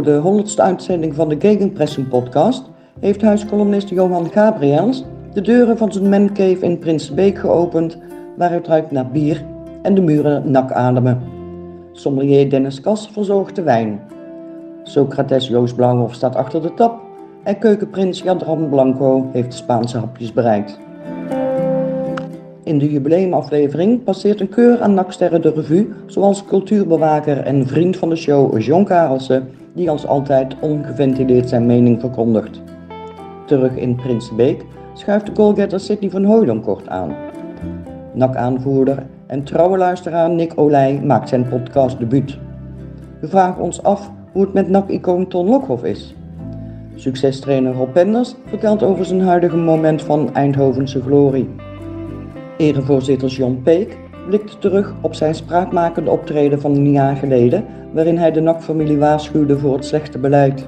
Voor de 100ste uitzending van de Gegenpressing podcast heeft huiskolumnist Johan Gabriels de deuren van zijn mancave in Prinsenbeek geopend, waar het ruikt naar bier en de muren nak ademen. Sommelier Dennis Kas verzorgt de wijn. Socrates Joost Blauwhof staat achter de tap en keukenprins Jadran Blanco heeft de Spaanse hapjes bereid. In de jubileumaflevering passeert een keur aan naksterren de revue, zoals cultuurbewaker en vriend van de show John Karelsen, die als altijd ongeventileerd zijn mening verkondigt. Terug in Prinsenbeek schuift de goalgetter Sidney van Hooydonk kort aan. NAC-aanvoerder en trouwe luisteraar Nick Olij maakt zijn podcast debuut. We vragen ons af hoe het met NAC-icoon Ton Lokhoff is. Succestrainer Rob Penders vertelt over zijn huidige moment van Eindhovense glorie. Erevoorzitter John Peek blikt terug op zijn spraakmakende optreden van een jaar geleden, waarin hij de NAC-familie waarschuwde voor het slechte beleid.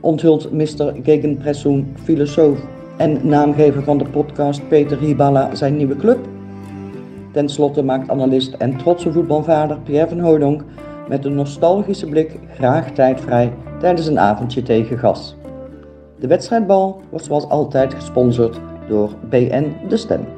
Onthult Mr. Gegenpressung, filosoof en naamgever van de podcast Peter Hiballa zijn nieuwe club. Ten slotte maakt analist en trotse voetbalvader Pierre van Hooydonk met een nostalgische blik graag tijd vrij tijdens een avondje tegen gas. De wedstrijdbal wordt zoals altijd gesponsord door BN De Stem.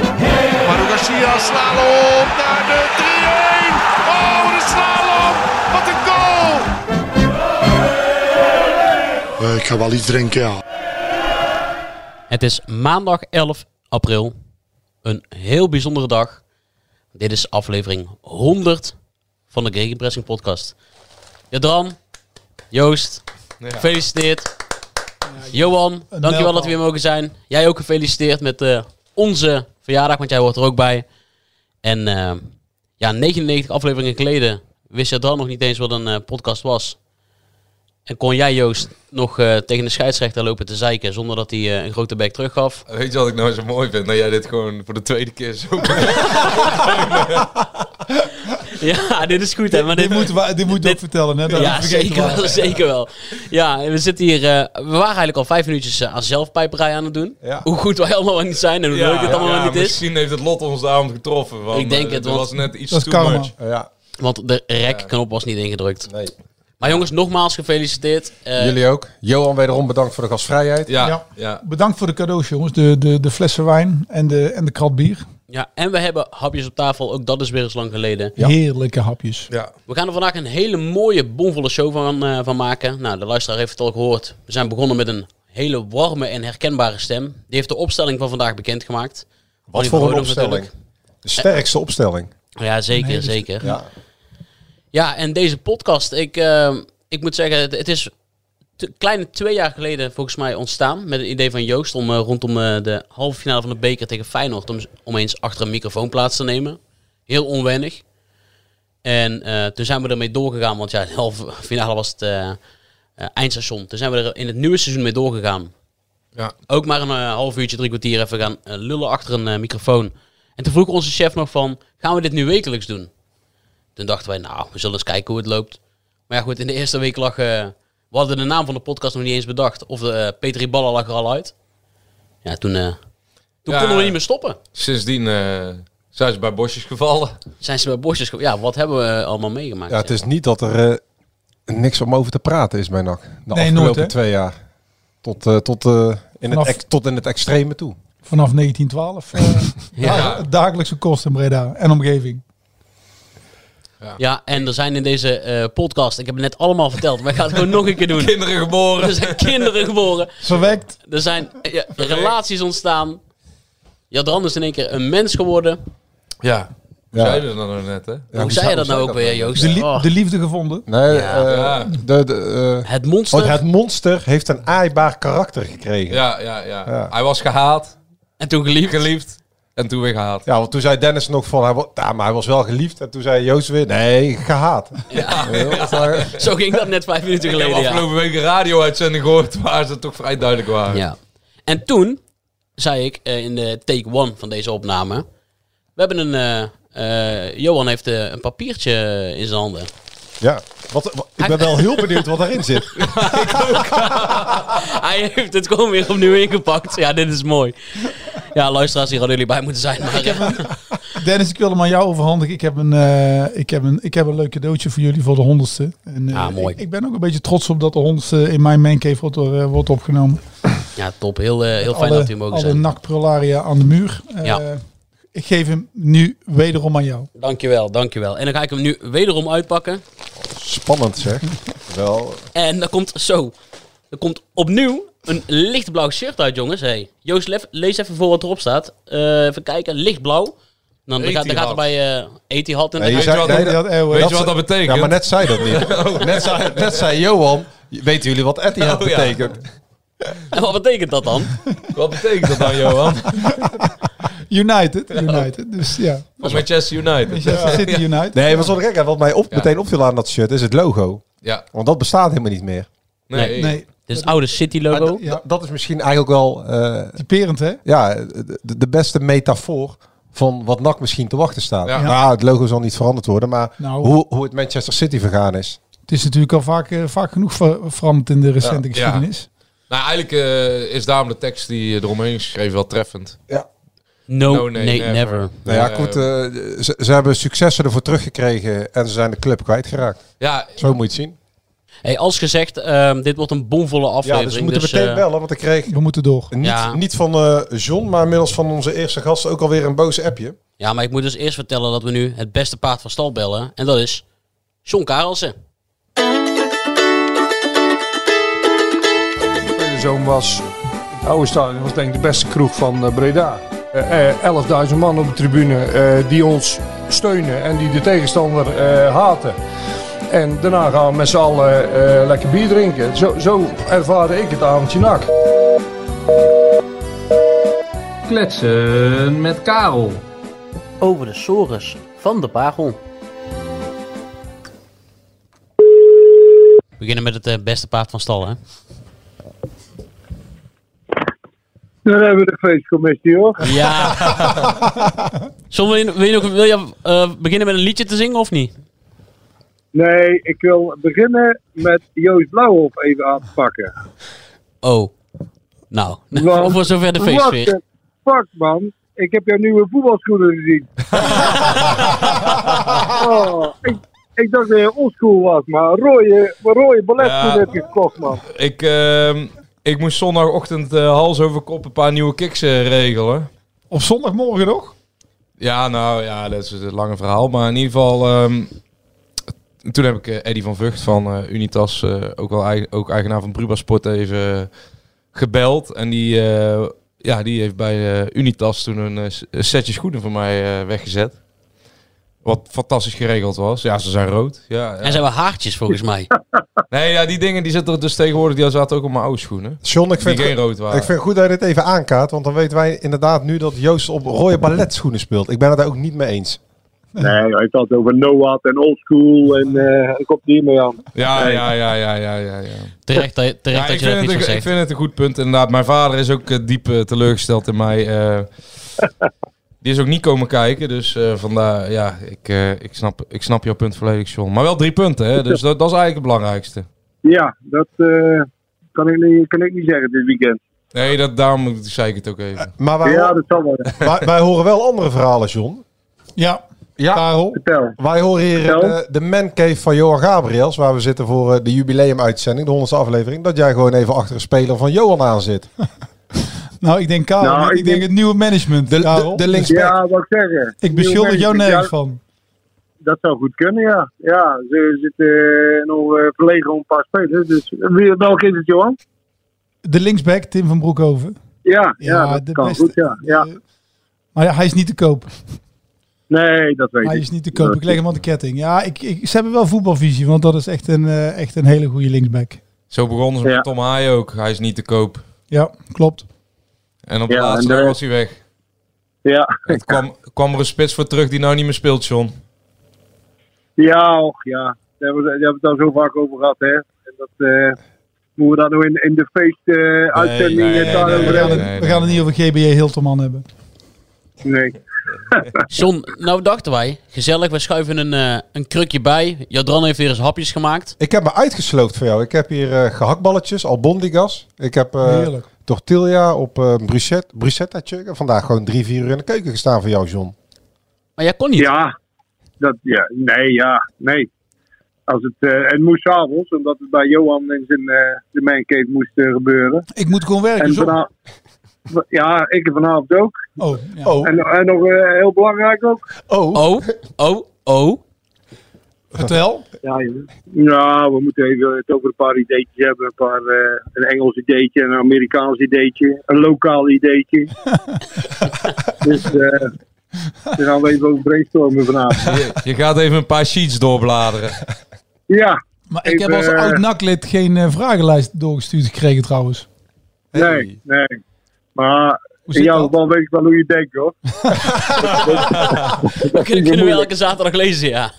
Manu Garcia slalom naar de 3-1. Oh, de slalom. Wat een goal. Uh, ik ga wel iets drinken, ja. Het is maandag 11 april. Een heel bijzondere dag. Dit is aflevering 100 van de Gegenpressing podcast. Jadran, Joost, gefeliciteerd. Johan, dankjewel dat we hier mogen zijn. Jij ook gefeliciteerd met eh, onze verjaardag, want jij hoort er ook bij. En eh, ja, 99 afleveringen geleden wist Jadran nog niet eens wat een eh, podcast was. En kon jij, Joost, nog eh, tegen de scheidsrechter lopen te zeiken zonder dat hij eh, een grote bek teruggaf? Weet je wat ik nou zo mooi vind? Dat jij dit gewoon voor de tweede keer zo... Ja, dit is goed, hè? Maar dit, Dit moeten we, dit moeten we ook vertellen, hè? Dat ja, zeker wel, zeker wel. Ja, we zitten hier... eh, we waren eigenlijk al vijf minuutjes aan zelfpijperij aan het doen. Ja. Hoe goed wij allemaal niet zijn en hoe leuk het allemaal niet is. Misschien heeft het lot ons daarom getroffen. Want, Ik denk het, want- was net iets Dat too karma. much. Ja, Want de rek-knop was niet ingedrukt. nee. Maar jongens, nogmaals gefeliciteerd. Eh, Jullie ook. Johan, wederom bedankt voor de gastvrijheid. Ja, Ja. ja. Bedankt voor de cadeaus, jongens. De, de, de flessen wijn en de, en de krat bier. ja, en we hebben hapjes op tafel. Ook dat is weer eens lang geleden. Heerlijke hapjes. ja. We gaan er vandaag een hele mooie, bomvolle show van, eh, van maken. Nou, de luisteraar heeft het al gehoord. We zijn begonnen met een hele warme en herkenbare stem. Die heeft de opstelling van vandaag bekendgemaakt. Wat voor een opstelling. natuurlijk. De sterkste opstelling. Ja, zeker, hele- zeker. Ja. Ja. en deze podcast, ik, eh, ik moet zeggen, het, het is kleine twee jaar geleden volgens mij ontstaan. Met het idee van Joost om eh, rondom eh, de halve finale van de beker tegen Feyenoord... om, om eens achter een microfoon plaats te nemen. Heel onwennig. En eh, toen zijn we ermee doorgegaan, want ja, de halve finale was het eindstation. Toen zijn we er in het nieuwe seizoen mee doorgegaan. Ja. Ook maar een half uurtje, drie kwartier even gaan lullen achter een microfoon. En toen vroeg onze chef nog van, gaan we dit nu wekelijks doen? Toen dachten wij, nou, we zullen eens kijken hoe het loopt. Maar ja goed, in de eerste week lag... eh, we hadden de naam van de podcast nog niet eens bedacht. Of de uh, Petri Ballen lag er al uit. Ja, toen, eh, toen Ja. konden we niet meer stoppen. Sindsdien eh, zijn ze bij bosjes gevallen. Zijn ze bij bosjes... Ja, wat hebben we allemaal meegemaakt? Ja, het is niet dat er eh, niks om over te praten is bij NAC. De Nee, afgelopen nooit, twee jaar. Tot, eh, tot, eh, in Vanaf- het tot in het extreme toe. Vanaf 1912. eh, Ja. da- Dagelijkse kost in Breda en omgeving. Ja, en er zijn in deze eh, podcast... Ik heb het net allemaal verteld, maar ik ga het gewoon nog een keer doen. Kinderen geboren. Er zijn kinderen geboren. Verwekt. Er zijn eh, ja, relaties ontstaan. Jadran is in één keer een mens geworden. Ja. Ja. Zeiden ze dat nou net, hè? Ja, hoe zei je dat nou ook weer, nou? Joost? De, li- Oh, de liefde gevonden. Nee, Ja. eh. De, de, eh, het monster. want het monster heeft een aaibaar karakter gekregen. Ja. Ja, ja, ja, Ja. Hij was gehaat, En toen geliefd. geliefd en toen weer gehaat. want toen zei Dennis nog van, hij, ja, maar hij was wel geliefd. En toen zei Joost weer, nee, gehaat. Ja. Ja, Zo ging dat net vijf minuten Ik heb geleden, ja. afgelopen week een radio-uitzending gehoord waar ze toch vrij duidelijk waren. ja. En toen zei ik eh, in de take one van deze opname... We hebben een... eh, eh, Johan heeft een papiertje in zijn handen. Ja, wat, wat- ik ben wel heel benieuwd wat daarin zit. Hij heeft het gewoon weer opnieuw ingepakt. Ja, dit is mooi. Ja, luisteraars, hier hadden jullie bij moeten zijn. Maar, eh, Dennis, ik wil hem aan jou overhandigen. Ik heb een, eh, ik heb een, ik heb een leuk cadeautje voor jullie voor de honderdste. En, eh, Ah, mooi. Ik, ik ben ook een beetje trots op dat de honderdste in mijn mancave wordt, eh, wordt opgenomen. ja, top. Heel, eh, heel fijn alle, dat u mogen alle zijn. nakprularia aan de muur. Eh, Ja. Ik geef hem nu wederom aan jou. Dankjewel, dankjewel. En dan ga ik hem nu wederom uitpakken. Spannend zeg. Wel, En dan komt zo. Er komt opnieuw een lichtblauw shirt uit, jongens. Hey, Joost, lef- lees even voor wat erop staat. Eh, even kijken, lichtblauw. Dan, dan, gaat, dan gaat er bij eh Etihad in. Nee, je Weet zei- je wat nee, dat- dat- eh, Weet je dat- wat dat betekent? ja, maar net zei dat niet. net, zei, net zei Johan, weten jullie wat Etihad Oh, ja. betekent? En wat betekent dat dan? Wat betekent dat dan, Johan? United, United. Dus ja, Van Manchester United. Manchester City United. Nee, maar zo gek. Wat mij op, Ja. meteen opviel aan dat shirt is het logo. Ja. Want dat bestaat helemaal niet meer. Nee. Nee, is het oude City-logo. Ja. Dat is misschien eigenlijk wel eh, typerend hè? ja, de, de beste metafoor van wat NAC misschien te wachten staat. Ja. Nou, het logo zal niet veranderd worden, maar Nou. hoe, hoe het Manchester City vergaan is. Het is natuurlijk al vaak, eh, vaak genoeg ver- veranderd in de recente Ja. geschiedenis. Nou, eigenlijk eh, is daarom de tekst die eromheen is geschreven wel treffend. No, No, nee, nee, never. never. Nou ja, Eh, goed, ze, ze hebben successen ervoor teruggekregen en ze zijn de club kwijtgeraakt. Ja, Zo moet je het zien. Hey, als gezegd, ehm, dit wordt een bomvolle Ja, aflevering. dus we moeten dus, meteen eh, bellen, want ik kreeg We moeten door. niet, Ja. niet van eh, John, maar inmiddels van onze eerste gast ook alweer een boze appje. Ja, maar ik moet dus eerst vertellen dat we nu het beste paard van stal bellen. En dat is John Karelsen. tweede zoon was, het oude stadion was denk ik de beste kroeg van Breda. Eh, eh, 11.000 man op de tribune eh, die ons steunen en die de tegenstander eh, haten. En daarna gaan we met z'n allen eh, lekker bier drinken. Zo, zo ervaarde ik het avondje nak. Kletsen met Karel. Over de sores van de Pagel. We beginnen met het eh, beste paard van stal, hè? Dan hebben we de feestcommissie hoor. Ja. Wil je, wil je, nog, wil je eh, beginnen met een liedje te zingen of niet? Nee, ik wil beginnen met Joost Blauwhof even aan te pakken. Oh. Nou, Want- voor zover de the fuck man, ik heb jouw nieuwe voetbalschoenen gezien. oh, ik, ik dacht dat je oldschool was, maar rode, rode balletschoenen Ja. heb je gekocht man. ik, ehm, ik moest zondagochtend eh, hals over kop een paar nieuwe kicks eh, regelen. Op zondagmorgen nog? Ja, nou ja, dat is een lange verhaal. Maar in ieder geval, ehm, toen heb ik eh, Eddie van Vught van Unitas, ook wel eigen, ook eigenaar van Bruba Sport, even gebeld. En die, ja, die heeft bij Unitas toen een, setje schoenen voor mij weggezet. Wat fantastisch geregeld was. Ja, ze zijn rood. Ja, ja. En zijn we haartjes volgens mij. Nee, ja, die dingen die zitten er dus tegenwoordig, die zaten ook op mijn oude schoenen. John, ik vind, die geen het- rood waren. ik vind het goed dat je dit even aankaart, want dan weten wij inderdaad nu dat Joost op rode balletschoenen speelt. Ik ben het daar ook niet mee eens. Nee, hij heeft het over Noah en oldschool en eh ik komt hier mee aan. Ja, Nee. ja, ja, ja, ja, ja. ja. Terecht, terecht Ja, dat ik, je iets het, een- ik vind het een goed punt, inderdaad. Mijn vader is ook eh, diep eh, teleurgesteld in mij. eh. die is ook niet komen kijken, dus eh, vandaar, ja, ik, eh, ik, snap, ik snap jouw punt volledig, John. Maar wel drie punten, hè? dus dat, dat is eigenlijk het belangrijkste. Ja, dat eh, kan, ik niet, kan ik niet zeggen dit weekend. Nee, dat, daarom zei ik het ook even. Maar wij, Ja, horen- dat zal wel. wij, wij horen wel andere verhalen, John. Ja, Ja, Karel. Vertel. wij horen hier de, de Man Cave van Johan Gabriels, waar we zitten voor de jubileumuitzending, de 100ste aflevering, dat jij gewoon even achter een speler van Johan aan zit. Nou, ik denk Karel. Nou, ik, ik denk denk- het nieuwe management, De, Karel. de, de linksback. Ja, wat ik zeggen. ik beschuldig jou nergens van. ja, Dat zou goed kunnen, ja. Ja, ze zitten eh, nog eh, verlegen om een paar spelers. Dus wie, welke is het, Johan? De linksback, Tim van Broekhoven. Ja, ja, dat kan goed, ja. ja. Eh, Maar ja, hij is niet te koop. Nee, dat weet Hij ik. is niet te koop. Ik leg hem aan de ketting. Ja, ik, ik, ze hebben wel voetbalvisie, want dat is echt een, eh, echt een hele goede linksback. Zo begonnen ze met Ja. Tom Haaien ook. Hij is niet te koop. Ja, klopt. En op de Ja, laatste dag was hij weg. Ja, Het kwam, kwam er een spits voor terug die nou niet meer speelt, John. ja, och, ja. Daar hebben, we, daar het al zo vaak over gehad, hè. En dat, eh, Moeten we dat nou in, in de feestuitzending nee, nee, uh, daarover We gaan, hebben? het, we gaan het niet over GBJ Hilterman hebben. Nee. John, nou dachten wij, gezellig, we schuiven een, eh, een krukje bij. Jadran heeft weer eens hapjes gemaakt. Ik heb me uitgesloopt voor jou. Ik heb hier eh, gehaktballetjes, albondigas. Ik heb eh Heerlijk. Tortilla op eh bruschetta, heb vandaag gewoon drie, vier uur in de keuken gestaan voor jou, John. Maar jij kon niet. Ja, dat, ja, nee, ja, nee. Als het, eh, het moest s'avonds, omdat het bij Johan in zijn eh de mancave moest gebeuren. Ik moet gewoon werken, En vanavond, ja, ik vanavond ook. Oh, ja. Oh, En, en nog eh, heel belangrijk ook. oh. Oh, oh, oh. Vertel. Ja, ja, we moeten even het over een paar ideetjes hebben. Een, paar, eh, een Engels ideetje, een Amerikaans ideetje, een lokaal ideetje. dus eh daar gaan we even over brainstormen vanavond. Je, je gaat even een paar sheets doorbladeren. Ja, Maar ik heb als eh, oud-naklid geen eh, vragenlijst doorgestuurd gekregen trouwens. nee, nee. Maar in jouw geval weet ik wel hoe je denkt hoor. Dat kunnen, kunnen we elke zaterdag lezen, ja.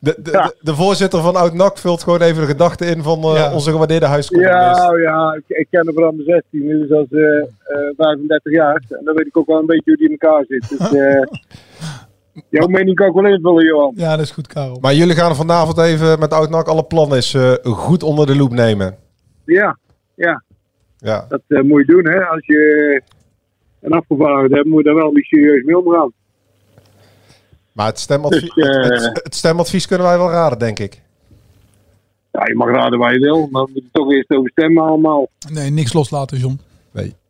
De, de, de, de voorzitter van Oud-NAC vult gewoon even de gedachten in van eh, Ja. onze gewaardeerde huiscolumnist. Ja, ja ik, ik ken hem mijn 16, dus als eh eh 35 jaar. En dan weet ik ook wel een beetje hoe die in elkaar zit. Dus eh jouw mening kan ik wel invullen, Johan. Ja, dat is goed, Karel. Maar jullie gaan vanavond even met Oud-NAC alle plannen eens eh, goed onder de loep nemen. Ja, ja. Ja. Dat eh, moet je doen, hè. Als je een afgevaardigde hebt, moet je daar wel niet serieus mee omgaan. Maar het stemadvies, Dus, eh, het, het stemadvies kunnen wij wel raden, denk ik. Ja, je mag raden waar je wil, maar we moeten toch eerst over stemmen allemaal. Nee, niks loslaten, John.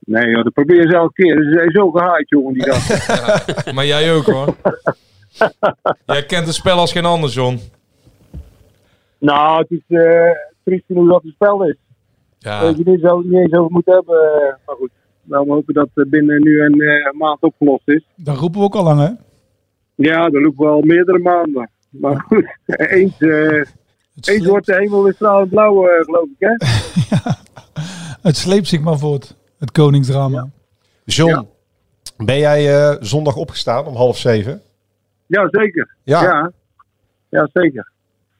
Nee, joh, dat probeer je ze elke keer. Ze zijn zo gehaaid, jongen, die gast. Maar jij ook hoor. jij kent het spel als geen ander, John. nou, het is eh triest genoeg dat het spel is. Ja, Weet je niet, zo, niet eens over moeten hebben. eh, Maar goed, nou, we hopen dat het binnen nu een eh, maand opgelost is. Dat roepen we ook al lang, hè? Ja, dat loopt wel meerdere maanden. Maar goed, eens, eh, Het, eens wordt de hemel weer stralend blauw, eh, geloof ik, hè? het sleept zich maar voort, het koningsdrama. John, Ja. ben jij eh, zondag opgestaan om half zeven? Ja, zeker. Ja. Ja, ja zeker.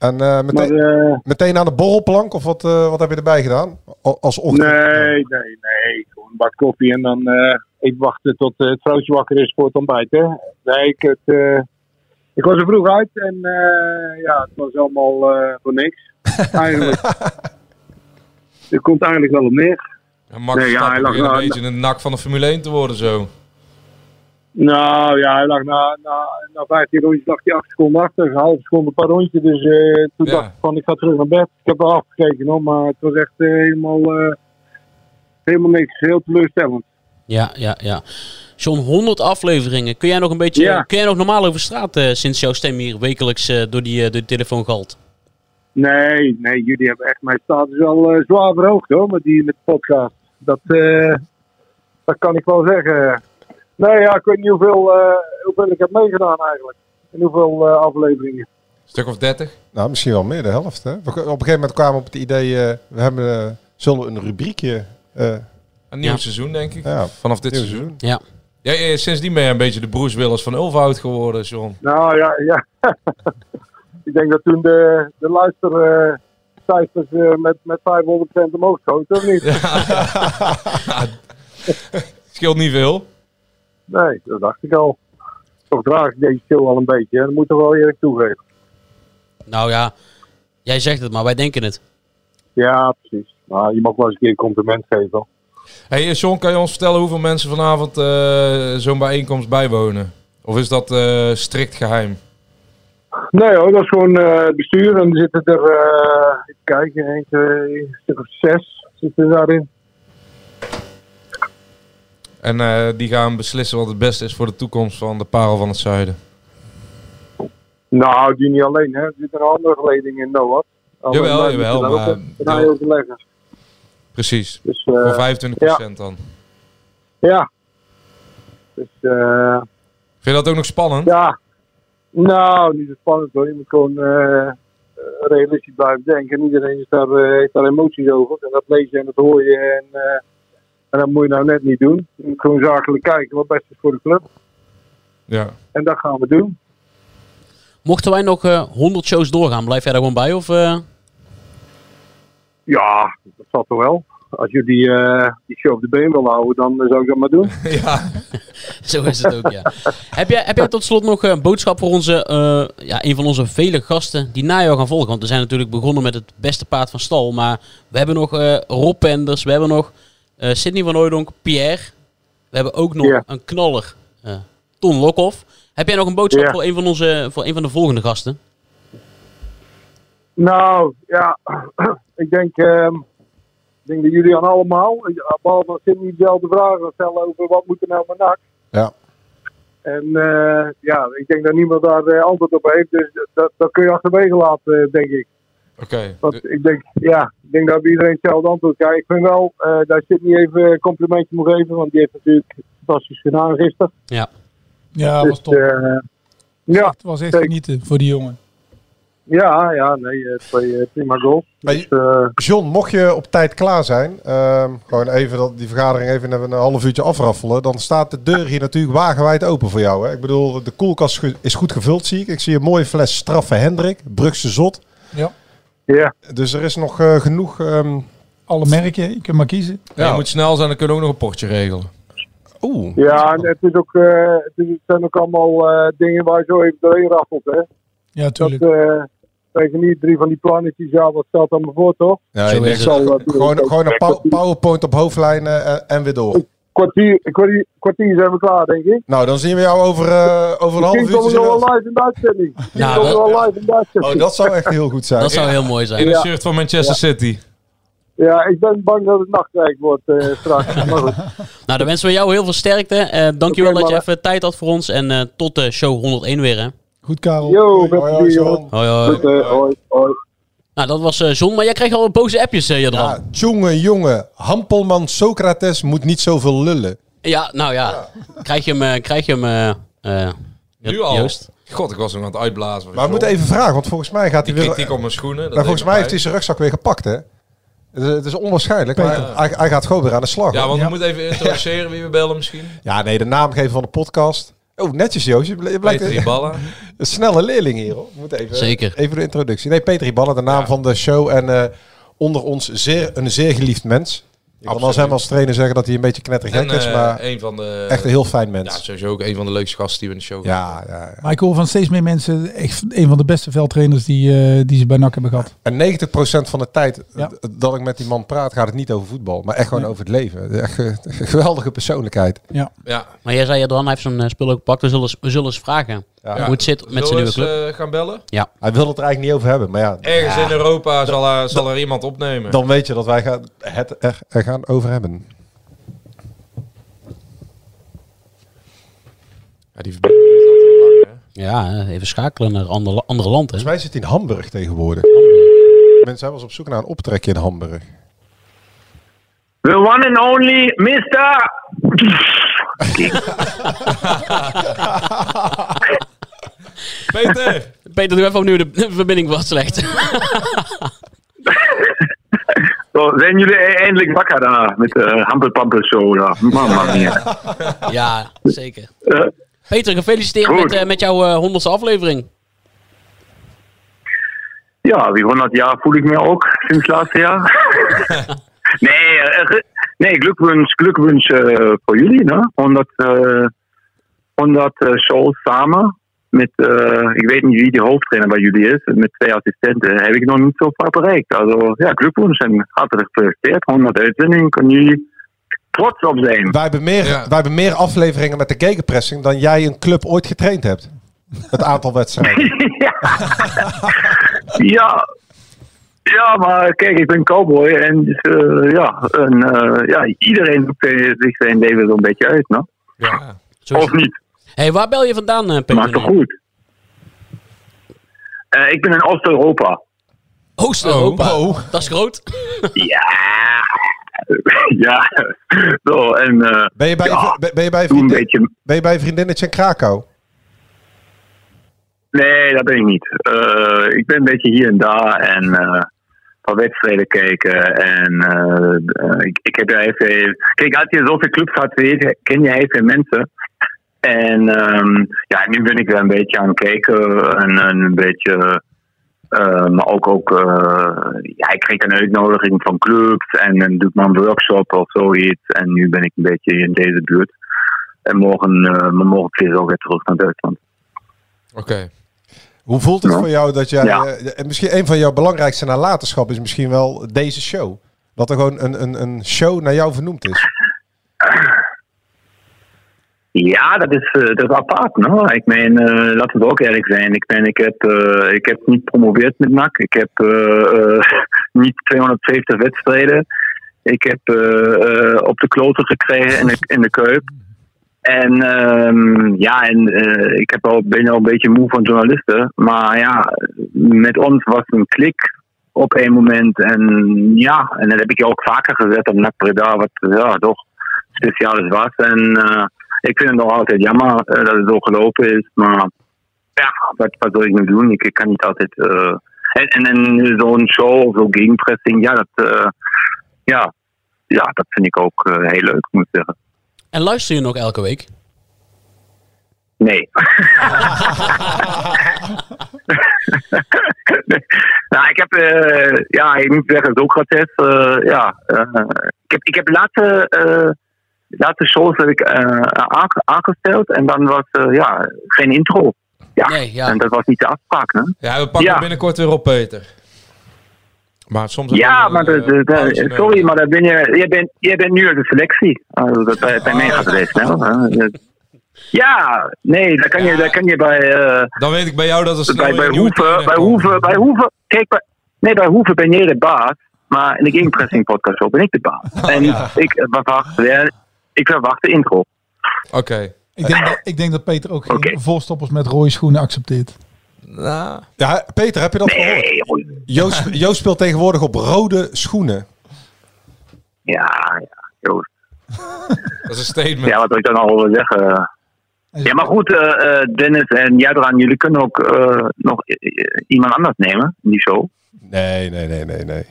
En eh, meteen, Maar eh, meteen aan de borrelplank of wat, eh, wat heb je erbij gedaan? Al- Als ochtend? nee, nee, nee. Gewoon een bak koffie en dan eh even wachten tot het vrouwtje wakker is voor het ontbijt, hè? Nee, ik, het, eh, ik was er vroeg uit en eh, ja, het was allemaal eh, voor niks. Eigenlijk. Het komt eigenlijk wel op neer. en Max Nee, ja, hij lag een nou- beetje in de nak van de Formule 1 te worden zo. Nou ja, hij lag na, na, na 15 rondjes lag hij 8 seconden achter. Een halve seconde per rondje. Dus eh, toen Ja. dacht ik van ik ga terug naar bed. Ik heb wel afgekeken hoor, maar het was echt eh, helemaal, eh, helemaal niks. Heel teleurstellend. Ja, ja, ja. John, 100 afleveringen. Kun jij nog een beetje, Ja. kun jij nog normaal over straat sinds jouw stem hier wekelijks door, die, door de telefoon galt? Nee, nee, jullie hebben echt mijn status al zwaar verhoogd hoor, met die met de podcast. Dat, dat kan ik wel zeggen. Nee, ja, ik weet niet hoeveel, eh, hoeveel ik heb meegedaan eigenlijk. En hoeveel eh, afleveringen. Een stuk of 30. Nou, misschien wel meer, de helft. Hè? We- Op een gegeven moment kwamen we op het idee, eh, we hebben, zullen we een rubriekje... eh, Een nieuw Ja. seizoen, denk ik. Ja, Vanaf dit nieuw seizoen. Ja. Ja, sindsdien ben je een beetje de Bruce Willis van Ulvoud geworden, John. Nou ja, ja. ik denk dat toen de, de luistercijfers eh, met, met 500% omhoog schoten, of niet? Scheelt niet veel. Nee, dat dacht ik al. Toch draag ik deze show al een beetje, hè. dat moet ik wel eerlijk toegeven. Nou ja, jij zegt het, maar wij denken het. Ja, precies. Maar je mag wel eens een keer een compliment geven. Hey, eh, John, kan je ons vertellen hoeveel mensen vanavond eh, zo'n bijeenkomst bijwonen? Of is dat eh, strikt geheim? Nee hoor, dat is gewoon eh, het bestuur. En er zitten er, eh even kijken, een, twee, een stuk of zes zitten daarin. En eh, die gaan beslissen wat het beste is voor de toekomst van de Parel van het Zuiden. Nou, die niet alleen, hè. Er zit een andere geleding in, Noah. Jawel, jawel, maar- ook overleggen. Precies. Dus, eh, Voor 25% dan. Ja. Dus, eh Vind je dat ook nog spannend? ja. Nou, niet zo spannend hoor. Je moet gewoon realistisch blijven denken. Iedereen is daar, heeft daar emoties over. En dat lees je en dat hoor je. En, en dat moet je nou net niet doen. Je moet gewoon zakelijk kijken wat best is voor de club. Ja. En dat gaan we doen. Mochten wij nog eh 100 shows doorgaan, blijf jij daar gewoon bij? Of, eh? Ja, dat zal toch wel. Als jullie eh, die show op de been wil houden, dan zou ik dat maar doen. ja. Zo is het ook, ja. heb, jij, heb jij tot slot nog een boodschap voor onze, eh, ja, een van onze vele gasten die na jou gaan volgen? Want we zijn natuurlijk begonnen met het beste paard van stal. Maar we hebben nog eh, Rob Penders, we hebben nog eh Sidney van Ooydonk, Pierre. We hebben ook nog een knaller, eh, Ton Lokhoff. Heb jij nog een boodschap voor, een van onze, voor een van de volgende gasten? Nou, ja, ik denk, ehm, ik denk dat jullie aan allemaal, behalve als Sidney dezelfde vragen stellen over wat moet er nou met NAC. Ja. En eh, ja, ik denk dat niemand daar antwoord op heeft, dus dat, dat kun je achterwege laten, denk ik. Oké. Want ik denk, ja, ik denk dat iedereen hetzelfde antwoord krijgt. Ik vind wel eh dat Sidney even een complimentje moet geven, want die heeft natuurlijk fantastisch gedaan gisteren. Ja. Ja, Dus, was top. eh, ja, Het was echt zeker. genieten voor die jongen. Ja, ja, nee, eh, twee eh, prima goals. Dus, eh, John, mocht je op tijd klaar zijn, ehm, gewoon even dat, die vergadering even een half uurtje afraffelen, dan staat de deur hier natuurlijk wagenwijd open voor jou. Hè? Ik bedoel, de koelkast is goed gevuld, zie ik. Ik zie een mooie fles straffe Hendrik, Brugse Zot. Ja. Ja. Dus er is nog eh, genoeg... ehm, Alle merken, je kunt maar kiezen. Ja, je moet snel zijn, dan kunnen we ook nog een potje regelen. Oeh. Ja, en het, is ook, eh, het, is- het zijn ook allemaal eh, dingen waar je zo even doorheen raffelt. Hè. Ja, tuurlijk. Dat, eh je niet, drie van die plannetjes, ja, wat stelt dan me voor, toch? Ja, Zo ik is denk, het. Zal, gewoon, gewoon een pow- powerpoint op hoofdlijnen en, en weer door. Kwartier, kwartier, kwartier zijn we klaar, denk ik. Nou, dan zien we jou over, eh, over een half Misschien komen we wel live in de uitzending. Nou, komen we dat- wel live in de uitzending. Oh, dat zou echt heel goed zijn. Dat zou heel mooi zijn. In een Ja. shirt van Manchester City. Ja, ik ben bang dat het nachtrijk wordt eh, straks. maar goed. Nou, dan wensen we jou heel veel sterkte. Eh dankjewel dat je even tijd had voor ons. En eh, tot de show 101 weer, hè. Goed, Karel. Yo, Hoi, hoi, hoi, hoi. Nou, dat was eh, John. Maar jij kreeg al boze appjes, eh, Jadran. Ja, jongen, jongen. Hampelman Socrates moet niet zoveel lullen. Ja, nou ja. Krijg je hem, eh, krijg je hem Nu al? Joost? God, ik was nog aan het uitblazen. Maar we moeten even vragen, want volgens mij gaat Die hij weer... kritiek op mijn schoenen. dat Nou, volgens mij heeft hij zijn rugzak weer gepakt, hè? Het is, onwaarschijnlijk, maar hij, hij gaat gewoon weer aan de slag. Ja, want we moeten even introduceren wie we bellen misschien. Ja, nee, de naam geven van de podcast. Oh, netjes Joost. Peter Iballa. een snelle leerling hier, hoor. We moeten even, Zeker. even de introductie. Nee, Peter Iballa, de naam Ja. van de show. En eh, onder ons zeer, een zeer geliefd mens. Je kan als Absoluut. hem als trainer zeggen dat hij een beetje knettergek En is, eh, maar een van de... echt een heel fijn Ja, mens. sowieso ook een van de leukste gasten die we in de show Ja, ja, ja. Maar ik hoor van steeds meer mensen, echt een van de beste veldtrainers die, eh, die ze bij NAC hebben gehad. En 90% van de tijd Ja. dat ik met die man praat, gaat het niet over voetbal, maar echt gewoon Nee. over het leven. Echt een geweldige persoonlijkheid. Ja. Ja. Maar jij zei, Jadran, hij heeft zijn eh, spul ook gepakt. We zullen, eens- we zullen eens vragen Ja. Hoe het zit met zijn nieuwe we club. eh, gaan bellen? Hij wil het er eigenlijk niet over hebben, maar ja, Ergens in Europa zal er, zal er iemand opnemen. dan weet je dat wij gaan, het er, er gaan over hebben. Ja, die verbinding altijd lang, hè? Ja, even schakelen naar andere, andere land, hè. Volgens mij zit hij in Hamburg tegenwoordig. Mensen zijn wel eens op zoek naar een optrekje in Hamburg. The one and only Mr. Peter! Peter, doe even opnieuw. De, de verbinding was slecht. Zo, zijn jullie e- eindelijk wakker daar met de Hampelpampel Show? Ja. Mama mia. ja, zeker. Eh, Peter, gefeliciteerd Goed. met, eh, met jouw eh, honderdste aflevering. Ja, wie 100 jaar voel ik me ook sinds laatste jaar. nee, eh, ge- nee, Glückwunsch, Glückwunsch eh, voor jullie. Ne? 100, eh 100 eh, shows samen. Met, eh, ik weet niet wie de hoofdtrainer bij jullie is. Met twee assistenten heb ik nog niet zo vaak bereikt. Also ja, Glückwunsch en hartelijk gefeliciteerd. 100 uitzendingen. Kunnen jullie trots op zijn. Wij hebben, meer, Ja. wij hebben meer afleveringen met de gegenpressing dan jij een club ooit getraind hebt. Het aantal wedstrijden. ja. Ja, maar kijk, ik ben cowboy en dus, eh, ja, en, eh, ja, iedereen doet zich zijn leven zo'n beetje uit, no? Ja. Of niet? Hey, waar bel je vandaan, eh, Peter? Maar toch goed. Eh, ik ben in Oost-Europa. Oost-Europa. Oh, oh. Dat is groot. Ja. ja. Zo, en eh, Ben je bij, Ja, ben je bij, vriendin, beetje... ben je bij vriendinnetje in Krakau? Nee, dat ben ik niet. Eh, ik ben een beetje hier en daar en eh wat wedstrijden kijken. En ik, ik heb ja even... Kijk, als je zoveel clubs gaat weten, ken je heel veel mensen. En ehm, ja, nu ben ik weer een beetje aan het kijken en, en een beetje Eh, maar ook, ook eh, ja, ik kreeg een uitnodiging van clubs en dan doe ik maar een workshop of zoiets. En nu ben ik een beetje in deze buurt. En morgen, maar morgen keer ook weer terug naar Duitsland. Oké. Hoe voelt het Ja. voor jou dat jij... Ja. misschien een van jouw belangrijkste nalatenschap is misschien wel deze show. Dat er gewoon een, een, een show naar jou vernoemd is. Ja, dat is, eh, dat is apart. No? Ik meen, eh, laten we ook eerlijk zijn. Ik, meen, ik, heb, eh, ik heb niet promoveerd met NAC. Ik heb eh, niet 250 wedstrijden. Ik heb op de kloten gekregen in de, in de Kuip. En ehm, ja, en ik heb al, ben al een beetje moe van journalisten. Maar ja, met ons was een klik op een moment. En ja, en dat heb ik ook vaker gezet op NAC Breda, wat ja, toch speciaal was. En ik vind het nog altijd jammer eh, dat het zo gelopen is. Maar ja, wat, wat wil ik nu doen? Ik, ik kan niet altijd... eh, en en, en zo'n show of zo gegenpressing, ja, dat, eh, ja, ja, dat vind ik ook heel leuk, moet ik zeggen. En luister je nog elke week? Nee. nou, ik heb, eh, ja, ik moet zeggen, Socrates, ja, ik heb, ik heb de laatste, eh, de laatste shows heb ik eh, aange- aangesteld en dan was, eh, ja, geen intro. Ja, Nee, ja. en dat was niet de afspraak, hè? Ja, we pakken Ja. binnenkort weer op, Peter. Maar soms... Ja, je, maar de, eh, de, de- sorry, maar daar ben je, jij, bent, jij bent nu uit de selectie. Also, dat, bij, bij mij gaat het snel. Hè? Ja, nee, daar kan, je, daar kan je bij... eh, Dan weet ik bij jou dat er snel bij, bij Hoeven, bij. Hoeven, bij Hoeven, kijk, bij, nee, bij Hoeven ben jij de baas, maar in de gegenpressing podcast show ben ik de baas. Oh, en ik verwacht, ja, ik verwacht de intro. Oké. Ik denk, dat, ik denk dat Peter ook geen voorstoppers met rode schoenen accepteert. Nou. Ja, Peter, heb je dat gehoord? Joost, Joost speelt tegenwoordig op rode schoenen. Ja, ja, Joost. Dat is een statement. Ja, wat wil ik dan al over zeggen? Ja, maar goed, eh, eh, Dennis en Jadran, jullie kunnen ook eh, nog iemand anders nemen in die show. Nee, nee, nee, nee, nee.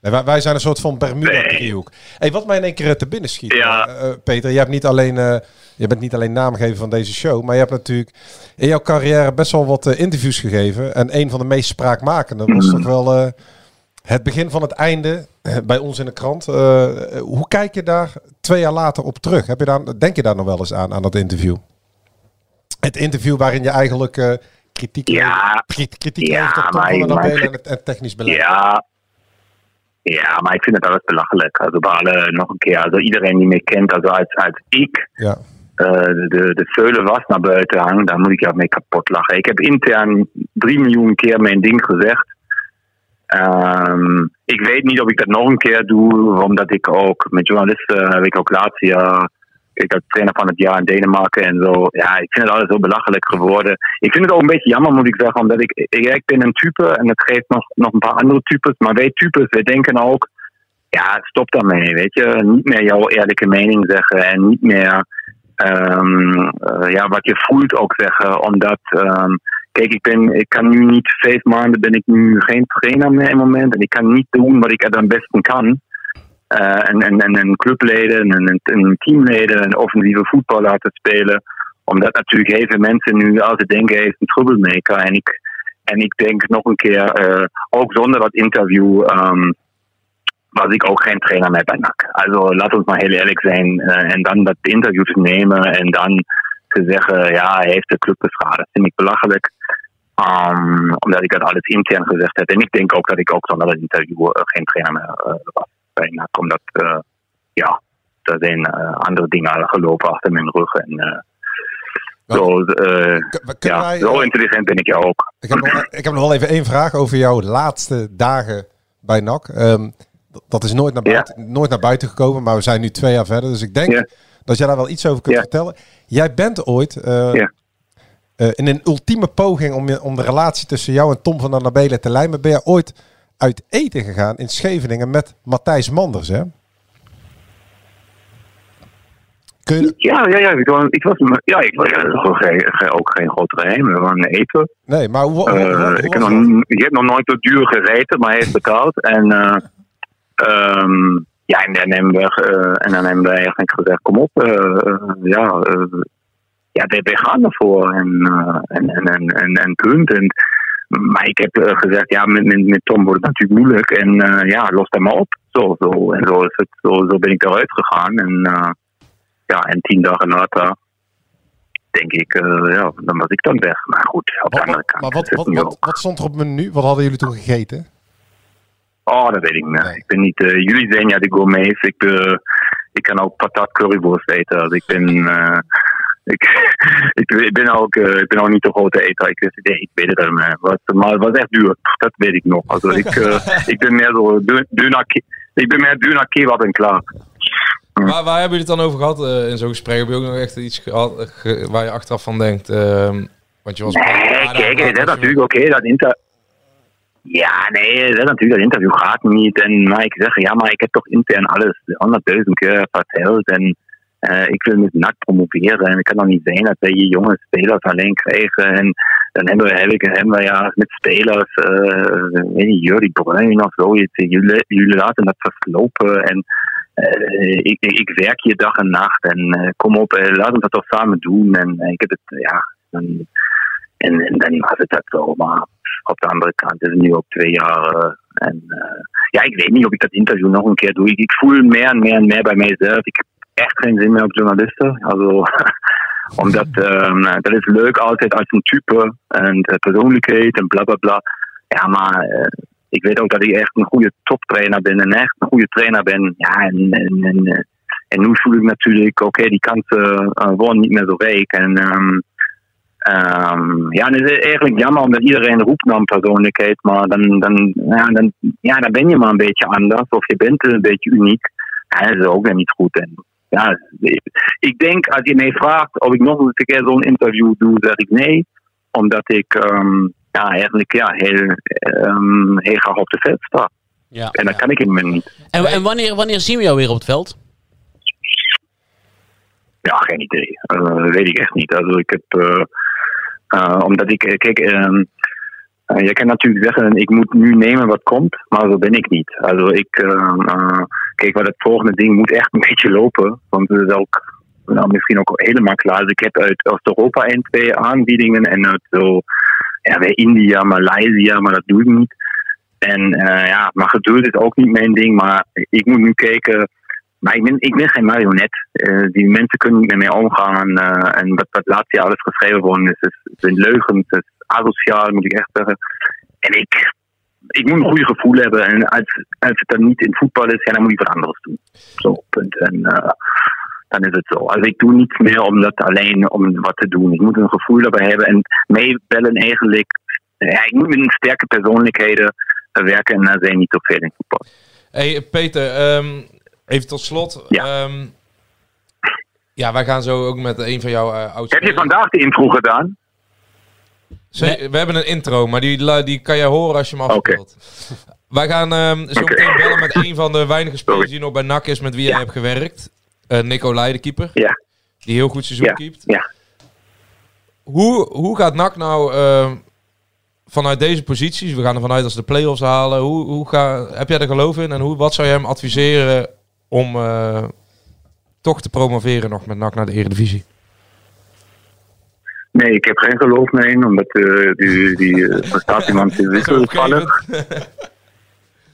Nee, wij, zijn een soort van Bermuda-driehoek. Hey, wat mij in één keer te binnen schiet, Ja. eh, eh, Peter, je, hebt niet alleen, eh, je bent niet alleen naamgever van deze show, maar je hebt natuurlijk in jouw carrière best wel wat eh, interviews gegeven. En een van de meest spraakmakende was Mhm. toch wel eh, het begin van het einde eh, bij ons in de krant. Eh, eh, hoe kijk je daar twee jaar later op terug? Heb je daar, denk je daar nog wel eens aan, aan dat interview? Het interview waarin je eigenlijk eh, kritiek, Ja. kritiek, Ja, levert op en het en technisch beleid. Ja. Ja, maar ik vind het alles belachelijk. Also bij alle, nog een keer, also iedereen die mij kent, also als, als ik Ja. eh, de, de veulen was naar buiten hangen, daar moet ik ja mee kapot lachen. Ik heb intern drie miljoen keer mijn ding gezegd. Ehm, ik weet niet of ik dat nog een keer doe, omdat ik ook met journalisten heb ik ook laatst jaar ik als trainer van het jaar in Denemarken en zo. Ja, ik vind het alles zo belachelijk geworden. Ik vind het ook een beetje jammer, moet ik zeggen, omdat ik, ik, ben een type en het geeft nog, nog een paar andere types. Maar wij types, wij denken ook, ja, stop daarmee, weet je. Niet meer jouw eerlijke mening zeggen en niet meer ehm, eh, ja, wat je voelt ook zeggen. Omdat, ehm, kijk, ik, ben, ik kan nu niet vijf maanden, ben ik nu geen trainer meer in het moment. En ik kan niet doen wat ik er dan beste kan. Eh, en, en, en, en clubleden en, en, en teamleden en offensieve voetbal laten spelen. Omdat natuurlijk heel veel mensen nu altijd denken, hij is een troublemaker. En ik, en ik denk nog een keer, eh, ook zonder dat interview, ehm, was ik ook geen trainer meer bij NAC. Also laat ons maar heel eerlijk zijn. eh, en dan dat interview te nemen en dan te zeggen, ja, hij heeft de club beschadigd. vind ik belachelijk. Ehm, omdat ik dat alles intern gezegd heb. En ik denk ook dat ik ook zonder dat interview geen trainer meer was bij NAC. Omdat, eh, ja, er zijn eh, andere dingen gelopen achter mijn rug. En, eh, zo, ja, wij, zo intelligent ben ik ja ook. Ik heb, nog, ik heb nog wel even één vraag over jouw laatste dagen bij NAC. Ehm, dat is nooit naar, buiten, nooit naar buiten gekomen, maar we zijn nu twee jaar verder. Dus ik denk dat jij daar wel iets over kunt vertellen. Jij bent ooit in een ultieme poging om, je, om de relatie tussen jou en Tom van der Nabelen te lijmen, ben je ooit uit eten gegaan in Scheveningen met Matthijs Manders, hè? Je, Ja, ja, ja. Ik was, ik was, ja, ik was ook geen groot geheim. We waren eten. nee, maar hoe, hoe- hoe- Eh, ik, heb nog, nooit zo duur gereden, maar hij heeft betaald. En, eh, ehm, ja, en dan hebben we, eh, en dan hebben wij eigenlijk gezegd, kom op, ja, ja wij, gaan ervoor. En, en, en, en, en, en punt. En maar ik heb eh, gezegd, ja, met, met, met Tom wordt het natuurlijk moeilijk. En eh, ja, los dat maar op. Zo, zo. En zo, is het, zo, zo ben ik eruit gegaan. En eh, ja, en tien dagen later denk ik, ja, dan was ik dan weg. Maar goed, op de andere kant. Maar wat, wat, wat, wat stond er op het menu? Wat hadden jullie toen gegeten? Oh, dat weet ik niet. Ik ben niet, jullie zijn ja de gourmets. Ik, ik kan ook patat currywurst eten. Dus ik ben, ik, ik ben ook, eh, ik ben ook niet de grote eter. Ik, nee, ik weet het niet meer. Wat, maar het was echt duur. Dat weet ik nog. Also, ik, eh, ik ben meer zo du- duur ke- ik ben meer kebab en klaar. Waar, waar hebben jullie het dan over gehad eh, in zo'n gesprek? Heb je ook nog echt iets gehad eh, ge- waar je achteraf van denkt? ehm, want je was... Nee, kijk, dat is natuurlijk oké. dat inter... Ja, nee, dat is natuurlijk, dat interview gaat niet. En maar ik zeg, ja, maar ik heb toch intern alles honderdduizend keer verteld. En eh, ik wil met NAC promoveren. En het kan toch niet zijn dat wij hier jonge spelers alleen krijgen. En dan hebben we, heb ik, hebben we ja met spelers, eh weet niet, Jurie Bruin of zo. Jullie, jullie laten dat verslopen. En eh, ik, ik, ik werk hier dag en nacht. En eh, kom op, eh, laten we dat toch samen doen. En eh, ik heb het, ja, en, en dan was het dat zo. Maar op de andere kant is het nu ook twee jaar. eh, en eh, ja, ik weet niet of ik dat interview nog een keer doe. Ik, ik voel meer en meer en meer bij mijzelf. Ik echt geen zin meer op journalisten. Also, omdat ehm, dat is leuk altijd als een type en persoonlijkheid en bla bla bla. Ja, maar eh, ik weet ook dat ik echt een goede toptrainer ben en echt een goede trainer ben. Ja, en, en, en, eh, en nu voel ik natuurlijk, oké, die kansen eh, worden niet meer zo rijk. En ehm, ja, en het is eigenlijk jammer omdat iedereen roept naar een persoonlijkheid, maar dan, dan, ja, dan, ja, dan ben je maar een beetje anders of je bent een beetje uniek. Ja, dat is ook weer niet goed. Ja, ik denk als je mij vraagt of ik nog eens een keer zo'n interview doe, zeg ik nee. Omdat ik ehm, ja, eigenlijk ja, heel, ehm, heel graag op de veld sta. Ja. En dat kan ik in mijn niet. En, en wanneer, wanneer zien we jou weer op het veld? Ja, geen idee. Eh, weet ik echt niet. Also, ik heb, eh, eh, omdat ik, kijk, ehm, eh, je kan natuurlijk zeggen, ik moet nu nemen wat komt, maar zo ben ik niet. Also, ik, eh, kijk, wat het volgende ding moet echt een beetje lopen, want het is ook nou, misschien ook helemaal klaar. Dus ik heb uit Oost-Europa een, twee aanbiedingen en uit zo, ja, bij India, Maleisië, maar dat doe ik niet. En eh, ja, maar geduld is ook niet mijn ding, maar ik moet nu kijken. Maar ik ben, ik ben geen marionet. Eh, die mensen kunnen niet met mij omgaan. eh, en wat, wat laatst jaar alles geschreven worden is, is, is een leugen, het is asociaal, moet ik echt zeggen. En ik, ik moet een goede gevoel hebben. En als, als het dan niet in voetbal is, ja, dan moet ik wat anders doen. Zo, punt. En eh, dan is het zo. Also ik doe niets meer om dat alleen om wat te doen. Ik moet een gevoel daarbij hebben. En meebellen eigenlijk. Ja, ik moet met een sterke persoonlijkheden eh, werken. En daar zijn niet zo veel in voetbal. Hey Peter, ehm, even tot slot. Ja. ja, wij gaan zo ook met een van jouw uh, oudste... Heb je vandaag de intro gedaan? We hebben een intro, maar die, die kan jij horen als je hem afspeelt. Wij gaan ehm, zo meteen bellen met een van de weinige spelers die nog bij NAC is met wie jij hebt gewerkt. Eh, Nico de keeper. Ja. Die heel goed seizoen Ja, keept. ja. Hoe, hoe gaat NAC nou ehm, vanuit deze posities, we gaan er vanuit als de play-offs halen, hoe, hoe ga, heb jij er geloof in? En hoe, wat zou je hem adviseren om eh, toch te promoveren nog met NAC naar de Eredivisie? Nee, ik heb geen geloof meer in, omdat eh, die, die eh, prestatiemand is wisselvallig.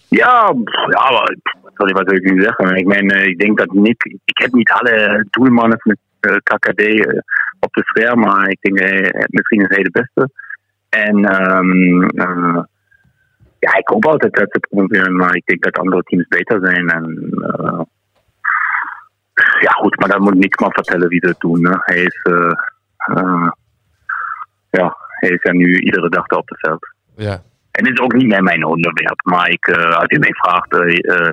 Ja, ja, maar, pff, wat zal ik wat wil ik nu zeggen? Ik, meen, eh, ik denk dat Nick, ik heb niet alle doelmannen met eh, KKD op de scherm, maar ik denk misschien is hij de beste. En ehm, eh, ja, ik hoop altijd dat ze promoveren, maar ik denk dat andere teams beter zijn. En, ja, goed, maar dan moet Nick maar vertellen wie het doen. Hè. Hij is, ja, hij is nu iedere dag op het veld. Ja. En het is ook niet meer mijn onderwerp. Maar ik, eh, als je mij vraagt eh, eh,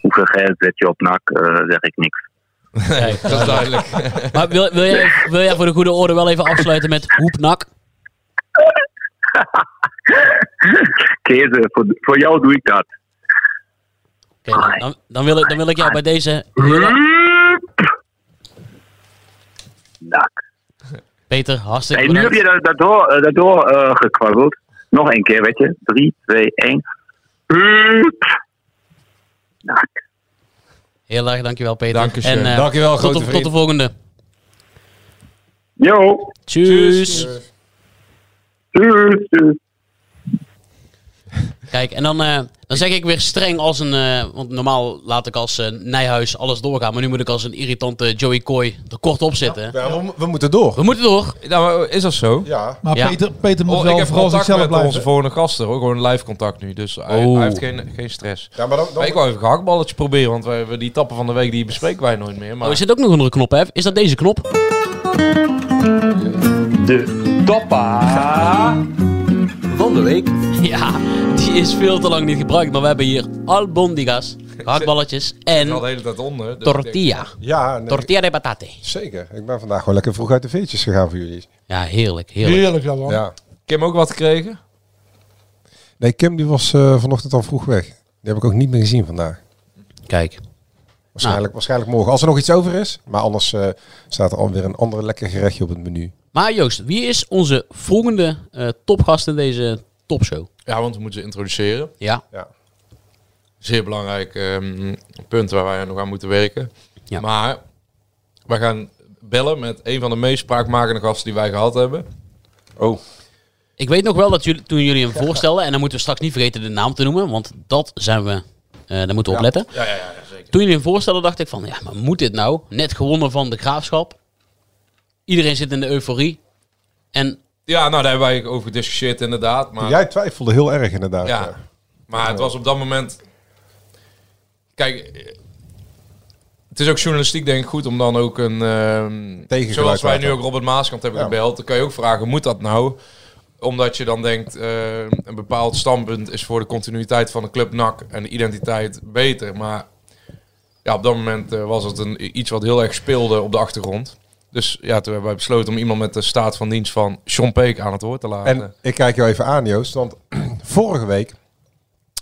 hoeveel geld zet je op NAC, eh, zeg ik niks. Nee, dat is duidelijk. Maar wil, wil, jij, wil jij voor de goede orde wel even afsluiten met hoepnak? Kees, voor, voor jou doe ik dat. Oké, dan, dan, wil ik, dan wil ik jou bij deze NAC. Peter, hartstikke Hey, nu heb je dat, dat door, eh, dat door eh, gekwabbeld. Nog een keer, weet je. 3, 2, 1. Heel erg dankjewel Peter. Dankeschön. En, eh, Dankjewel, tot, grote tot vriend. de volgende. Yo. Tjus. Tjus. tjus. Kijk, en dan, eh, dan zeg ik weer streng als een... eh, want normaal laat ik als eh, Nijhuis alles doorgaan. Maar nu moet ik als een irritante Joey Coy er kort op zitten. Ja, we, we moeten door. We moeten door. Nou, is dat zo? Ja. Maar Ja. Peter, Peter moet Oh, wel ik heb vooral contact zichzelf met blijven. onze volgende gasten hoor. Gewoon live contact nu. Dus hij, Oh. hij heeft geen, geen stress. Ja, maar dan, dan- Maar ik wou even gehaktballetje proberen. Want wij, we die tappen van de week die bespreken wij nooit meer. Maar Oh, er zit ook nog een andere knop, hè? Is dat deze knop? De toppa van de week. Ja, die is veel te lang niet gebruikt. Maar we hebben hier albondigas, gehaktballetjes ik en zat de hele tijd onder. dus ik denk- tortilla. ja, nee, Tortilla de patate. zeker. Ik ben vandaag gewoon lekker vroeg uit de veertjes gegaan voor jullie. Ja, heerlijk, heerlijk. Heerlijk man. Ja. Kim ook wat gekregen? Nee, Kim die was eh, vanochtend al vroeg weg. Die heb ik ook niet meer gezien vandaag. Kijk, Waarschijnlijk, waarschijnlijk morgen. Als er nog iets over is. Maar anders eh, staat er alweer een ander lekker gerechtje op het menu. Maar Joost, wie is onze volgende eh, topgast in deze topshow? Ja, want we moeten ze introduceren. Ja, Zeer belangrijk ehm, punt waar wij nog aan moeten werken. Ja. Maar we gaan bellen met een van de meest spraakmakende gasten die wij gehad hebben. Oh. ik weet nog wel dat jullie, toen jullie hem voorstelden, en dan moeten we straks niet vergeten de naam te noemen, want dat zijn we, eh daar moeten we op letten. Ja, ja, ja, zeker. Toen jullie hem voorstelden, dacht ik van, ja, maar moet dit nou? Net gewonnen van de Graafschap. Iedereen zit in de euforie. En Ja, nou daar hebben wij over gediscussieerd inderdaad. Maar, Jij twijfelde heel erg inderdaad. ja, ja. maar het was op dat moment... Kijk, het is ook journalistiek denk ik goed om dan ook een... ehm Tegengeluid zoals wij nu ook Robert Maaskant hebben Ja. gebeld. Dan kan je ook vragen, moet dat nou? Omdat je dan denkt, eh, een bepaald standpunt is voor de continuïteit van de club NAC en de identiteit beter. Maar ja, op dat moment eh, was het een, iets wat heel erg speelde op de achtergrond. Dus ja, toen hebben wij besloten om iemand met de staat van dienst van Sean Peek aan het woord te laten. En ik kijk jou even aan, Joost. Want vorige week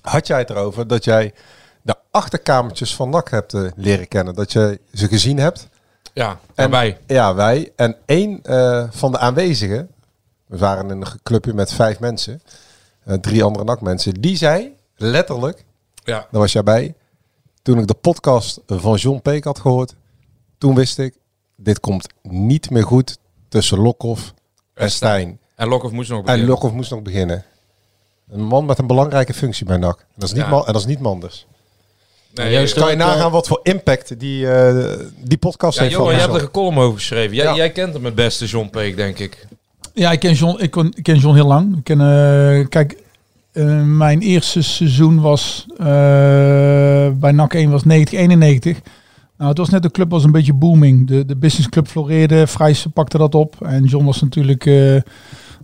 had jij het erover dat jij de achterkamertjes van NAC hebt eh, leren kennen. Dat je ze gezien hebt. ja, en wij. Ja, wij. En één eh, van de aanwezigen, we waren in een clubje met vijf mensen, eh, drie andere NAC-mensen, die zei letterlijk, Ja. daar was jij bij, toen ik de podcast van John Peek had gehoord, toen wist ik, dit komt niet meer goed tussen Lokhoff en Stijn. En Lokhoff moest nog En beginnen. Lokhoff moest nog beginnen. Een man met een belangrijke functie bij NAC. En dat is niet, Ja. man, en dat is niet Manders. Nee, Juist Kan je eh, nagaan wat voor impact die, eh, die podcast ja, heeft Johan, je van hebt er een column over geschreven. Jij, Ja. jij kent hem het beste, John Peek, denk ik. Ja, ik ken John, ik ken, ik ken John heel lang. Ik ken, eh, kijk, eh, mijn eerste seizoen was eh, bij NAC 1 was 90, 91. Nou, het was net de club was een beetje booming. De, de businessclub floreerde, Vrijs pakte dat op. En John was natuurlijk... eh,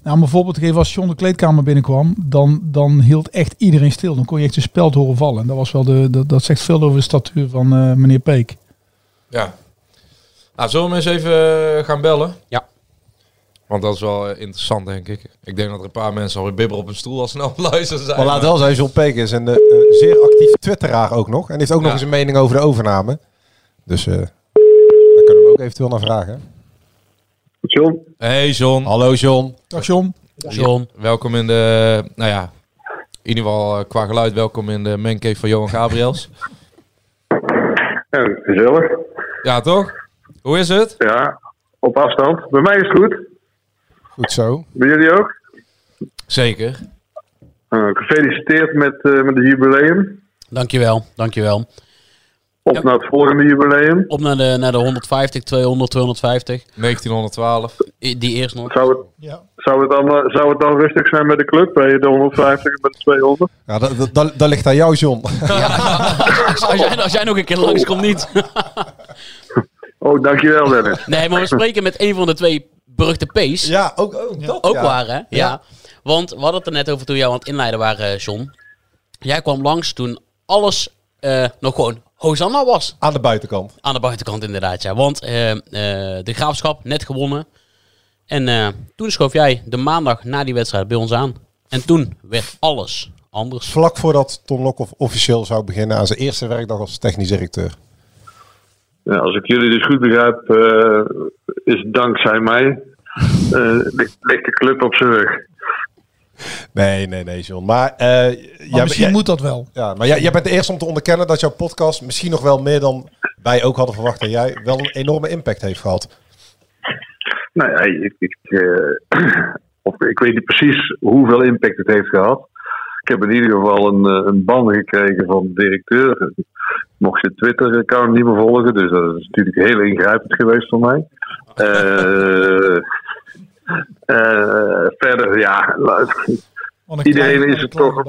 nou, om een voorbeeld te geven, als John de kleedkamer binnenkwam, dan, dan hield echt iedereen stil. Dan kon je echt een speld horen vallen. En dat, was wel de, dat, dat zegt veel over de statuur van eh, meneer Peek. Ja. Nou, zullen we hem eens even eh, gaan bellen? Ja. Want dat is wel interessant, denk ik. Ik denk dat er een paar mensen alweer bibber op een stoel als snel luisteren zijn. Maar laat wel zijn, John Peek is een zeer actief twitteraar ook nog. En heeft ook nog eens een mening over de overname. Dus eh daar kunnen we ook eventueel naar vragen. John, Hey John. Hallo John. Dag John. John. Welkom in de, nou ja, in ieder geval eh, qua geluid welkom in de mancave van Johan Gabriels. ja, gezellig. Ja, toch? Hoe is het? Ja, op afstand. Bij mij is het goed. Goed zo. Bij jullie ook? Zeker. Eh, gefeliciteerd met, eh, met het jubileum. Dankjewel, dankjewel. Op Ja. naar het volgende jubileum. Op naar de, naar de 150, 200, 250. 1912. I- Die eerst nog. Zou het, Ja. zou, het dan, zou het dan rustig zijn met de club bij de 150 en bij de 200? Ja, dat, dat, dat, dat ligt aan jou John. Als, als jij, als jij nog een keer langskomt, niet. Oh, dankjewel Dennis. Nee, maar we spreken met een van de twee beruchte P's. ja, ook, ook dat. Ook ja. waar, hè? Ja. Want we hadden het er net over toen jou aan het inleiden waren, eh, John. Jij kwam langs toen alles eh, nog gewoon Hosanna was. Aan de buitenkant. Aan de buitenkant inderdaad, ja. Want eh, eh, de Graafschap, net gewonnen. En eh, toen schoof jij de maandag na die wedstrijd bij ons aan. En toen werd alles anders. Vlak voordat Ton Lokhoff officieel zou beginnen aan zijn eerste werkdag als technisch directeur. Ja, als ik jullie dus goed begrijp, eh, is dankzij mij. eh, ligt ligt de club op zijn rug. Nee, nee, nee John. Maar, eh, Maar jij- misschien jij- moet dat wel. Ja, maar jij, jij bent de eerste om te onderkennen dat jouw podcast misschien nog wel meer dan wij ook hadden verwacht en jij wel een enorme impact heeft gehad. Nou ja, ik, ik, eh, of, ik weet niet precies hoeveel impact het heeft gehad. ik heb in ieder geval een, eh, een ban gekregen van de directeur. Ik mocht je Twitter-account niet meer volgen, dus dat is natuurlijk heel ingrijpend geweest voor mij. Eh, verder, ja, iedereen is het toch.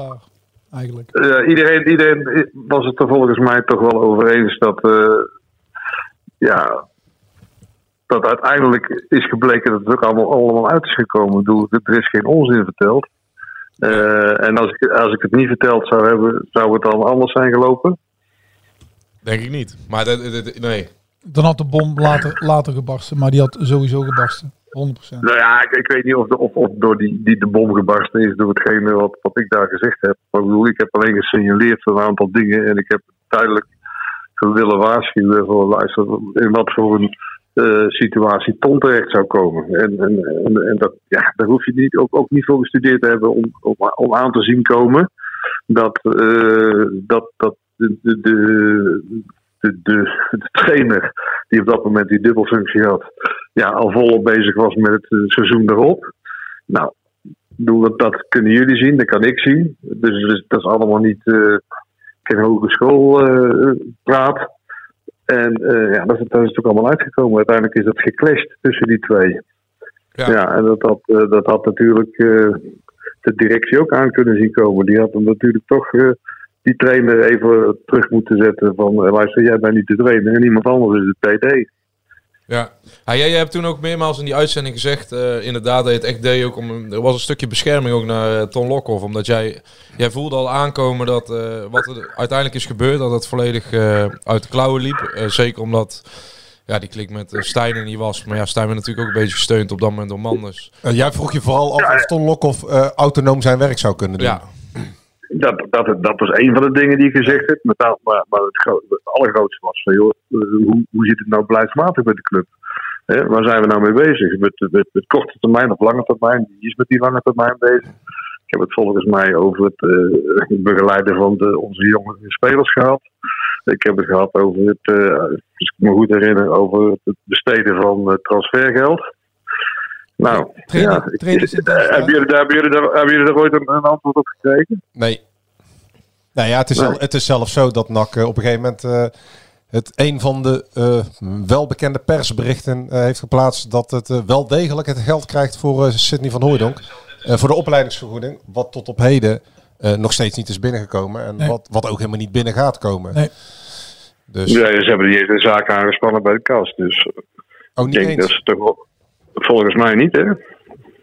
Eigenlijk. Iedereen, iedereen was het er volgens mij toch wel over eens dat, eh, ja, dat uiteindelijk is gebleken dat het ook allemaal, allemaal uit is gekomen. Ik bedoel, er is geen onzin verteld. Eh, en als ik, als ik het niet verteld zou hebben, zou het dan anders zijn gelopen? Denk ik niet. Maar dat- nee. Dan had de bom later, later gebarsten, maar die had sowieso gebarsten. 100%. Nou ja, ik, ik weet niet of, of, door die, die de bom gebarsten is door hetgene wat, wat ik daar gezegd heb. Ik heb alleen gesignaleerd een aantal dingen en ik heb duidelijk willen waarschuwen voor luister, in wat voor een eh, situatie Ton terecht zou komen. En, en, en, dat, ja, daar hoef je niet, ook, ook niet voor gestudeerd te hebben om, om, aan te zien komen dat, eh, dat, dat de, de, de, trainer die op dat moment die dubbelfunctie had, ja, al volop bezig was met het eh, seizoen erop. Nou, dat, dat kunnen jullie zien, dat kan ik zien. Dus, dus dat is allemaal niet eh, geen hogeschool eh praat. En ja, dat is, dat is natuurlijk allemaal uitgekomen. Uiteindelijk is dat geclashed tussen die twee. Ja, en dat had, dat had natuurlijk de directie ook aan kunnen zien komen. Die had hem natuurlijk toch die trainer even terug moeten zetten van... eh, luister, jij bent niet de trainer en iemand anders is de TD. Ja, ja jij, jij hebt toen ook meermaals in die uitzending gezegd, eh, inderdaad, dat je het echt deed ook om, er was een stukje bescherming ook naar eh, Ton Lokhoff, omdat jij, jij voelde al aankomen dat eh, wat er uiteindelijk is gebeurd, dat het volledig eh, uit de klauwen liep. Eh, zeker omdat ja, die klik met uh, Stijn er niet was, maar ja, Stijn werd natuurlijk ook een beetje gesteund op dat moment door Manders. Jij vroeg je vooral af of Ton Lokhoff eh, autonoom zijn werk zou kunnen doen. Ja. Dat, dat, dat was een van de dingen die ik gezegd heb. Maar, maar, maar het, het allergrootste was van, joh, hoe, hoe zit het nou beleidsmatig met de club? Waar zijn we nou mee bezig? Met, met, korte termijn of lange termijn? Wie is met die lange termijn bezig? Ik heb het volgens mij over het eh, begeleiden van de, onze jonge spelers gehad. Ik heb het gehad over het, eh, als ik me goed herinner, over het besteden van eh, transfergeld. Nou, ja, ik- hebben, jullie daar, hebben, jullie daar, hebben jullie daar ooit een, een antwoord op gekregen? Nee. Nou ja, het is, Nee. wel- het is zelfs zo dat NAC eh, op een gegeven moment eh, het een van de eh, welbekende persberichten heeft geplaatst dat het wel degelijk het geld krijgt voor eh Sidney van Hooijdonk. eh, voor de opleidingsvergoeding, wat tot op heden eh, nog steeds niet is binnengekomen. En Nee. wat, wat ook helemaal niet binnen gaat komen. Nee. Dus, Ja, ze hebben een zaak aangespannen bij de kast. Dus Oh, ik niet denk eens? dat ze toch wel... Volgens mij niet, hè?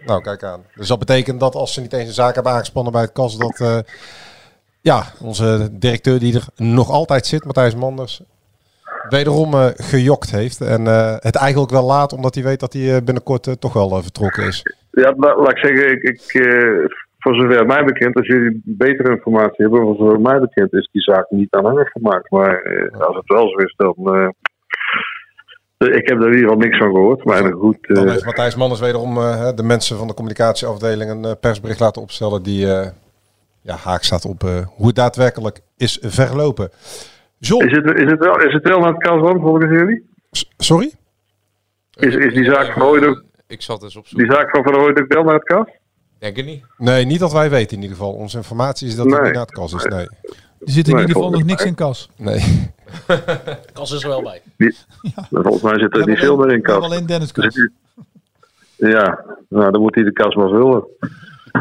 Nou, kijk aan. Dus dat betekent dat als ze niet eens een zaak hebben aangespannen bij het kas, dat eh, ja, onze directeur die er nog altijd zit, Matthijs Manders, wederom eh, gejokt heeft. En eh, het eigenlijk wel laat, omdat hij weet dat hij binnenkort toch wel vertrokken is. Ja, la- laat ik zeggen, ik, ik, voor zover mij bekend, als jullie betere informatie hebben, voor zover mij bekend is die zaak niet aanhangig gemaakt. Maar als het wel zo is, dan... ik heb er in ieder geval niks van gehoord. Maar goed, eh, Dan heeft Matthijs Manders wederom eh, de mensen van de communicatieafdeling een eh, persbericht laten opstellen die eh, ja, haak staat op eh, hoe het daadwerkelijk is verlopen. John. is, het, is, het wel, is het wel naar het kasland volgens jullie? Sorry? Is, is die zaak van Hooydonk, Ik zat eens op zoek. die zaak van Van Hooydonk wel naar het kas? Denk ik niet. Nee, niet dat wij weten in ieder geval. Onze informatie is dat het Nee. niet naar het kas is. Nee. Er zit in Nee, ieder geval nog niks in kas. Nee. Kas is er wel bij. Die- Volgens mij zit er niet veel meer in kas. Alleen Dennis zit nu- Ja, nou dan moet hij de kas maar vullen.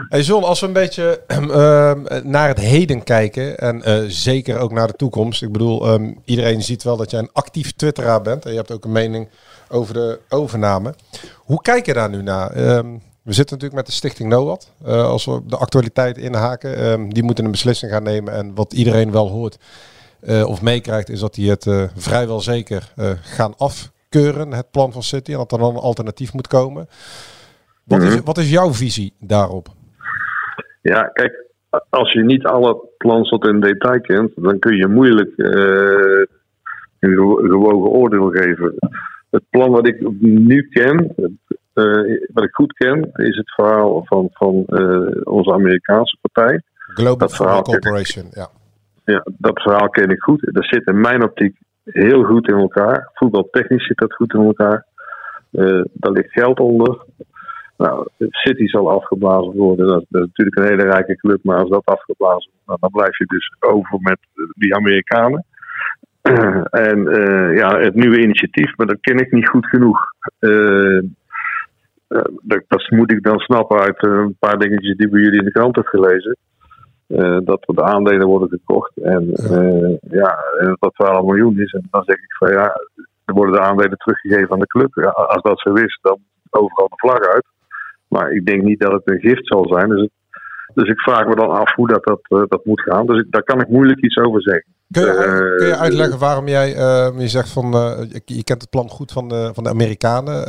Hey John, als we een beetje ehm, naar het heden kijken en eh, zeker ook naar de toekomst. Ik bedoel, ehm, iedereen ziet wel dat jij een actief twitteraar bent en je hebt ook een mening over de overname. Hoe kijk je daar nu naar? Ehm, we zitten natuurlijk met de stichting NOAD. Eh, als we de actualiteit inhaken, ehm, die moeten een beslissing gaan nemen. En wat iedereen wel hoort eh, of meekrijgt, is dat die het eh, vrijwel zeker eh, gaan afkeuren, het plan van City. En dat er dan een alternatief moet komen. Wat, is, wat is jouw visie daarop? Ja, kijk, als je niet alle plans tot in detail kent, dan kun je moeilijk een gewo- gewogen oordeel geven. Het plan wat ik nu ken, wat ik goed ken, is het verhaal van, van onze Amerikaanse partij. Global Football. Corporation, ja. Ja, dat verhaal ken ik goed. Dat zit in mijn optiek heel goed in elkaar. Voetbaltechnisch zit dat goed in elkaar. Eh daar ligt geld onder. Nou, City zal afgeblazen worden. Dat, is natuurlijk een hele rijke club. Maar als dat afgeblazen wordt, nou, dan blijf je dus over met die Amerikanen. en eh, ja, het nieuwe initiatief, maar dat ken ik niet goed genoeg. Eh, dat, moet ik dan snappen uit een paar dingetjes die bij jullie in de krant heb gelezen. Eh, dat er de aandelen worden gekocht en eh, ja, en dat 12 miljoen is. En dan zeg ik van ja, er worden de aandelen teruggegeven aan de club. Ja, als dat zo is, dan overal de vlag uit. Maar ik denk niet dat het een gift zal zijn. Dus, het- dus ik vraag me dan af hoe dat, dat, eh, dat moet gaan. Dus ik, daar kan ik moeilijk iets over zeggen. Kun je, Eh, kun je uitleggen waarom jij, eh, je zegt van, eh, je, je kent het plan goed van de, van de Amerikanen.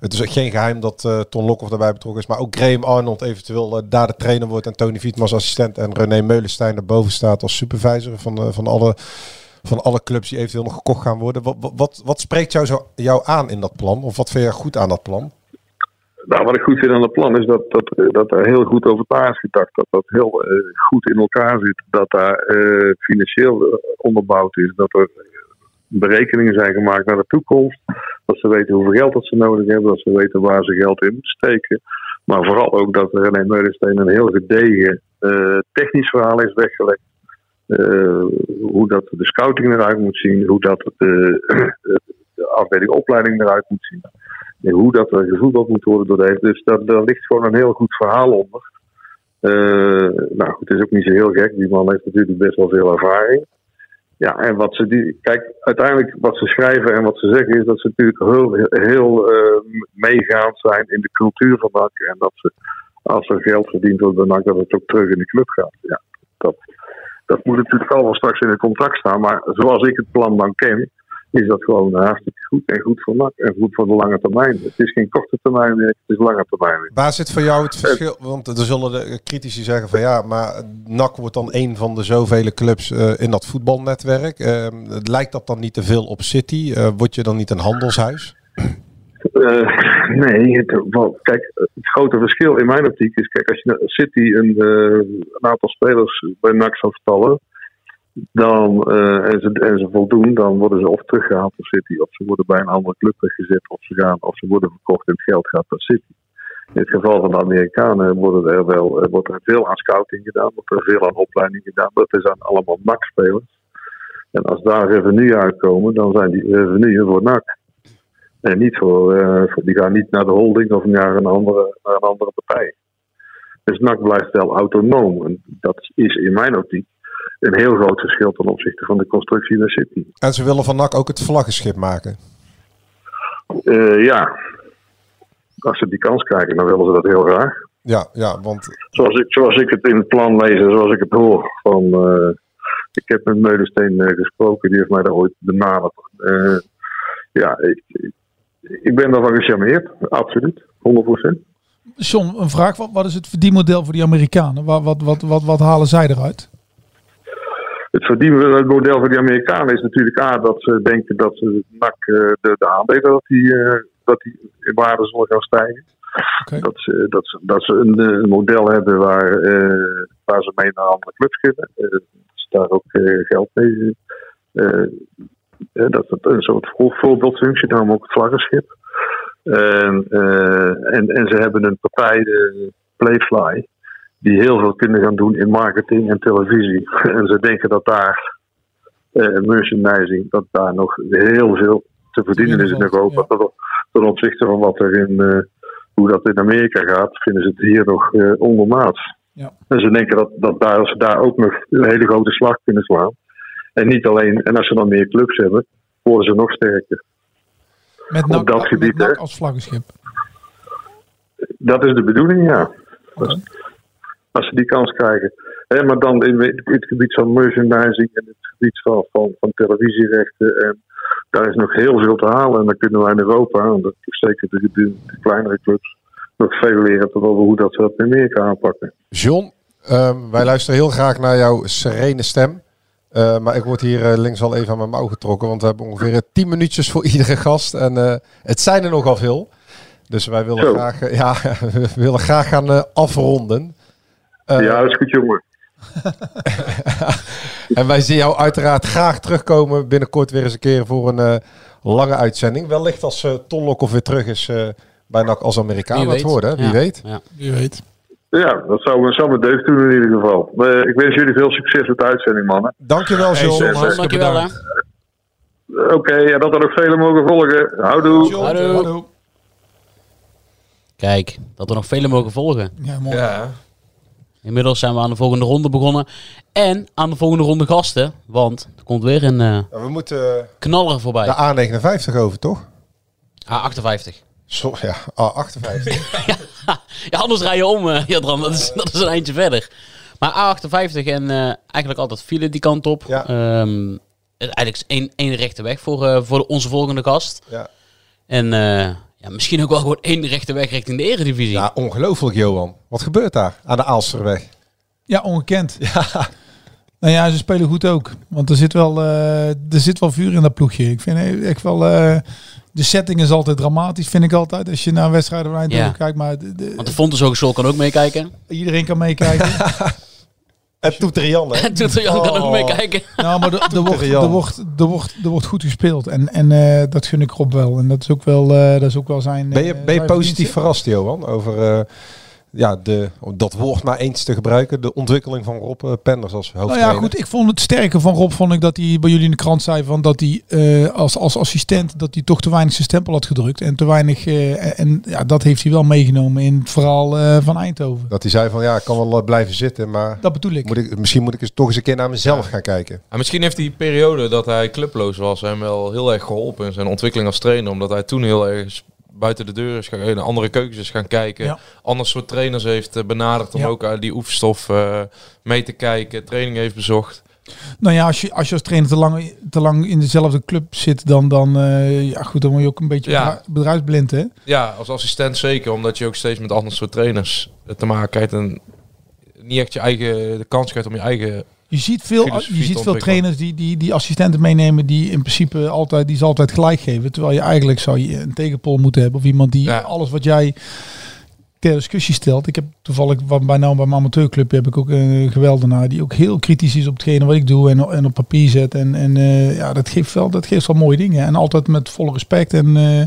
Het is geen geheim dat eh, Ton Lokhoff daarbij betrokken is, maar ook Graham Arnold eventueel eh, daar de trainer wordt en Tony Vietman als assistent en René Meulenstein erboven staat als supervisor van, eh, van, alle, van alle clubs die eventueel nog gekocht gaan worden. Wat, wat- wat, spreekt jou, zo, jou aan in dat plan? Of wat vind je goed aan dat plan? Nou, wat ik goed vind aan het plan is dat, dat, dat er heel goed over na is gedacht. Dat dat heel goed in elkaar zit. Dat daar financieel onderbouwd is. Dat er berekeningen zijn gemaakt naar de toekomst. Dat ze weten hoeveel geld dat ze nodig hebben. Dat ze weten waar ze geld in moeten steken. Maar vooral ook dat René Meulensteen een heel gedegen eh, technisch verhaal is weggelegd. Eh, hoe dat de scouting eruit moet zien. Hoe dat eh, de afdeling opleiding eruit moet zien. En hoe dat er gevoetbald moet worden door de Dus daar, ligt gewoon een heel goed verhaal onder. Eh, nou het is ook niet zo heel gek. Die man heeft natuurlijk best wel veel ervaring. Ja, en wat ze die. Kijk, uiteindelijk wat ze schrijven en wat ze zeggen is dat ze natuurlijk heel, heel eh, meegaand zijn in de cultuur van NAC. En dat ze, als er geld verdiend wordt bij NAC, dat het ook terug in de club gaat. Ja, dat, dat moet natuurlijk allemaal straks in het contract staan. Maar zoals ik het plan dan ken, is dat gewoon hartstikke goed. En goed voor NAC en goed voor de lange termijn. Het is geen korte termijn werk, het is lange termijn werk. Waar zit voor jou het verschil? Want er zullen de critici zeggen van ja, maar NAC wordt dan een van de zoveel clubs eh, in dat voetbalnetwerk. Ehm, lijkt dat dan niet te veel op City? Eh, word je dan niet een handelshuis? Eh, nee, het, wel, kijk, het grote verschil in mijn optiek is, kijk, als je City een, eh, een aantal spelers bij NAC zou vertallen, dan, eh, en, ze, en ze voldoen, dan worden ze of teruggehaald door City, of ze worden bij een andere club weggezet, of ze, gaan, of ze worden verkocht en het geld gaat naar City. In het geval van de Amerikanen worden er wel, er wordt er veel aan scouting gedaan, wordt er veel aan opleiding gedaan. Dat is aan allemaal NAC-spelers. En als daar revenue uitkomen, dan zijn die revenue voor NAC. En niet voor, eh, voor- die gaan niet naar de holding of naar een andere, naar een andere partij. Dus NAC blijft wel autonoom. En dat is in mijn optiek een heel groot verschil ten opzichte van de constructie naar City. En ze willen van NAC ook het vlaggenschip maken. Eh, ja, als ze die kans krijgen, dan willen ze dat heel graag. Ja, ja, want Zoals ik, zoals ik het in het plan lees en zoals ik het hoor van... eh, ik heb met Meulensteen eh, gesproken, die heeft mij daar ooit benaderd. Eh, ja, ik, ik, ik ben daarvan gecharmeerd, absoluut, 100%. John, een vraag. Wat, wat is het verdienmodel voor die Amerikanen? Wat, wat, wat, wat, wat halen zij eruit? Het verdienmodel voor die Amerikanen is natuurlijk A, dat ze denken dat ze NAC, eh, de, de aandelen dat die, eh, dat die in waarde zullen gaan stijgen. Dat, ze, dat, ze, dat ze een, eh, een model hebben waar, waar ze mee naar andere clubs kunnen. Dat ze daar ook geld mee. dat het een soort voor- voorbeeldfunctie, daarom ook het vlaggenschip. En, en, en ze hebben een partij, Playfly, die heel veel kunnen gaan doen in marketing en televisie. En ze denken dat daar eh, merchandising, dat daar nog heel veel te verdienen is in Europa. Ten- Ten opzichte van wat er in, eh, hoe dat in Amerika gaat, vinden ze het hier nog eh, ondermaats. Ja. En ze denken dat, dat daar, ze daar ook nog een hele grote slag kunnen slaan. En niet alleen, en als ze dan meer clubs hebben, worden ze nog sterker. Met Op NAC, dat met gebied, NAC als vlaggenschip. Dat is de bedoeling, ja. Als, als ze die kans krijgen. Hè, maar dan in het het gebied van merchandising en het gebied van, van, van televisierechten. En daar is nog heel veel te halen. En dan kunnen wij in Europa, en dat is zeker de, de, de kleinere clubs, nog veel leren over hoe dat ze dat in Amerika aanpakken. John, ehm, wij luisteren heel graag naar jouw serene stem. Eh, maar ik word hier eh, links al even aan mijn mouw getrokken. Want we hebben ongeveer eh, 10 minuutjes voor iedere gast. En eh, het zijn er nogal veel. Dus wij willen Zo. graag, eh, ja, we willen graag gaan eh, afronden. Eh, ja, dat is goed, jongen. en wij zien jou uiteraard graag terugkomen binnenkort weer eens een keer voor een eh, lange uitzending. Wellicht als eh Ton Lokhoff weer terug is, eh, bij NAC als Amerikaan wat weet. worden. hè? Wie Ja. weet. Ja. Wie weet. Ja, dat zou, me- zou me deugd doen in ieder geval. Ik wens jullie veel succes met de uitzending, mannen. Dankjewel, Hey, John. John, hartstikke Dankjewel hè. Oké, en dat er nog velen mogen volgen. Houdoe. Hallo. Kijk, dat er nog velen mogen volgen. Ja, mooi. Ja. Inmiddels zijn we aan de volgende ronde begonnen. En aan de volgende ronde gasten. Want er komt weer een eh, Ja, we moeten knaller voorbij. de A59 over, toch? A58. Zo, ja, A58. Ja, anders rij je om, eh Jadran. Dat is, dat is een eindje verder. Maar A58 en eh, eigenlijk altijd file die kant op. Ja. Ehm, eigenlijk één, één rechte weg voor, eh, voor onze volgende gast. ja. En eh, ja, misschien ook wel gewoon één rechte weg richting de eredivisie. ja, ongelooflijk, Johan. Wat gebeurt daar aan de Aalsterweg? Ja, ongekend. Ja. Nou ja, ze spelen goed ook. Want er zit wel, eh, er zit wel vuur in dat ploegje. Ik vind echt wel... eh, de setting is altijd dramatisch, vind ik altijd. Als je naar wedstrijden Ja. kijkt. Maar de- de- Want de Fontes Hogeschool kan ook meekijken. iedereen kan meekijken. En Toeterian, hè? En Toeter Jan kan ook Oh. meekijken. nou, maar er, er, wordt, er, wordt, er, wordt, er wordt goed gespeeld. En, en eh, dat gun ik Rob wel. En dat is ook wel, eh, dat is ook wel zijn... Ben je, eh, ben je positief verrast, Johan, over eh, ja, de, om dat woord maar eens te gebruiken, de ontwikkeling van Rob eh, Penders als Nou hoofdtrainer? ja, goed. Ik vond het sterke van Rob, vond ik dat hij bij jullie in de krant zei van dat hij eh, als, als assistent dat hij toch te weinig zijn stempel had gedrukt en te weinig. eh, en ja, dat heeft hij wel meegenomen in het verhaal eh, van Eindhoven. Dat hij zei van ja, ik kan wel blijven zitten, maar Dat bedoel ik. moet ik, misschien moet ik eens toch eens een keer naar mezelf gaan kijken. En misschien heeft die periode dat hij clubloos was hem wel heel erg geholpen in zijn ontwikkeling als trainer. Omdat hij toen heel erg buiten de deur is gaan, naar andere keukens is gaan kijken. Ja. Ander soort trainers heeft eh, benaderd om Ja. ook uit die oefenstof eh, mee te kijken. Training heeft bezocht. Nou ja, als je als, je als trainer te lang, te lang in dezelfde club zit, dan, dan, eh, ja, goed, dan word je ook een beetje Ja. bedrijf- bedrijfsblind. Hè? Ja, als assistent zeker. Omdat je ook steeds met ander soort trainers eh, te maken krijgt. En niet echt je eigen, de kans krijgt om je eigen... Je ziet veel, je ziet veel trainers die, die, die assistenten meenemen die in principe altijd, die ze altijd gelijk geven. Terwijl je eigenlijk zou je een tegenpol moeten hebben. Of iemand die Ja. alles wat jij ter discussie stelt. Ik heb toevallig bij nou bij mijn amateurclub heb ik ook een geweldenaar die ook heel kritisch is op hetgene wat ik doe en, en op papier zet. En, en eh, ja, dat geeft wel, dat geeft wel mooie dingen. En altijd met volle respect. En eh,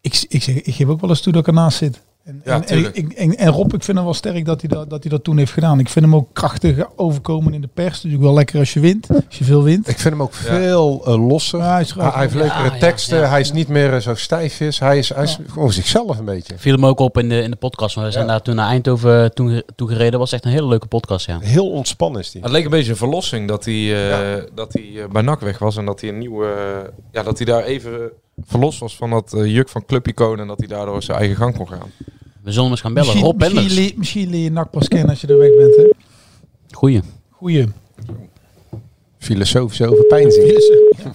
ik, ik, zeg, ik geef ook wel eens toe dat ik ernaast zit. En, Ja, en, en, en, en Rob, ik vind hem wel sterk dat hij dat, dat hij dat toen heeft gedaan. Ik vind hem ook krachtig overkomen in de pers. Natuurlijk wel lekker als je wint, als je veel wint. Ik vind hem ook veel eh, losser. Ja, hij is hij, hij heeft leukere ja, teksten. ja. Hij is niet meer eh, zo stijf is. Hij is, hij is gewoon zichzelf een beetje. Viel hem ook op in de, in de podcast. We zijn Ja. daar toen naar Eindhoven toe, toe gereden. was echt een hele leuke podcast, ja. Heel ontspannen is hij. Het leek een beetje een verlossing dat hij, eh, dat hij eh, bij NAC weg was. En dat hij een nieuwe... eh, ja, dat hij daar even verlost was van dat eh, juk van clubicoon. En dat hij daardoor zijn eigen gang kon gaan. We zullen hem eens gaan bellen. Misschien, Rob misschien, Penders. misschien leer je NAC pas kennen als je er weg bent. Hè? Goeie. Goeie. Filosofisch over pijnzing. Ja. Dat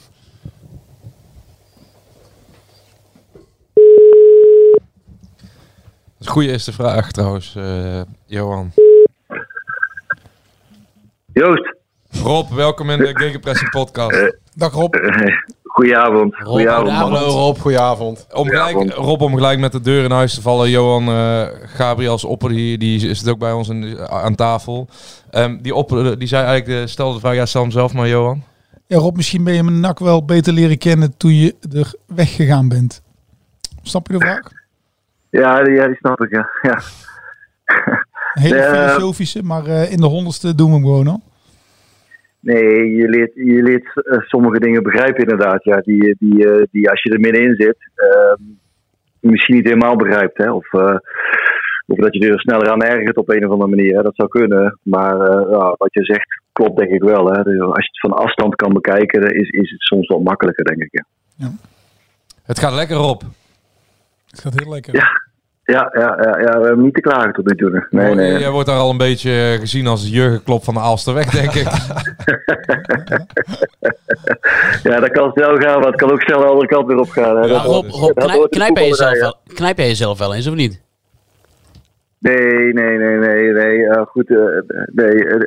is een goede eerste vraag trouwens, eh, Johan. Joost, Rob, welkom in de Gegenpressing podcast. Dag Rob. eh, goedenavond. Goedenavond, man. Hallo Rob, goedenavond. Om gelijk, Rob, om gelijk met de deur in huis te vallen. Johan uh, Gabriels Opper, die, die zit ook bij ons in, aan tafel. Um, die Opper, die zei eigenlijk, de, stelde de vraag, ja, stel hem zelf maar, Johan. Ja, Rob, misschien ben je mijn NAC wel beter leren kennen toen je er weggegaan bent. Snap je de vraag? Ja, die, ja, die snap ik, ja. ja. Een hele Eh, filosofische, maar uh, in de honderdste doen we hem gewoon al. Nee, je leert, je leert uh, sommige dingen begrijpen inderdaad. Ja, die, die, uh, die als je er middenin zit, uh, misschien niet helemaal begrijpt. Hè? Of, uh, of dat je er sneller aan ergert op een of andere manier. Hè? Dat zou kunnen. Maar uh, ja, wat je zegt klopt denk ik wel. Hè? Dus als je het van afstand kan bekijken, is, is het soms wel makkelijker, denk ik. Ja. ja. Het gaat lekker op. Het gaat heel lekker. Ja. Ja, ja, ja, ja, we hebben niet te klagen tot nu toe. Nee, nee. Jij wordt daar al een beetje gezien als Jurgen Klop van de Aalsterweg, denk ik. ja, dat kan snel gaan, maar het kan ook snel de andere kant weer op gaan. Hè. Ja, dat Rob, Rob knijp, knijp, jij jezelf wel, knijp jij jezelf wel eens, of niet? Nee, nee, nee, nee, nee. Uh, goed, uh, nee. Uh,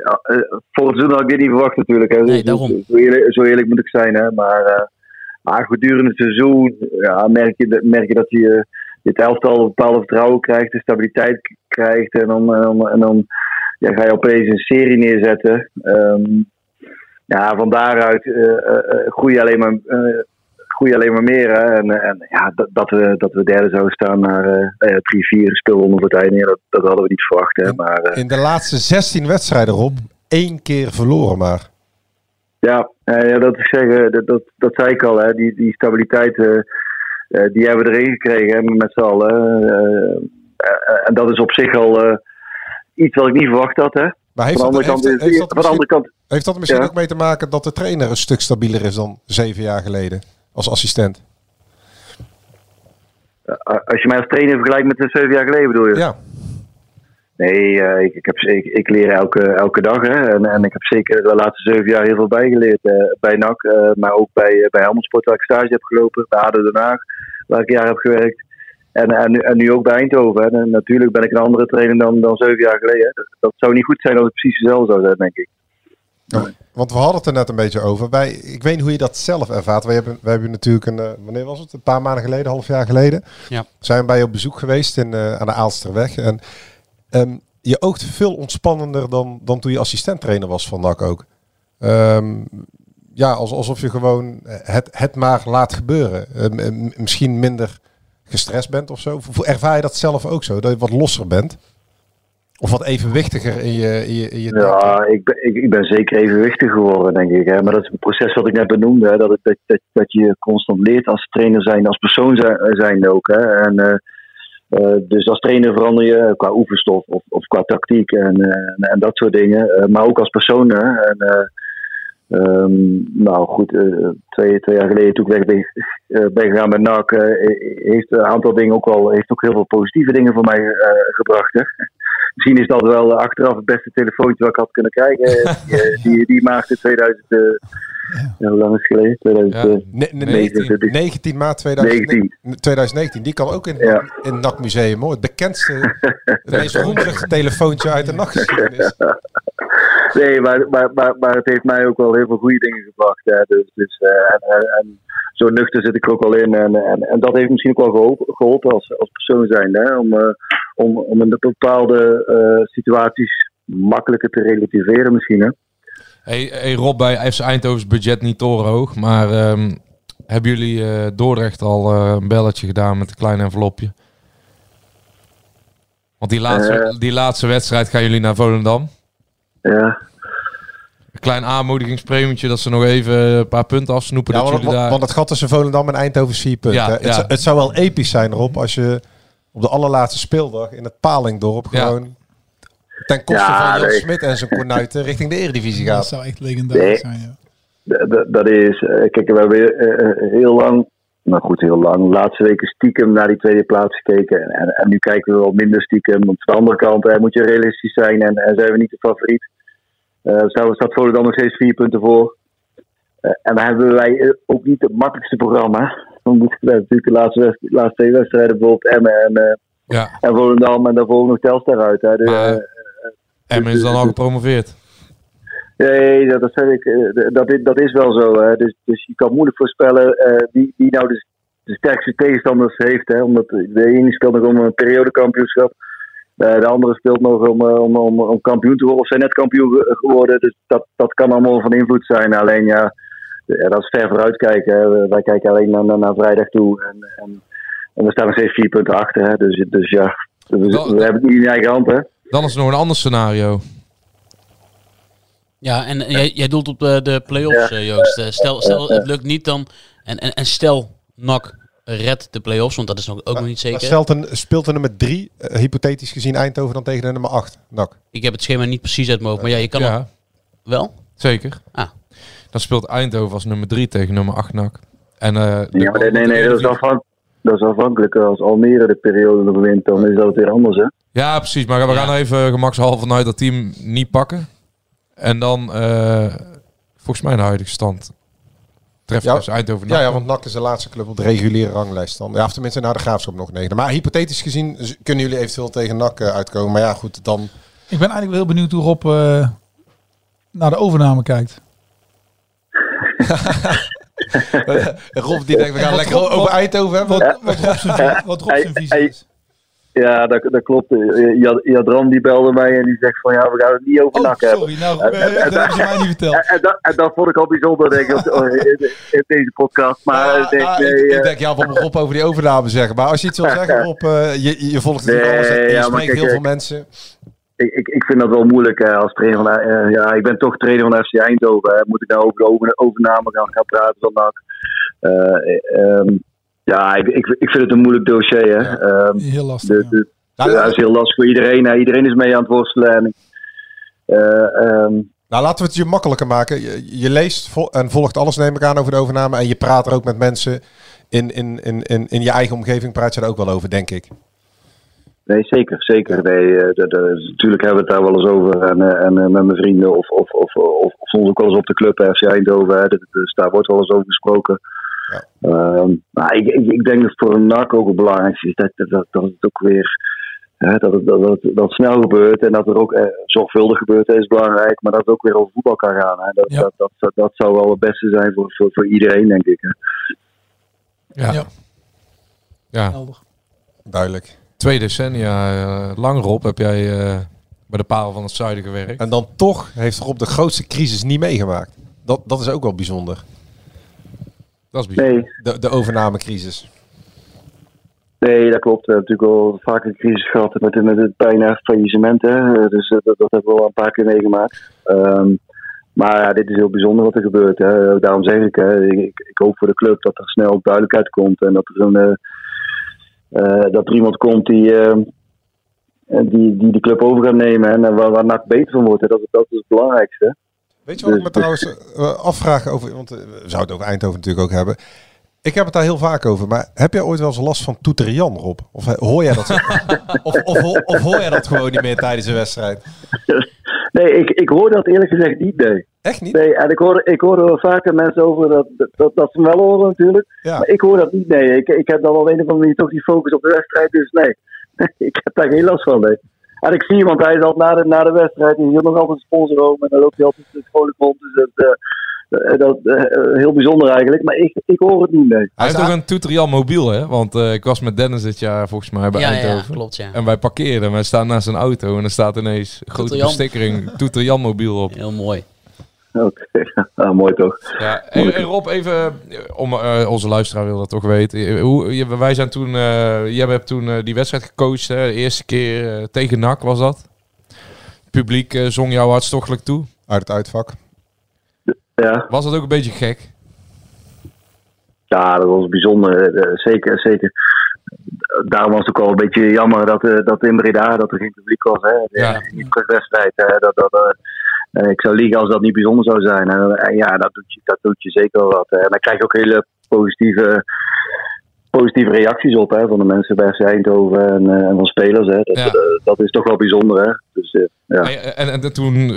voor het seizoen had ik dit niet verwacht natuurlijk. Hè. Nee, daarom. Zo eerlijk, zo eerlijk moet ik zijn, hè. Maar, maar gedurende het seizoen ja, merk, je, merk je dat je dit elftal een bepaalde vertrouwen krijgt, de stabiliteit krijgt. En dan, en dan, en dan ja, ga je opeens een serie neerzetten. Um, ja, van daaruit uh, uh, groei je alleen maar, uh, groeit alleen maar meer. Hè. En, en ja, dat, dat, we, dat we derde zouden staan naar eh, drie, vier speelronden voor het einde, dat, dat hadden we niet verwacht. Hè. Maar, eh, In de laatste 16 wedstrijden, Rob, één keer verloren maar. Ja, eh, ja dat, ik zeg, dat, dat, dat zei ik al. Hè. Die, die stabiliteit, eh, eh, die hebben we erin gekregen met z'n allen. Eh, eh, en dat is op zich al eh, iets wat ik niet verwacht had. Hè. Maar heeft Van dat, andere heeft, kant, heeft dat van de andere misschien, kant heeft dat misschien Ja. ook mee te maken dat de trainer een stuk stabieler is dan zeven jaar geleden als assistent? Eh, als je mij als trainer vergelijkt met de zeven jaar geleden, bedoel je? Ja. Nee, eh, ik, ik, heb, ik, ik leer elke, elke dag. Hè, en, en ik heb zeker de laatste zeven jaar heel veel bijgeleerd. eh, bij NAC, eh, maar ook bij, bij Helmond Sport, waar ik stage heb gelopen. Bij ADO Den Haag, waar ik een jaar heb gewerkt. En, en, nu, en nu ook bij Eindhoven. hè. En natuurlijk ben ik een andere trainer dan, dan zeven jaar geleden. hè. Dat, dat zou niet goed zijn als het precies hetzelfde zou zijn, denk ik. Want we hadden het er net een beetje over. Wij, ik weet niet hoe je dat zelf ervaart. Wij hebben, wij hebben natuurlijk een, wanneer was het? Een paar maanden geleden, half jaar geleden. Ja. Zijn we bij je op bezoek geweest in, eh, aan de Aalsterweg. En ehm, je oogt veel ontspannender dan, dan toen je assistenttrainer was van NAC ook. Ehm, ja, als, alsof je gewoon het, het maar laat gebeuren. Ehm, em, misschien minder gestrest bent of zo. Ervaar je dat zelf ook zo? Dat je wat losser bent? Of wat evenwichtiger in je, in je, in je Ja, ik ben, ik, ik ben zeker evenwichtig geworden, denk ik. Hè. Maar dat is een proces wat ik net benoemde. Hè. Dat, het- dat, dat, dat je constant leert als trainer zijn, als persoon zijn, zijn ook. Hè. En, eh, eh, dus als trainer verander je qua oefenstof of, of qua tactiek en, eh, en, dat soort dingen. Eh, maar ook als persoon. Eh, ehm, nou goed, eh, twee, jaar geleden toen ik weg ben, eh, ben gegaan met NAC, eh, heeft een aantal dingen ook wel, heeft ook heel veel positieve dingen voor mij eh, gebracht. Hè. Misschien is dat wel eh, achteraf het beste telefoontje wat ik had kunnen krijgen. die, eh, die, die maakte 2000. eh, ja, hoe lang is het geleden? 2000, Ne- ne- 19, 19 maart 2019. 2019. Die kan ook in, in het NAC Museum. Hoor. Het bekendste, het meest telefoontje uit de NAC-geschiedenis. Nee, maar, maar, maar, maar het heeft mij ook wel heel veel goede dingen gebracht. Hè. Dus, dus, eh, en, en, zo nuchter zit ik er ook wel in. En, en, en dat heeft misschien ook wel geholpen, geholpen als, als persoon zijn. Hè. Om, eh, om, om in bepaalde eh, situaties makkelijker te relativeren misschien. Hè. Hey, hey Rob, bij FC Eindhoven's budget niet torenhoog, maar ehm, hebben jullie eh, Dordrecht al een belletje gedaan met een klein envelopje? Want die laatste, die laatste wedstrijd gaan jullie naar Volendam. Ja. Een klein aanmoedigingspremietje dat ze nog even een paar punten afsnoepen. Ja, dat want, jullie daar... want het gat tussen Volendam en Eindhoven is vier punten. Ja, het, ja. het zou wel episch zijn, Rob, als je op de allerlaatste speeldag in het Palingdorp Ja. gewoon ten koste Ja, van Jan nee. Smit en zijn kornuiten richting de Eredivisie gaat. Dat zou echt legendarisch Nee. zijn. Ja. Dat is, eh, kijk, we hebben eh, eh, heel lang, nou goed, heel lang, de laatste weken stiekem naar die tweede plaats gekeken. En, en, en nu kijken we wel minder stiekem. Want aan de andere kant eh, moet je realistisch zijn en, en zijn we niet de favoriet. Eh staat, staat Volendam nog steeds vier punten voor. Eh, en dan hebben wij eh, ook niet het makkelijkste programma. Dan moeten we natuurlijk de laatste, laatste twee wedstrijden bijvoorbeeld Emmen en, eh, Ja. en Volendam en daarvoor nog Telstar uit. Hè. Dus, Maar- Emmen is dan al gepromoveerd. Nee, dat, dat, zeg ik, eh, dat, is, dat is wel zo. Hè. Dus, dus je kan moeilijk voorspellen eh, wie, wie nou de, de sterkste tegenstanders heeft. Hè. Omdat de ene speelt nog om een periodekampioenschap. Eh, de andere speelt nog om, om, om, om kampioen te worden. Of zijn net kampioen ge- geworden. Dus dat, dat kan allemaal van invloed zijn. Alleen ja, ja dat is ver vooruitkijken. Hè. Wij kijken alleen naar, naar, naar vrijdag toe. En, en, en we staan nog steeds vier punten achter. Hè. Dus, dus ja, we, we hebben het niet in eigen hand. Hè. Dan is er nog een ander scenario. Ja, en jij, jij doelt op de, de play-offs, Ja. eh, Joost. Eh, Stel, stel het lukt niet dan. En, en, en stel, NAC redt de play-offs, want dat is nog, ook nog niet zeker. stelt een, speelt de nummer 3, hypothetisch gezien Eindhoven, dan tegen de nummer 8, NAC. Ik heb het schema niet precies uit hoofd, maar ja, je kan Ja. wel. Zeker. Ah. Dan speelt Eindhoven als nummer 3 tegen nummer 8 NAC. En, eh, Ja, maar nee, nee, nee dat, is afhankelijk, dat is afhankelijk. Als Almere de periode nog wint, dan is dat weer anders. Hè? Ja, precies. Maar we gaan er even gemakshalve vanuit dat team niet pakken. En dan, eh, volgens mij de huidige stand, treft Ja, dus Eindhoven ja, ja, want NAC is de laatste club op de reguliere ranglijst. Dan. Ja, of tenminste naar de graafschap nog negen. Maar hypothetisch gezien kunnen jullie eventueel tegen NAC eh, uitkomen. Maar ja, goed, dan... Ik ben eigenlijk wel heel benieuwd hoe Rob eh, naar de overname kijkt. Rob die denkt, we gaan Wat lekker Rob- over wat- Eindhoven hebben. Wat, wat Rob zijn, vi- wat Rob zijn visie is. Ja, dat, dat klopt. Jad- Jadran die belde mij en die zegt van ja, we gaan het niet over hebben. Sorry, nou, En- eh, en- en- dat hebben ze mij niet verteld. En, dat, en dat vond ik al bijzonder, denk ik, in, in deze podcast. Maar ik denk, nee, ik, eh, ik denk, ja, wat Rob over die overname zeggen. Maar als je iets wil zeggen, Rob, eh, je, je volgt Nee, natuurlijk alles en je ja, maar spreekt kijk, heel veel eh, mensen. ik, ik, ik vind dat wel moeilijk eh, als trainer van eh, ja, ik ben toch trainer van FC Eindhoven. Hè. Moet ik nou over de over- overname gaan, gaan praten van NAC? Eh, ja, ik, ik, ik vind het een moeilijk dossier. Hè. Ehm, Heel lastig. de, de, ja, dat is heel lastig voor iedereen. Hè. Iedereen is mee aan het worstelen. En, eh, ehm, Nou, laten we het je makkelijker maken. Je, je leest vol- en volgt alles, neem ik aan, over de overname. En je praat er ook met mensen in, in, in, in, in je eigen omgeving. Praat je er ook wel over, denk ik. Nee, zeker, zeker. Nee, eh, de- de- natuurlijk hebben we het daar wel eens over. En, eh, en eh, met mijn vrienden of, of, of, of, of soms ook wel eens op de club FC Eindhoven. Hè. Dus daar wordt wel eens over gesproken. Ehm, maar ik, ik, ik denk dat voor een NAC ook het belangrijkste is dat, dat, dat, het ook weer hè, dat, het, dat, dat, dat het snel gebeurt en dat er ook eh, zorgvuldig gebeurt is belangrijk, maar dat het ook weer over voetbal kan gaan. Hè. Dat, dat, dat, dat, dat zou wel het beste zijn voor, voor, voor iedereen, denk ik. Hè. Ja. Ja. Duidelijk. Twee decennia eh, lang, Rob, heb jij eh, bij de paal van het zuiden gewerkt. En dan toch heeft Rob de grootste crisis niet meegemaakt. Dat, dat is ook wel bijzonder. Dat is bijzonder. De, de overnamecrisis. Nee, dat klopt. We hebben natuurlijk al vaak een crisis gehad met, met het bijna faillissement. Hè. Dus eh, dat, dat hebben we al een paar keer meegemaakt. Ehm, maar ja, dit is heel bijzonder wat er gebeurt. Hè. Daarom zeg ik, hè, ik, ik hoop voor de club dat er snel duidelijkheid komt. En dat er, een, eh, eh, dat er iemand komt die, die, die de club over gaat nemen. En waar, waar NAC beter van wordt. Hè. Dat, dat is het belangrijkste. Weet je wat ik me trouwens eh, afvraag over... Want eh, we zouden het over Eindhoven natuurlijk ook hebben. Ik heb het daar heel vaak over. Maar heb jij ooit wel eens last van toeter Jan, Rob? Of eh, hoor jij dat, of, of, of hoor jij dat gewoon niet meer tijdens een wedstrijd? Nee, ik, ik hoor dat eerlijk gezegd niet, nee. Echt niet? Nee, en ik hoor, ik hoor er wel vaker mensen over dat, dat, dat ze hem wel horen natuurlijk. Maar ik hoor dat niet, nee. Ik, ik heb dan op een of andere manier toch die focus op de wedstrijd, dus nee. ik heb daar geen last van, nee. En ik zie want hij is altijd na de, na de wedstrijd, hij hield nog altijd een sponsor om en dan loopt hij altijd vrolijk rond. Dus dat, eh, eh, dat eh, heel bijzonder eigenlijk, maar ik, ik hoor het niet, nee. Hij heeft ook een Toeterian mobiel, hè? Want eh, ik was met Dennis dit jaar volgens mij bij Ja, ja, Eindhoven. klopt, ja. En wij parkeerden, wij staan naast een auto en er staat ineens een grote Toeter-Jan. bestikkering Toeterian mobiel op. Heel mooi. Oké, ah, mooi toch. Ja, en, en Rob, even eh, om eh, onze luisteraar wil dat toch weten. Eh, Hoe, je- wij zijn toen, eh jij hebt toen die wedstrijd gecoacht, hè? de eerste keer tegen NAC was dat. Het publiek zong jou hartstochtelijk toe. Uit het uitvak. Ja. Was dat ook een beetje gek? Ja, dat was bijzonder. eh, zeker, zeker. Daarom was het ook wel een beetje jammer dat, eh, dat in Breda dat er geen publiek was. Hè. Ja. Niet per wedstrijd. Hè. Dat, dat, ik zou liegen als dat niet bijzonder zou zijn. En, en ja, dat doet, je, dat doet je zeker wel wat. En dan krijg je ook hele positieve, positieve reacties op hè, van de mensen bij FC Eindhoven en, eh, en van spelers. Hè. Dat, Ja. eh, dat is toch wel bijzonder. Hè. Dus, eh, ja. En, en, en toen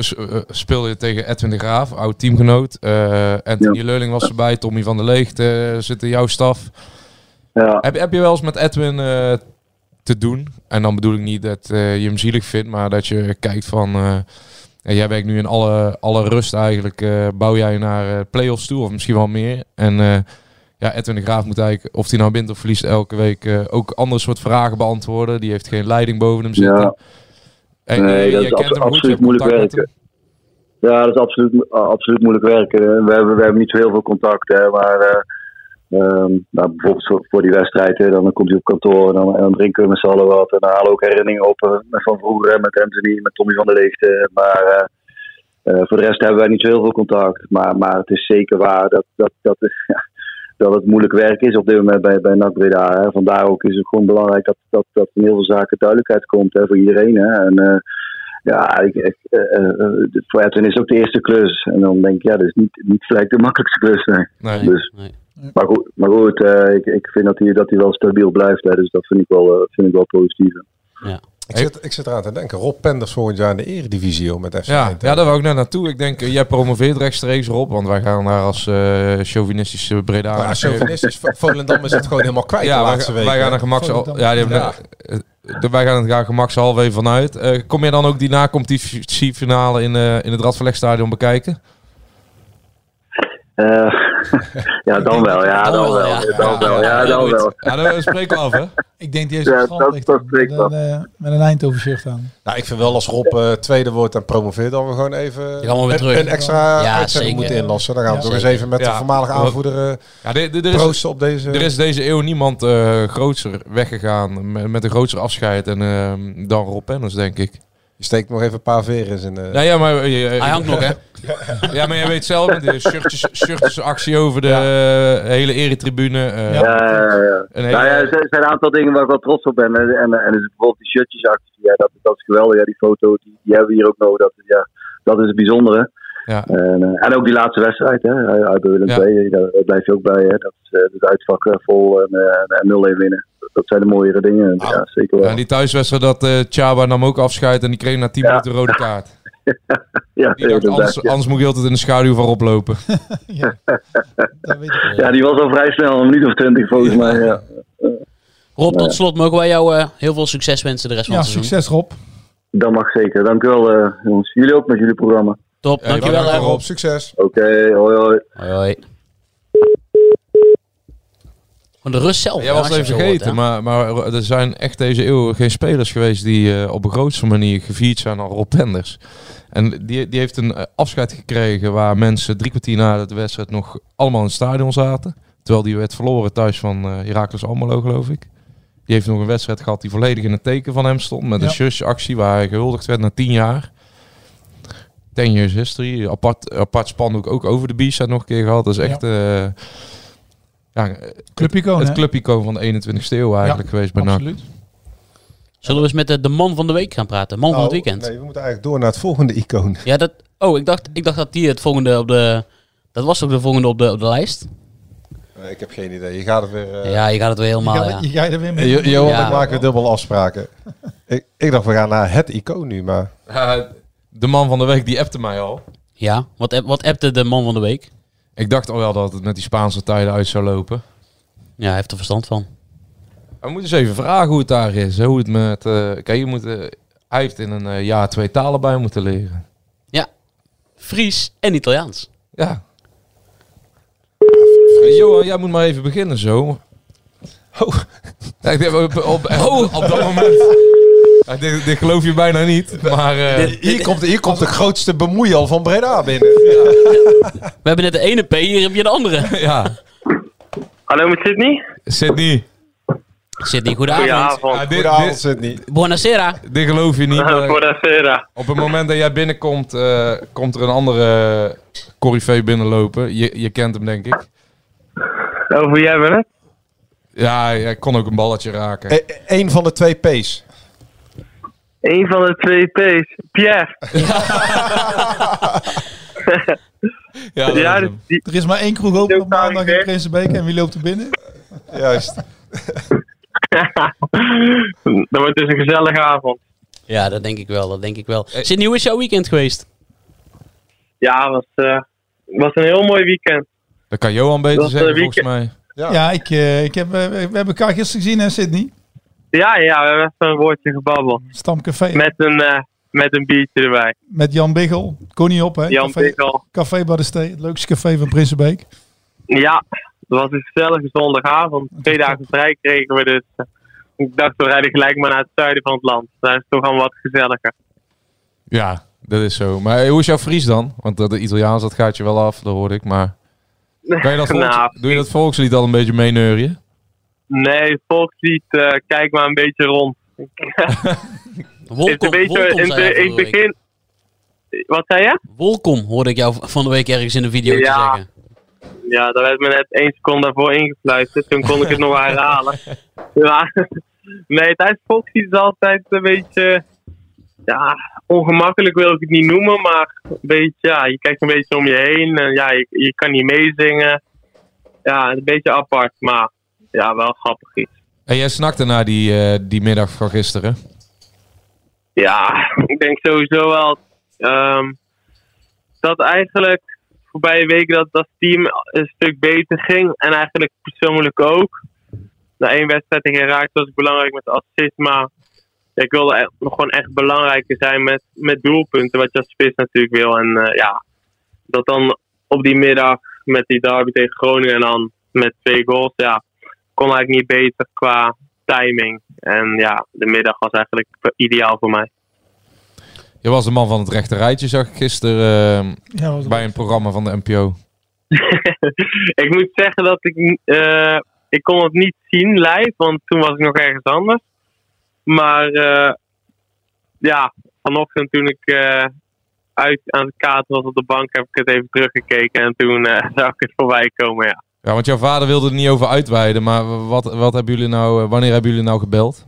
speelde je tegen Edwin de Graaf, oud teamgenoot. Eh Anthony Leuling was erbij, Tommy van der Leegt eh, zit in jouw staf. Ja. Heb, heb je wel eens met Edwin te doen? En dan bedoel ik niet dat je hem zielig vindt, maar dat je kijkt van... ja, jij werkt nu in alle, alle rust eigenlijk, eh, bouw jij naar eh, play-offs toe, of misschien wel meer. En eh, ja, Edwin de Graaf moet eigenlijk, of hij nou wint of verliest, elke week ook andere soort vragen beantwoorden. Die heeft geen leiding boven hem zitten. Ja. En, nee, dat is hem absoluut moeilijk werken. Ja, dat is absoluut, absoluut moeilijk werken. We hebben, we hebben niet zo heel veel contact, hè, maar eh, ehm, nou, bijvoorbeeld voor, voor die wedstrijd, hè, dan komt hij op kantoor en dan, en dan drinken we met z'n allen wat. En dan halen we ook herinneringen op eh, van vroeger, met Anthony, met Tommy van der Leegte. Maar eh, eh, voor de rest hebben wij niet zo heel veel contact. Maar, maar het is zeker waar dat, dat, dat, ja, dat het moeilijk werk is op dit moment bij, bij NAC Breda. Hè. Vandaar ook is het gewoon belangrijk dat, dat, dat in heel veel zaken duidelijkheid komt hè, voor iedereen. Hè. En, eh, ja, ik, ik, eh, eh, voor Edwin is het ook de eerste klus. En dan denk ik, ja, dat is niet, niet gelijk de makkelijkste klus. Nee. Nee, dus, Maar goed, maar goed eh, ik, ik vind dat hij, dat hij wel stabiel blijft. Hè, dus dat vind ik wel, eh, vind ik wel positief. Ja. Ik zit, ik zit eraan te denken. Rob Penders volgend jaar in de eredivisie met FC Ja, ja, daar wou ik net naartoe. Ik denk, eh, jij promoveert rechtstreeks erop, want wij gaan daar als eh chauvinistische Breda. Maar chauvinistisch, Volendam is het gewoon helemaal kwijt ja, de wij, laatste weken. wij gaan er. Volendam. Ja, die Ja. wij gaan gemakshalve even vanuit. Eh, kom je dan ook die na-competitiefinale in, eh, in het Radverlegstadion bekijken? Eh, ja, dan wel. Ja, dan, wel. Dan wel. Ja, dan wel. Ja, dan spreken we af, hè? Ik denk die heeft Ja, dat- ligt dat met, een, met een aan. Nou, ik vind wel als Rob eh, tweede wordt en promoveert, dan we gewoon even weer een, terug. een extra Ja, uitzending moeten inlassen. Dan gaan we Ja, toch eens even met Ja. de voormalige aanvoerder Ja, de- de- er proosten op deze... Er is deze eeuw niemand eh grootser weggegaan met, met een grootser afscheid en, ehm, dan Rob Penners, denk ik. Je steekt nog even een paar veren in zijn... eh, Nou ja, maar... je- Hij hangt nog, hè? Ja, maar je weet zelf, de shirtjes, shirtjes actie over de eh, hele eretribune. eh, Ja, ja, Nou ja, er zijn- zijn een aantal dingen waar ik wel trots op ben. En, en, en dus bijvoorbeeld die shirtjesactie, ja, dat, dat is geweldig. Ja, die foto die, die hebben we hier ook nodig. Dat, ja, dat is het bijzondere. Ja. En, eh, en ook die laatste wedstrijd, hè, uit Willem. II, daar, daar blijf je ook bij. Hè. Dat is eh, het uitvak eh, vol en, eh, en 0-1 winnen. Dat, zijn de mooiere dingen. Ah. Ja, zeker wel. Ja, die thuiswedstrijd dat eh Chaba nam ook afscheid en die kreeg na 10 minuten een rode kaart. ja, Die dacht, anders, ja. anders moet je altijd in de schaduw van Rob lopen. ja, die was al vrij snel, een minuut of twintig volgens mij. Ja. Rob, tot slot mogen wij jou eh, heel veel succes wensen de rest van Ja, het seizoen. succes Rob. Dat mag zeker. Dank u wel, eh, jongens. Jullie ook met jullie programma. Top, dankjewel hè, Rob. Succes. Oké, hoi hoi. Hoi, hoi. Van de rust zelf. Jij was even vergeten, maar, maar er zijn echt deze eeuw geen spelers geweest die eh, op een grootste manier gevierd zijn dan Rob Penders. En die, die heeft een eh, afscheid gekregen waar mensen drie kwartier na de wedstrijd nog allemaal in het stadion zaten. Terwijl die werd verloren thuis van eh Heracles Almelo, geloof ik. Die heeft nog een wedstrijd gehad die volledig in het teken van hem stond. Met een Ja. shirtje-actie waar hij gehuldigd werd na tien jaar. 10 years history. Apart, apart spandoek ook over de B-side nog een keer gehad. Dat is echt... eh, ja, Clubicoon, het hè? clubicoon van de 21ste eeuw eigenlijk geweest bij NAC. Absoluut. Zullen we eens met de, de man van de week gaan praten? Man van het Oh, weekend. Nee, we moeten eigenlijk door naar het volgende icoon. Ja, dat, oh, ik dacht, ik dacht dat die het volgende op de... Dat was ook de volgende op de, op de lijst? Eh, ik heb geen idee. Je gaat het weer... eh, Ja, je gaat het weer helemaal... je, ja. gaat, je gaat er weer mee. Jo- Johan, Ja. ik maak weer dubbel afspraken. ik, ik dacht, we gaan naar het icoon nu, maar... Ja, de man van de week die appte mij al. Ja, wat, app- wat appte de man van de week? Ik dacht al wel dat het met die Spaanse tijden uit zou lopen. Ja, hij heeft er verstand van. We moeten eens even vragen hoe het daar is. hè, Hoe het met, eh, kijk, je moet, eh, hij heeft in een eh, jaar twee talen bij moeten leren. Ja, Fries en Italiaans. Ja. Hey, Johan, jij moet maar even beginnen zo. Oh. Ja, ik denk, op, op, op, op dat moment... Ja, dit, dit geloof je bijna niet, maar... eh, Hier komt, hier komt de grootste bemoeial van Breda binnen. We hebben net de ene P, hier heb je de andere. ja, Hallo met Sydney? Sydney. Sydney, goedenavond. Goedenavond. Ja, dit, Goedenavond, dit, Sydney. Buonasera. dit geloof je niet. maar Buonasera. op het moment dat jij binnenkomt, eh, komt er een andere corifee binnenlopen. Je, je kent hem, denk ik. Over jij bent het? Ja, hij kon ook een balletje raken. E- Eén van de twee P's. Eén van de twee P's. Pierre. Ja, dat Ja, is dus die, Er is maar één kroeg open op maandag in? Prinsenbeek. En wie loopt er binnen? Juist. dat wordt dus een gezellige avond. Ja, dat denk ik wel, dat denk ik wel. Sydney, hoe is jouw weekend geweest? Ja, het was, eh, was een heel mooi weekend. Dat kan Johan beter Dat, eh, zeggen, volgens mij. Ja. Ja, ik, eh, ik heb, we hebben elkaar gisteren gezien, hè, Sydney? Ja, ja, we hebben even een woordje gebabbeld. Stamcafé. Met, Met een, eh, met een biertje erbij. Jan Biggel. Kon niet op, hè? Jan café, Biggel. Café Badestee. Het leukste café van Prinsenbeek. Ja, het was een gezellige zondagavond. Twee dagen vrij kregen we dus. eh, Ik dacht, we rijden gelijk maar naar het zuiden van het land. Daar is het toch allemaal wat gezelliger. Ja, dat is zo. Maar eh, hoe is jouw Fries dan? Want dat de Italiaans, dat gaat je wel af, dat hoorde ik. Maar kan je dat volks- Nou, doe je dat volkslied al een beetje meeneurien? Nee, volkslied, eh, kijk maar een beetje rond. Wolkom, Het is een beetje Wolkom in, de, het begin. Wat zei je? Wolkom hoorde ik jou van de week ergens in een video Ja. zeggen. Ja, dat werd me net één seconde daarvoor ingefluisterd. Toen kon ik het nog herhalen. Ja. Nee, tijdens volkslied is altijd een beetje... Ja, ongemakkelijk wil ik het niet noemen, maar een beetje, ja, je kijkt een beetje om je heen. En ja, je, je kan niet meezingen. Ja, een beetje apart, maar ja, wel grappig iets. En jij snakte naar die, eh, die middag van gisteren. Ja, ik denk sowieso wel ehm, dat eigenlijk voorbije week dat dat team een stuk beter ging. En eigenlijk persoonlijk ook. Na één wedstrijd tegen was ik belangrijk met assist. Maar ik wilde gewoon echt belangrijker zijn met, met doelpunten. Wat je als spits natuurlijk wil. En eh, ja, dat dan op die middag met die derby tegen Groningen en dan met twee goals. Ja, kon eigenlijk niet beter qua timing. En ja, de middag was eigenlijk ideaal voor mij. Je was de man van het rechte rijtje, zag ik gisteren eh, Ja, was bij een programma van de NPO. ik moet zeggen dat ik, eh, ik kon het niet zien live, want toen was ik nog ergens anders. Maar eh, ja, vanochtend toen ik eh, uit aan het kaart was op de bank, heb ik het even teruggekeken en toen eh, zag ik het voorbij komen, ja. Ja, want jouw vader wilde er niet over uitweiden, maar wat, wat hebben jullie nou, eh, wanneer hebben jullie nou gebeld?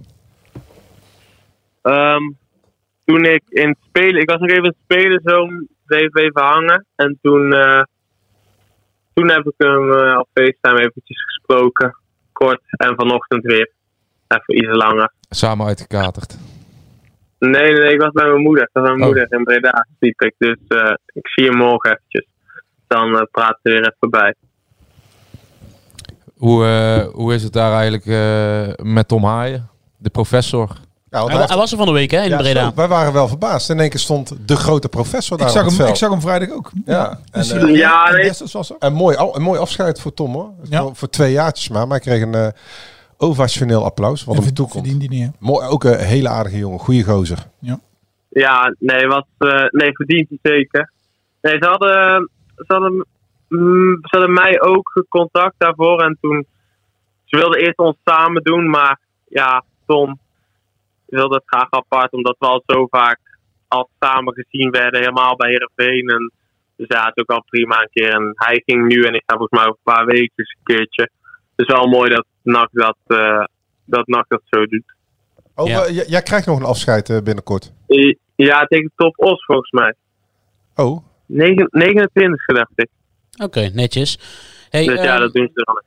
Ehm, toen ik in het spelen, ik was nog even in het spelen, zo bleef even hangen. En toen, eh, toen heb ik hem eh, op FaceTime eventjes gesproken. Kort en vanochtend weer. Even iets langer. Samen uitgekaterd. Nee, nee, ik was bij mijn moeder. Ik was bij mijn Oh. moeder in Breda, sliep ik. Dus ik zie hem morgen eventjes. Dan praten we weer even bij. Hoe, eh, hoe is het daar eigenlijk eh, met Tom Haaien, de professor? Ja, Hij, hij was er van de week hè, in Ja, Breda. zo, wij waren wel verbaasd. In één keer stond de grote professor daar Ik zag, op het hem, veld. ik zag hem vrijdag ook. Ja, en, Dus, eh, Ja, en nee. Was een, mooi, een mooi afscheid voor Tom hoor. Ja. Voor, voor twee jaartjes maar. Maar hij kreeg een eh, ovationeel applaus. Wat hem toekomt. verdiende niet? Mooi, ook een hele aardige jongen. Goeie gozer. Ja, nee, was, eh, nee verdient hij zeker. Nee, ze hadden, ze, hadden, mm, ze hadden mij ook contact daarvoor. En toen, ze wilden eerst ons samen doen. Maar ja, Tom wilde het graag apart. Omdat we al zo vaak al samen gezien werden. Helemaal bij Heerenveen. En dus ja, het is ook al prima een keer. En hij ging nu en ik ga volgens mij over een paar weken eens een keertje. Het is wel mooi dat NAC dat, eh dat, NAC dat zo doet. Oh, Ja. eh, jij krijgt nog een afscheid eh, binnenkort. Ja, tegen Top Os volgens mij. Oh, Negen- 29 dacht ik. Oké, netjes. Hey, dus ja, eh, dat doen ze dan.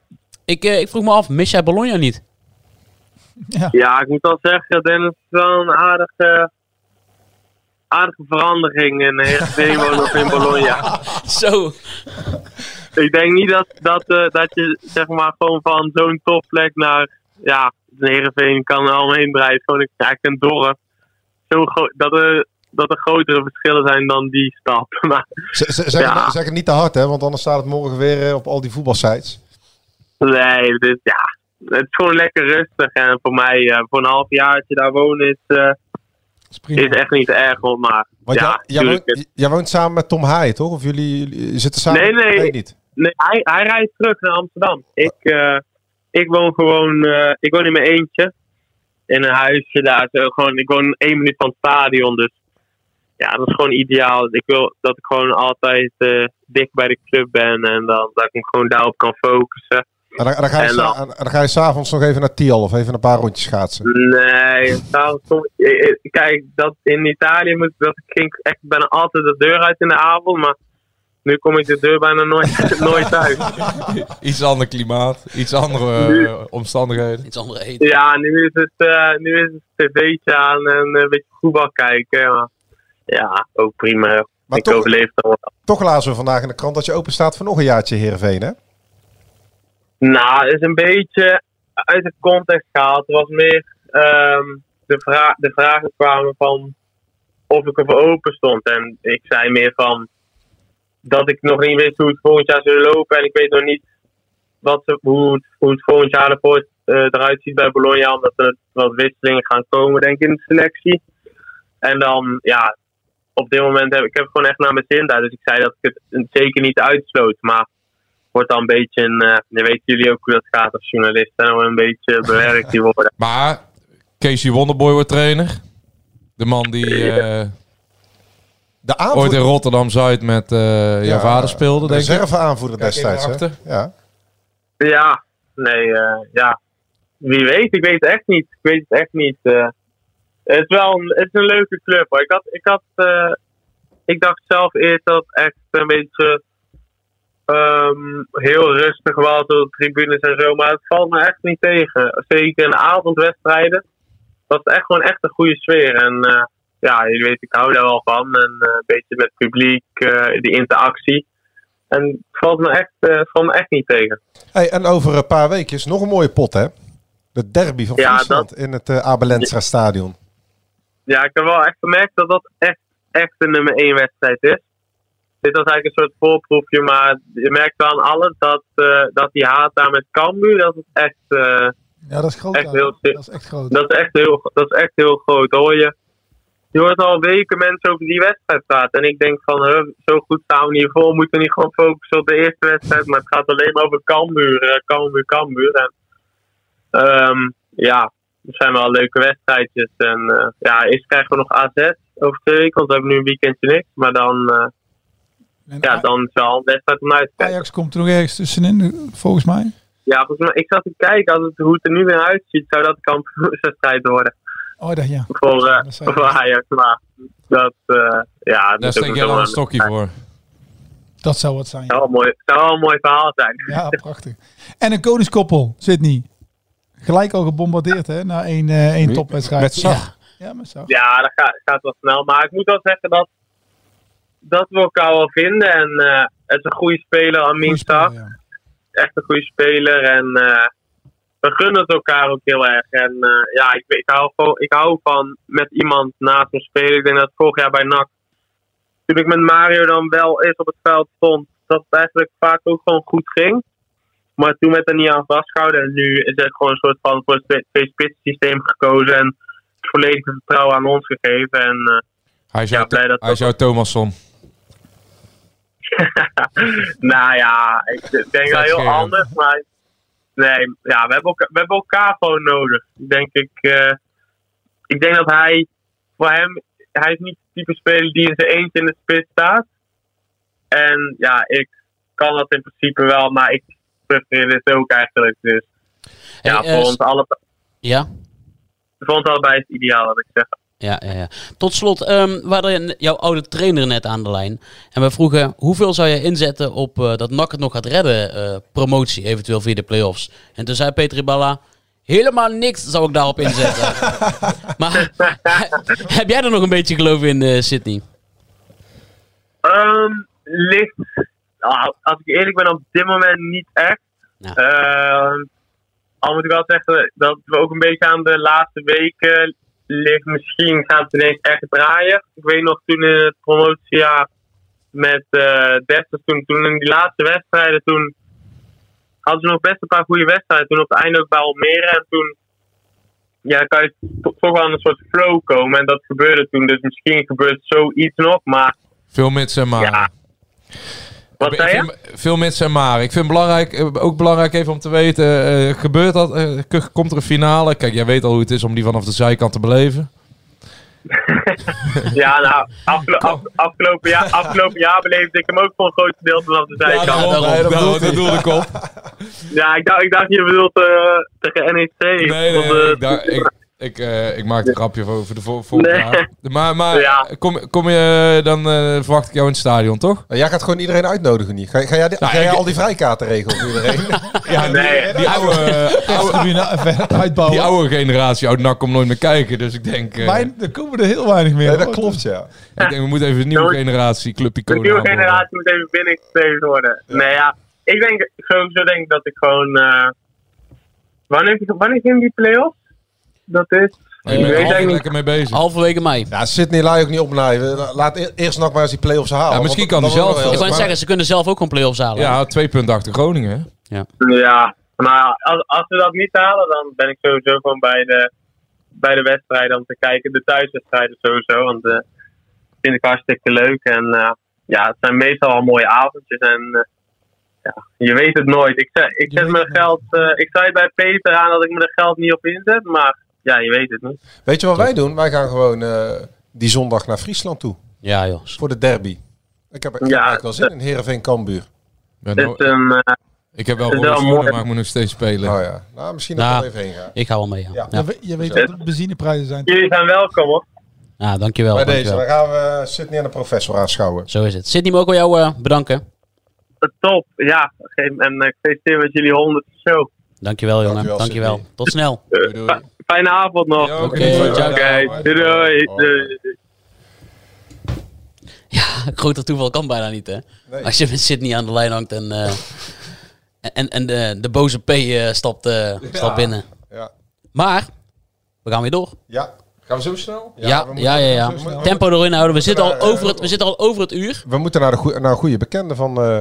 ik, eh, ik vroeg me af, mis jij Bologna niet? Ja, ik moet al zeggen, Dennis is wel een aardige, aardige verandering in Heerenveen wonen of in Bologna. Zo. Ik denk niet dat, dat, eh, dat je zeg maar gewoon van zo'n topplek naar, ja, Heerenveen kan er allemaal heen drijven. Gewoon een- eigenlijk een dorp. Zo dat, er, dat er grotere verschillen zijn dan die stap. Maar zeg, Ja. zeg het niet te hard hè, want anders staat het morgen weer eh, op al die voetbalsites. nee, dus ja, het is gewoon lekker rustig. En voor mij, eh, voor een half jaartje daar wonen is, eh, is echt niet erg hoor. Maar Want ja, jij, woont, jij woont samen met Tom Haaien toch? Of jullie, jullie zitten samen? Nee, nee. niet. Nee, hij, hij rijdt terug naar Amsterdam. Ik, eh, ik woon gewoon, ik woon in mijn eentje. In een huisje daar. Gewoon, ik woon één minuut van het stadion. Dus ja, dat is gewoon ideaal. Ik wil dat ik gewoon altijd eh, dicht bij de club ben. En dan, dat ik me gewoon daarop kan focussen. En dan, dan ga je En dan- en dan ga je s'avonds nog even naar Tial of even een paar rondjes schaatsen. Nee, ik- eh, eh, kijk, dat in Italië moet, dat ging ik echt bijna altijd de deur uit in de avond. Maar nu kom ik de deur bijna nooit, nooit uit. Iets ander klimaat, iets andere omstandigheden. Iets andere eten. Ja, nu is het, eh, nu is het tv'tje aan en een beetje voetbal kijken. Maar ja, ook prima. Maar ik toch- overleef het wel. Toch lazen we vandaag in de krant dat je open staat voor nog een jaartje Heerenveen hè? Nou, is een beetje uit de context gehaald. Het was meer ehm, de, vra de vragen kwamen van of ik ervoor open stond. En ik zei meer van dat ik nog niet wist hoe het volgend jaar zou lopen. En ik weet nog niet wat, hoe, het, hoe het volgend jaar ervoor, eh, eruit ziet bij Bologna. Omdat er wat wisselingen gaan komen, denk ik, in de selectie. En dan, ja, op dit moment heb ik heb gewoon echt naar mijn zin daar. Dus ik zei dat ik het zeker niet uitsloot. Maar wordt dan een beetje een, eh dan weten jullie ook hoe dat gaat als journalist. En een beetje bewerkt die worden. Maar Casey Wonderboy wordt trainer. De man die eh, De ooit aanvoerder, in Rotterdam-Zuid met eh jouw Ja, vader speelde, denk ik. reserveaanvoerder Kijk even destijds. Hè? Ja. Ja, nee, eh, ja. Wie weet, ik weet het echt niet. Ik weet het echt niet. Het is wel een, het is een leuke club. Hoor. Ik, had, ik, had, eh, ik dacht zelf eerst dat het echt een beetje ehm, heel rustig was op de tribunes en zo. Maar het valt me echt niet tegen. Zeker in avondwedstrijden. Dat is echt gewoon echt een goede sfeer. En eh, ja, je weet, ik hou daar wel van. En eh, een beetje met het publiek, die interactie. En het valt me echt, valt me echt niet tegen. Hey, en over een paar weekjes nog een mooie pot hè? De derby van Ja, Friesland in het uh, Abelensra stadion. Ja, ik heb wel echt gemerkt dat dat echt, echt een nummer 1 wedstrijd is. Dit was eigenlijk een soort voorproefje, maar je merkt wel aan alles dat, eh, dat die haat daar met Cambuur, dat het echt, eh, Ja, dat is groot. Echt heel, Dat is echt groot. dat is echt heel, dat is echt heel groot. Hoor je, je hoort al weken mensen over die wedstrijd praten. En ik denk van, huh, zo goed staan we niet voor. Moeten we niet gewoon focussen op de eerste wedstrijd. Maar het gaat alleen maar over Cambuur, eh, Cambuur, Cambuur. En, ehm, ja, het zijn wel leuke wedstrijdjes. En eh, ja, eerst krijgen we nog AZ over twee weken. Want we hebben nu een weekendje niks. Maar dan, eh, ja, dan is wel een wedstrijd om uit te kijken. Ajax komt er nog ergens tussenin, volgens mij. Ja, volgens mij, ik zat te kijken. Als het, hoe het er nu weer uitziet, zou dat een kampioenswedstrijd worden. Oh, dat ja. Voor, eh, voor Ajax. Maar dat, eh ja... dat Daar steek zo wel een stokje voor. Dat zou wat zijn. zou mooi, zou wel een mooi verhaal zijn. Ja, prachtig. En een koningskoppel, Sydney. Gelijk al gebombardeerd, hè, na één, eh één topwedstrijd. Met Zag? Ja, ja met Zag. Ja, dat gaat, gaat wel snel. Maar ik moet wel zeggen dat, dat we elkaar wel vinden. En eh, het is een goede speler, Amin Stag. Echt een goede speler. En eh, we gunnen het elkaar ook heel erg. En eh, ja, ik, ik, hou ik hou van met iemand naast me spelen. Ik denk dat vorig jaar bij NAC, toen ik met Mario dan wel eens op het veld stond, dat het eigenlijk vaak ook gewoon goed ging. Maar toen werd er niet aan vastgehouden. En nu is het gewoon een soort van voor het twee-spits systeem gekozen. En het volledige vertrouwen aan ons gegeven. En eh, Hij is ja, blij dat hij jouw Thomasson. nou ja, ik denk wel heel anders. Maar nee, ja, we hebben, elkaar, we hebben elkaar gewoon nodig. Denk ik, eh, ik denk dat hij, voor hem, hij is niet het type speler die in zijn eentje in de spits staat. En ja, ik kan dat in principe wel, maar ik ook eigenlijk. Dus ja, Hey, eh, voor ons alle, Ja? voor ons allebei is het ideaal, dat ik zeg. Ja, ja, ja. Tot slot, ehm we hadden jouw oude trainer net aan de lijn. En we vroegen, hoeveel zou jij inzetten op eh, dat NAC het nog gaat redden, eh, promotie, eventueel via de play-offs? En toen zei Peter Iballa, helemaal niks zou ik daarop inzetten. maar heb jij er nog een beetje geloof in, eh, Sydney? Ligt, ah, als ik eerlijk ben, op dit moment niet echt. Ehm, al moet ik wel zeggen dat we ook een beetje aan de laatste weken ligt. Misschien gaat het ineens echt draaien. Ik weet nog toen in het promotiejaar met eh Desters, toen, toen in die laatste wedstrijden, toen hadden ze nog best een paar goede wedstrijden. Toen op het einde ook bij Almere. En toen ja, kan je to- toch wel in een soort flow komen. En dat gebeurde toen. Dus misschien gebeurt zoiets nog. Maar Veel mits en maar. Wat Ik zei je? vind- Veel mits en maar. Ik vind het belangrijk, eh, ook belangrijk even om te weten, eh, gebeurt dat, eh, komt er een finale? Kijk, jij weet al hoe het is om die vanaf de zijkant te beleven. Ja, nou, afgelo- af- afgelopen, jaar, afgelopen jaar beleefde ik hem ook voor een groot deel vanaf de zijkant. daarom. Nee, dat bedoelde ik op. Ja, ik dacht, ik dacht je bedoelt eh, tegen NEC. Nee, nee, nee, ik, dacht- ik, ik, eh, ik maak een grapje over de vol- volgende Nee. jaar. Maar, maar kom, kom je, dan eh, verwacht ik jou in het stadion, toch? Jij gaat gewoon iedereen uitnodigen niet. Ga, ga jij, Nou, ga jij ik- al die vrijkaarten regelen voor iedereen? Ja, die, die oude, eh, oude, uitbouwen. die oude generatie oud NAC komt nooit meer kijken. Dus ik denk, eh, Wij, er komen er heel weinig meer. Nee, dat klopt, ja. ik denk we moeten even een nieuwe generatie Club de Iconen nieuwe aanboren. generatie moet even binnengeschreven worden. Nee, ja, ik denk sowieso denk ik dat ik gewoon... eh, wanneer, wanneer ging die play-off? Dat is... Nee, ik ben er lekker mee bezig. Halverwege mei. Ja, Sydney laat je ook niet opnijven. Laat e- eerst nog maar eens die play-offs halen. Ja, misschien kan hij zelf. Ik wou maar- zeggen, ze kunnen zelf ook gewoon play-offs halen. Ja, twee punten achter Groningen. Ja. Ja, maar als, als we dat niet halen, dan ben ik sowieso gewoon bij de, bij de wedstrijden om te kijken. De thuiswedstrijden sowieso, want eh vind ik hartstikke leuk. En eh, ja, het zijn meestal al mooie avondjes. En eh, ja, je weet het nooit. Ik, zet- ik zet mijn geld, eh, ik zei bij Peter aan dat ik me er geld niet op inzet, maar ja, je weet het niet. Weet je wat wij doen? Wij gaan gewoon eh, die zondag naar Friesland toe. Ja, joh. Voor de derby. Ik heb, ik heb eigenlijk wel zin in Heerenveen Kambuur. Ben Het nou- eh, ik heb wel rode wel schoenen, maar ik moet nog steeds spelen. Oh ja. Nou, misschien dat Nou, we er even heen gaan. Ik ga wel mee, ja. Ja. ja. Je, weet- je weet wat de benzineprijzen zijn. jullie zijn welkom hoor. Ja, dankjewel. Bij deze, dankjewel. dan gaan we Sydney en de professor aanschouwen. Zo is het. Sydney, mogen we jou eh, bedanken? Top, ja. Geen- En ik feliciteer met jullie honderd show. Dankjewel, jongen. Dankjewel. Tot snel. Doei, doei. Fijne avond nog. Ja, Oké. Oké, doei, doei. doei. Ja, groter toeval kan bijna niet, hè? Nee. Als je met Sydney aan de lijn hangt en, eh, en, en de, de boze P eh, stapt, eh, stapt binnen. Ja. Maar, we gaan weer door. Ja. Gaan we zo snel? Ja, ja, ja. ja, Tempo erin houden. We zitten, al naar, over het, we zitten al over het uur. We moeten naar, de goe- naar een goede bekende van, eh,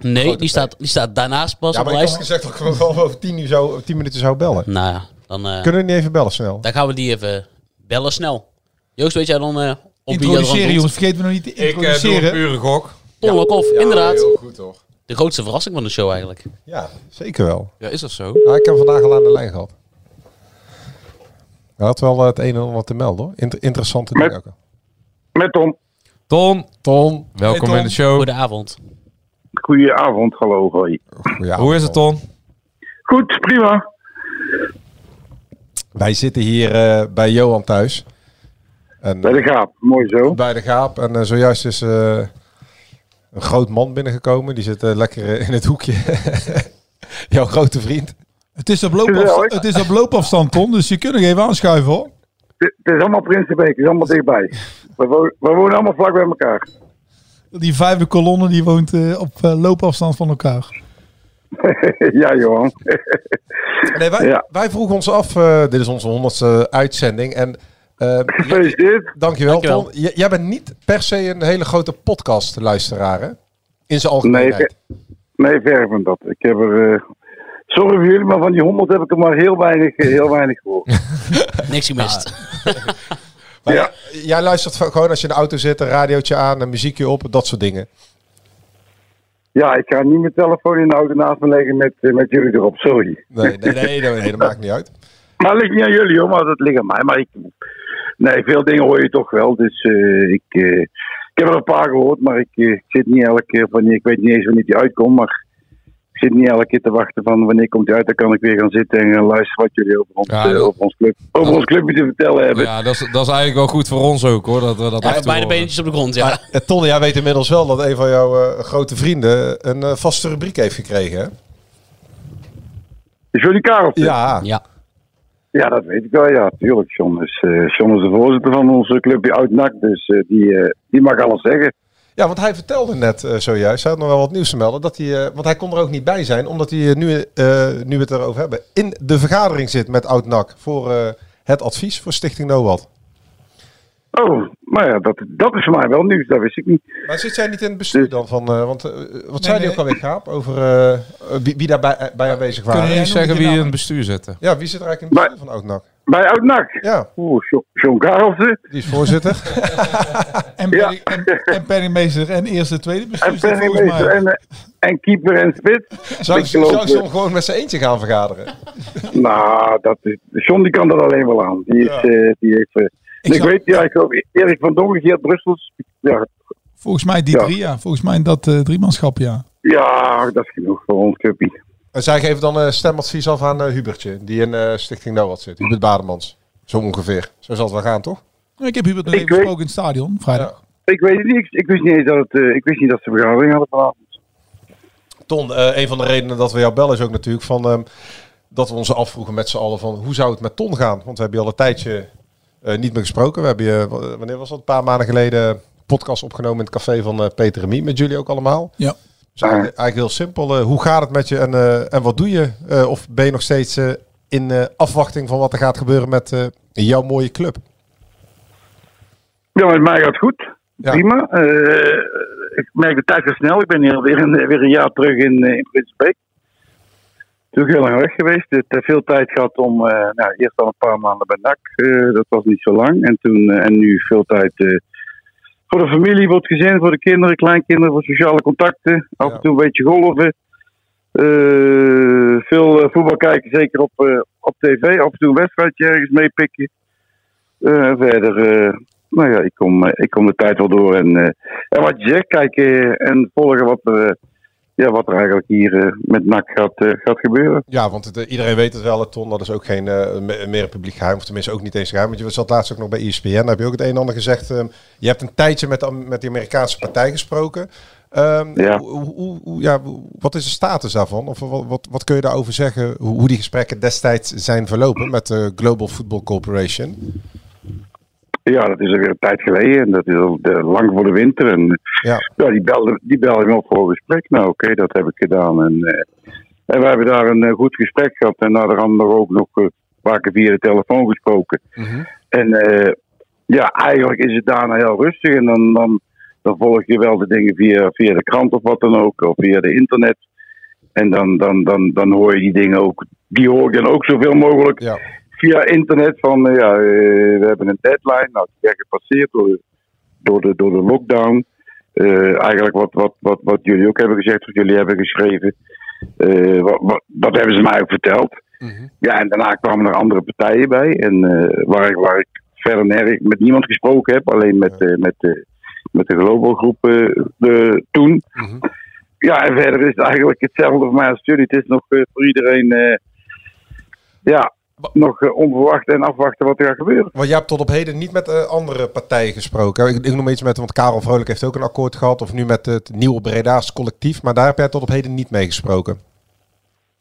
Nee, die staat, die staat daarnaast pas Ja, op maar de ik had lijst. gezegd dat ik wel over tien, uur zou, tien minuten zou bellen. Nou ja, dan, eh, Kunnen we niet even bellen snel? dan gaan we die even bellen snel. Joost, weet jij dan eh op wie je er aan Introduceren jongens, vergeet me nog niet te Ik eh, doe introduceren. een pure gok. Ton Lokhoff, Ja, inderdaad. heel goed toch? De grootste verrassing van de show eigenlijk. Ja, zeker wel. Ja, is dat zo? Ja, ik heb vandaag al aan de lijn gehad. Hij had wel het een en ander wat te melden hoor. Inter- interessante dingen ook. Met Tom. Ton. Ton. Welkom Tom. in de show. Goedenavond. Goedenavond, hallo, hoi. Hoe is het, Ton? Goed, prima. Wij zitten hier eh, bij Johan thuis. En, Bij de Gaap, mooi zo. Bij de Gaap. En eh, zojuist is eh, een groot man binnengekomen. Die zit eh, lekker eh, in het hoekje. Jouw grote vriend. Het is op loopafstand, het is op loopafstand Tom, dus je kunt nog even aanschuiven hoor. Het is allemaal Prinsenbeek, het is allemaal dichtbij. We, wo- we wonen allemaal vlak bij elkaar. Die vijfde kolonne die woont eh, op eh, loopafstand van elkaar. ja, Johan. Nee, wij, Ja. wij vroegen ons af, eh, dit is onze honderdste uitzending. En, eh, Gefeliciteerd. Dankjewel, Dankjewel. Ton. J- jij bent niet per se een hele grote podcast-luisteraar, hè? In zijn Nee, algemeenheid. ver, nee, ver van dat. Ik heb er... eh, sorry voor jullie, maar van die honderd heb ik er maar heel weinig, eh, heel weinig gehoord. Niks gemist. Ja. jij- luistert gewoon als je in de auto zit, een radiootje aan, een muziekje op, dat soort dingen. Ja, ik ga niet mijn telefoon in de auto naast me leggen met, eh, met jullie erop, sorry. Nee, nee, nee, nee, nee, dat maakt niet uit. Maar het ligt niet aan jullie hoor, maar dat ligt aan mij. Maar ik, nee, veel dingen hoor je toch wel. Dus eh, ik, eh, ik heb er een paar gehoord, maar ik, zit niet elke keer wanneer, ik weet niet eens wanneer die uitkomt, maar zit niet elke keer te wachten van wanneer komt die uit. Dan kan ik weer gaan zitten en gaan luisteren wat jullie over ons, Ja, eh, dat- over ons, club, over ons clubje te vertellen hebben. Ja, dat is, dat is eigenlijk wel goed voor ons ook, hoor. Dat we dat toe beide beentjes op de grond, ja. Maar eh, Ton, jij weet inmiddels wel dat een van jouw eh, grote vrienden een eh, vaste rubriek heeft gekregen, hè? Is jullie Karel? Ja. Ja. Ja, dat weet ik wel. Ja, tuurlijk. John is, eh, John is de voorzitter van ons clubje Oud-NAC, dus eh, die, eh, die mag alles zeggen. Ja, want hij vertelde net eh, zojuist, hij had nog wel wat nieuws te melden, dat hij, eh, want hij kon er ook niet bij zijn, omdat hij eh, nu, eh, nu we het erover hebben, in de vergadering zit met Oud-NAC voor eh, het advies voor Stichting NOWAD. Oh, maar ja, dat, dat is voor mij wel nieuws, dat wist ik niet. Maar zit jij niet in het bestuur dan van, eh, want wat zei hij nee. ook alweer, Gaap, over eh, wie, wie daar bij, bij aanwezig waren? Kun je jij niet zeggen wie in het bestuur zitten? Ja, wie zit er eigenlijk in het bestuur van Oud-NAC? Bij Oud-NAC? Ja, Oeh, John, Karelsen. die is voorzitter. En, Ja. en, en en eerste tweede En bestuurslid penningmeester mij. en, eh, en keeper en spits. Zou, zou John gewoon met zijn eentje gaan vergaderen? Nou, dat is, John die kan er alleen wel aan. Die, is, Ja. eh, die heeft... eh, Ik weet, ja, ik geloof Erik van Dongen, Geert Brussels. Ja, Volgens mij die Ja. drie, ja. Volgens mij dat eh driemanschap, ja. ja, dat is genoeg voor ons clubje. En zij geven dan een stemadvies af aan eh, Hubertje, die in eh, Stichting NOWAD zit. Hubert Bademans. Zo ongeveer. Zo zal het wel gaan, toch? Ik heb Hubert nog even gesproken in het stadion, vrijdag. Ik weet het niet. Ik, ik wist niet eens dat het, eh, ik wist niet dat ze vergadering hadden vanavond. Ton, eh, een van de redenen dat we jou bellen is ook natuurlijk van ehm, dat we ons afvroegen met z'n allen van hoe zou het met Ton gaan? Want we hebben je al een tijdje eh, niet meer gesproken. We hebben je, wanneer was dat? Een paar maanden geleden podcast opgenomen in het café van eh, Peter en Mie, met jullie ook allemaal. Ja. Dus eigenlijk, eigenlijk heel simpel. eh, hoe gaat het met je en, eh, en wat doe je? Eh, of ben je nog steeds in eh, afwachting van wat er gaat gebeuren met eh, jouw mooie club? Ja, met mij gaat het goed. Ja. Prima. Eh, ik merk de tijd gaat snel. Ik ben hier weer een, weer een jaar terug in, in Prinsbeek. Toen heel lang weg geweest. Het heeft veel tijd gehad om, eh, nou, eerst al een paar maanden bij NAC. eh, dat was niet zo lang. En, toen, en nu veel tijd eh, voor de familie, voor het gezin, voor de kinderen, kleinkinderen, voor sociale contacten. Af en toe een beetje golven. Eh, veel eh, voetbal kijken, zeker op, eh, op tv. Af en toe een wedstrijdje ergens meepikken. Eh, verder, nou ja, ik kom, ik kom de tijd wel door. En, en wat je zegt, kijken en volgen wat er, ja, wat er eigenlijk hier eh, met NAC gaat, eh, gaat gebeuren. Ja, want het, eh, iedereen weet het wel, hè, Ton. Dat is ook geen me- meer een publiek geheim. Of tenminste ook niet eens geheim. Want je zat laatst ook nog bij ESPN. Daar heb je ook het een en ander gezegd. ehm, je hebt een tijdje met, de- met die Amerikaanse partij gesproken. Ehm, Ja. hoe, hoe, hoe- ja, wat is de status daarvan? Of wat, wat, wat kun je daarover zeggen? Hoe, hoe die gesprekken destijds zijn verlopen met de Global Football Corporation? Ja, dat is alweer een tijd geleden. En dat is al eh, lang voor de winter. En Ja. ja, die belde, die belde me op voor een gesprek. Nou, oké, dat heb ik gedaan. En, eh, en we hebben daar een eh, goed gesprek gehad. En naderhand nog ook nog eh, keer via de telefoon gesproken. En eh, ja, eigenlijk is het daarna heel rustig. En dan, dan, dan volg je wel de dingen via, via de krant of wat dan ook, of via de internet. En dan, dan, dan, dan hoor je die dingen ook, die hoor ik dan ook zoveel mogelijk via internet. Van eh, ja, eh, we hebben een deadline, nou, die werd gepasseerd door de, door de, door de lockdown. Eh, eigenlijk wat, wat, wat, wat jullie ook hebben gezegd, wat jullie hebben geschreven. Wat, wat, dat hebben ze mij ook verteld. Ja, en daarna kwamen er andere partijen bij. En waar, ik, waar ik verder nergens met niemand gesproken heb, alleen met, met, met de Global groep de, toen. Ja, en verder is het eigenlijk hetzelfde voor mij als jullie. Het is nog voor iedereen ja, nog eh, onverwacht en afwachten wat er gaat gebeuren. Want jij hebt tot op heden niet met eh, andere partijen gesproken. Ik, ik noem iets met, want Karel Vrolijk heeft ook een akkoord gehad. Of nu met het nieuwe Breda's collectief. Maar daar heb jij tot op heden niet mee gesproken.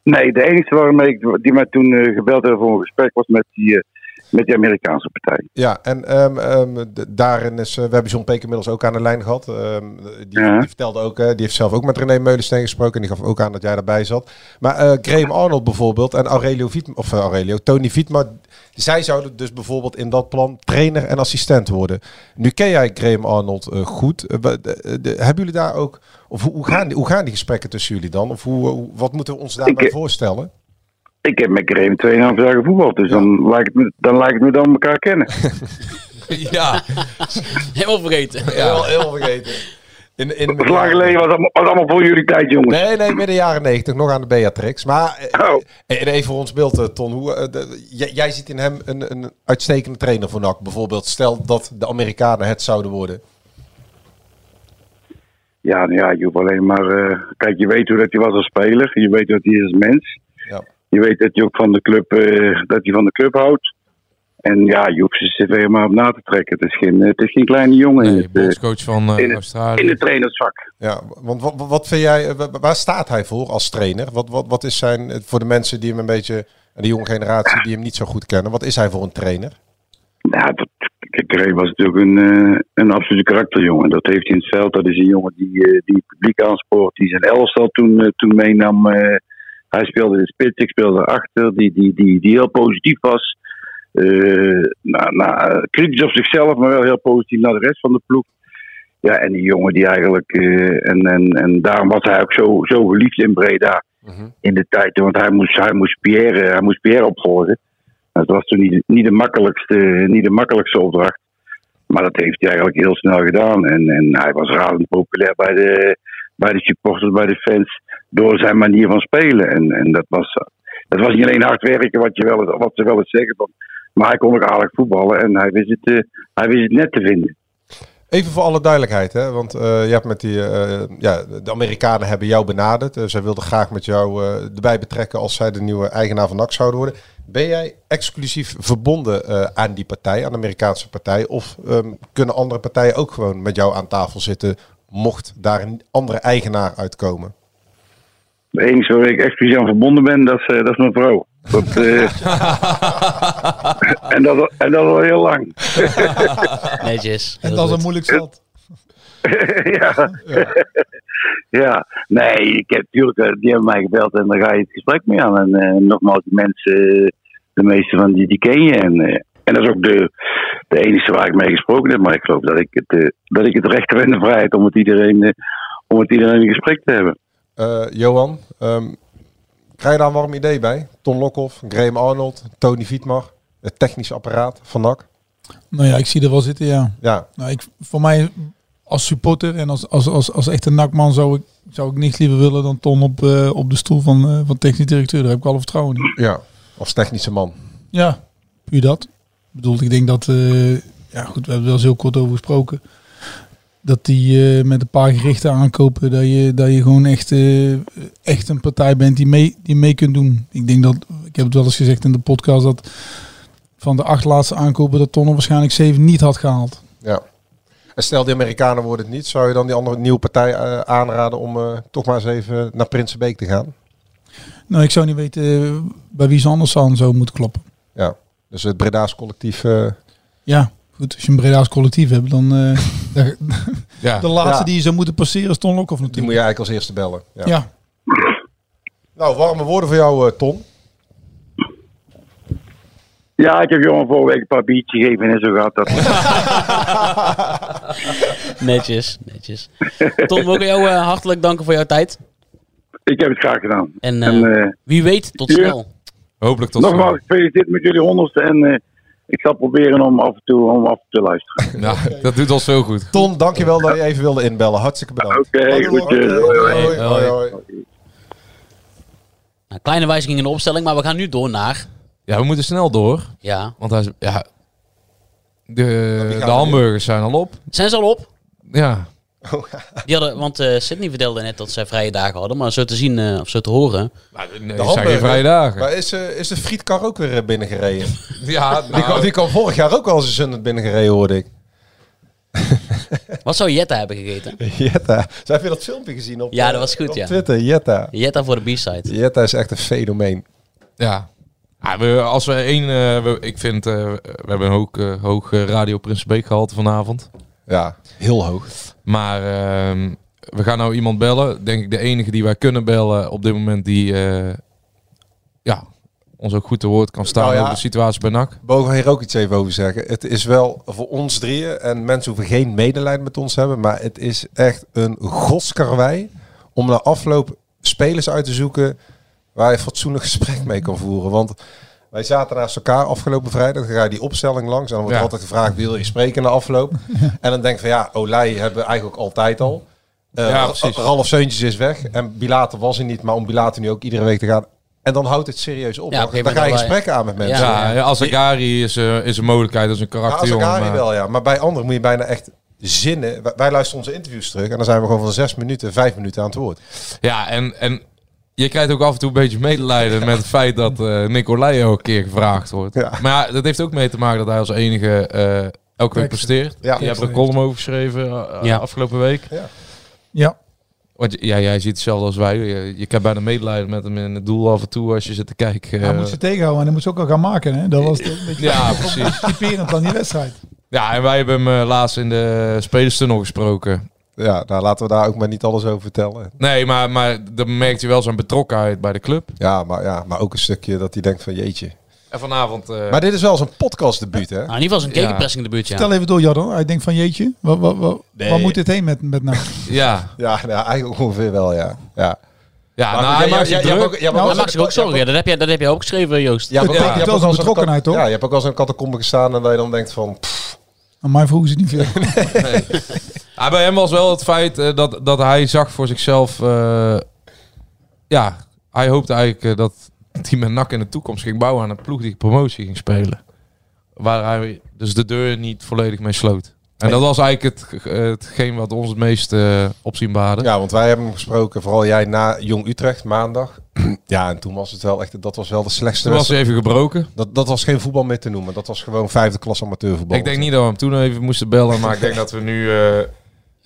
Nee, de enige waarmee ik, die mij toen eh, gebeld hebben voor een gesprek was met die, met die Amerikaanse partij. Ja, en ehm, ehm, daarin is, eh, we hebben John Peek inmiddels ook aan de lijn gehad. Ehm, die, Ja. die vertelde ook, eh, die heeft zelf ook met René Meulensteen gesproken. En die gaf ook aan dat jij daarbij zat. Maar eh, Graham Arnold bijvoorbeeld en Aurelio Viet, of eh, Aurelio, Tony Vietma, zij zouden dus bijvoorbeeld in dat plan trainer en assistent worden. Nu ken jij Graham Arnold goed. De- de- hebben jullie daar ook, of hoe, hoe, gaan die, hoe gaan die gesprekken tussen jullie dan? Of hoe, hoe- wat moeten we ons daarbij Ik- voorstellen? Ik heb met Graham 2,5 jaar gevoetbald, dus dan, lijkt het me, dan lijkt het me we elkaar kennen. ja. Helemaal vergeten. Heel, heel vergeten. In, in, Dat is lang geleden, was allemaal, was allemaal voor jullie tijd, jongens. Nee, nee, midden jaren negentig, nog aan de Beatrix. Maar eh, en even voor ons beeld, eh, Ton. Hoe, eh, de- jij, jij ziet in hem een, een uitstekende trainer voor NAC. Bijvoorbeeld, stel dat de Amerikanen het zouden worden. Ja, nou ja, je hoeft alleen maar... eh, kijk, je weet hoe dat hij was als speler. Je weet dat hij is als mens. Ja. Je weet dat hij ook van de club, eh, dat hij van de club houdt. En ja, je hoeft zijn cv maar op na te trekken. Het is geen, het is geen kleine jongen in, het, eh, bondscoach van eh, in, het, Australië. in het trainersvak. Ja, want wat, wat vind jij, eh, wa- waar staat hij voor als trainer? Wat, wat, wat is zijn, eh, voor de mensen die hem een beetje, de jonge generatie die hem niet zo goed kennen, wat is hij voor een trainer? Dat, kijk, Ray was natuurlijk een, eh, een absolute karakterjongen. Dat heeft hij in het veld. Dat is een jongen die, eh, die het publiek aanspoort. Die zijn elftal toen, eh, toen meenam. Eh, hij speelde in de spits, ik speelde erachter. Die, die, die, die heel positief was. Eh, nou, nou, kritisch op zichzelf, maar wel heel positief naar de rest van de ploeg. Ja, en die jongen die eigenlijk... eh, en, en, en daarom was hij ook zo, zo geliefd in Breda. In de tijd, want hij moest, hij moest, Pierre, hij moest Pierre opvolgen. Dat was toen niet, niet, de makkelijkste, niet de makkelijkste opdracht. Maar dat heeft hij eigenlijk heel snel gedaan. En, en hij was razend populair bij de, bij de supporters, bij de fans. Door zijn manier van spelen. En, en dat, was, dat was niet alleen hard werken, wat, je wel, wat ze wel eens zeggen. van- Maar hij kon ook aardig voetballen. En hij wist het, eh, hij wist het net te vinden. Even voor alle duidelijkheid, hè? want eh, je hebt met die, eh, ja, de Amerikanen hebben jou benaderd. Zij wilden graag met jou erbij betrekken als zij de nieuwe eigenaar van NAC zouden worden. Ben jij exclusief verbonden aan die partij, aan de Amerikaanse partij? Of ehm, kunnen andere partijen ook gewoon met jou aan tafel zitten, mocht daar een andere eigenaar uitkomen? De enige waar ik exclusief aan verbonden ben, dat is, eh, dat is mijn vrouw. Dat, eh, en, dat, en dat al heel lang. Netjes. En dat is een moeilijk zat. ja. ja, nee, ik heb natuurlijk, eh, die hebben mij gebeld en dan ga je het gesprek mee aan. En eh, nogmaals, die mensen, de meeste van die, die ken je. En, eh, en dat is ook de, de enige waar ik mee gesproken heb. Maar ik geloof dat ik het, dat ik het recht heb en de vrijheid om het iedereen, om het iedereen in gesprek te hebben. Eh, Johan, ehm, krijg je daar een warm idee bij? Ton Lokhoff, Graham Arnold, Tony Vietmar, het technisch apparaat van NAC? Nou ja, ik zie er wel zitten, ja. Ja. Nou, ik, voor mij als supporter en als, als, als, als echte nakman zou ik, zou ik niks liever willen dan Ton op, eh, op de stoel van, eh, van technisch directeur. Daar heb ik alle vertrouwen in. Ja, als technische man. Ja, puur dat. Ik bedoel, ik denk dat, ja goed, we hebben er wel eens heel kort over gesproken. Dat die eh, met een paar gerichten aankopen, dat je, dat je gewoon echt, eh, echt een partij bent die mee, die mee kunt doen. Ik denk dat, ik heb het wel eens gezegd in de podcast, dat van de acht laatste aankopen dat Ton er waarschijnlijk zeven niet had gehaald. Ja. En stel die Amerikanen worden het niet, zou je dan die andere nieuwe partij eh, aanraden om toch maar eens even naar Prinsenbeek te gaan? Nou, ik zou niet weten bij wie ze anders aan zou moeten kloppen. Ja, dus het Breda's collectief. Ja, goed. Als je een Breda's collectief hebt, dan... eh, de, Ja. de laatste Ja. die je zou moeten passeren is Ton Lokhoff die natuurlijk. moet je eigenlijk als eerste bellen. Ja. Ja. Nou, warme woorden voor jou, eh, Ton. Ja, ik heb jongen vorige week een paar biertjes gegeven en zo gaat dat. netjes, netjes. Tom, we ook jou eh, hartelijk danken voor jouw tijd. Ik heb het graag gedaan. En, En, wie weet, tot hier- snel. Hopelijk tot Nogmaals, gefeliciteerd met jullie honderdste. En eh, ik zal proberen om af en toe, om af en toe te luisteren. Nou, dat doet ons veel goed. Tom, dankjewel dat je even wilde inbellen. Hartstikke bedankt. Oké, goedjes. Hoi, hoi. Hoi, hoi, hoi. Nou, kleine wijziging in de opstelling, maar we gaan nu door naar... Ja, we moeten snel door. Ja. Want hij is, ja, de, de er hamburgers zijn al op. Zijn ze al op? Ja. Die hadden, want eh Sydney vertelde net dat zij vrije dagen hadden, maar zo te zien eh, of zo te horen. nee, De hamburger. Maar is, eh, is de frietkar ook weer binnengereden? Ja, die, nou- kwam, die kwam vorig jaar ook al eens een binnengereden, hoorde ik. Wat zou Jetta hebben gegeten? Jetta. Zij heb je dat filmpje gezien op, Ja, dat was goed, op ja. Twitter? Jetta. Jetta voor de B-side. Jetta is echt een fenomeen. Ja. Ja, we, als we één, eh, we, ik vind, eh, we hebben een hoog, hoog Radio Prinsenbeek gehalte vanavond. Ja, heel hoog. Maar ehm, we gaan nou iemand bellen. Denk ik de enige die wij kunnen bellen op dit moment die eh, ja, ons ook goed te woord kan staan Nou ja. over de situatie bij NAC. Mogen we hier ook iets even over zeggen? Het is wel voor ons drieën, en mensen hoeven geen medelijden met ons te hebben, maar het is echt een godskarwei om na afloop spelers uit te zoeken waar je fatsoenlijk gesprek mee kan voeren. Want wij zaten naast elkaar afgelopen vrijdag, dan ga je die opstelling langs en dan wordt Ja. altijd gevraagd, wil je spreken na afloop? en dan denk ik van ja, Olij hebben we eigenlijk ook altijd al. Eh, Ja. Ralf Seuntjes is weg en Bilater was er niet, maar om Bilater nu ook iedere week te gaan. En dan houdt het serieus op. Ja, op dan ga je gesprekken aan met mensen. Ja, ja, als Agari is, eh, is een mogelijkheid, is een Ja, karakter. als Agari maar- wel, ja. Maar bij anderen moet je bijna echt zinnen. Wij, wij luisteren onze interviews terug en dan zijn we gewoon van zes minuten, vijf minuten aan het woord. Ja, en, en je krijgt ook af en toe een beetje medelijden met het feit dat eh Nicolai elke keer gevraagd wordt. Maar ja, dat heeft ook mee te maken dat hij als enige eh, elke week presteert. Ja. Je hebt er een column over geschreven eh, Ja. afgelopen week. Ja. Ja. Want ja, jij ziet hetzelfde als wij. Je, je krijgt bijna medelijden met hem in het doel af en toe als je zit te kijken. Hij moet ze tegenhouden en hij moet ze ook al gaan maken. Hè? Dat was een beetje Ja, precies. typerend aan die wedstrijd. Ja, en wij hebben hem laatst in de spelerstunnel gesproken. Ja, nou laten we daar ook maar niet alles over vertellen. Nee, maar, maar dan merkt je wel zijn betrokkenheid bij de club. Ja, maar, ja, maar ook een stukje dat hij denkt van jeetje. En vanavond... eh, Maar dit is wel zijn podcastdebuut, hè? Nou, in ieder geval zijn Ja. gegenpressing debuut, ja. Vertel even door, Jadon. Hij denkt van jeetje, wat, wat, wat, Nee. waar moet dit heen met, met nou? Ja. Ja, nou, eigenlijk ongeveer wel, ja. Ja, Ja, Maar nou, jij- maakt ook- jij hebt Nou, ook hij wel maakt zich ook eens een- zorgen. Ja, dat heb jij, dat heb jij opgeschreven, Joost. Ja, Ja, ook- je hebt was ook een wel eens betrokkenheid, toch? Ja, je hebt ook wel eens een gestaan en dat je dan denkt van... pff, Aan mij vroegen ze niet veel. Ja, bij hem was wel het feit eh, dat, dat hij zag voor zichzelf... eh, ja, hij hoopte eigenlijk eh, dat hij met NAC in de toekomst ging bouwen aan een ploeg die promotie ging spelen. Waar hij dus de deur niet volledig mee sloot. En dat was eigenlijk het, eh, hetgeen wat ons het meest opzien baden. Ja, want wij hebben hem gesproken, vooral jij na Jong Utrecht maandag. ja, en toen was het wel echt, dat was wel de slechtste Toen was hij even gebroken. Dat, dat was geen voetbal meer te noemen. Dat was gewoon vijfde klas amateurvoetbal. Ik denk niet dat we hem toen even moesten bellen, maar ik denk dat we nu, eh,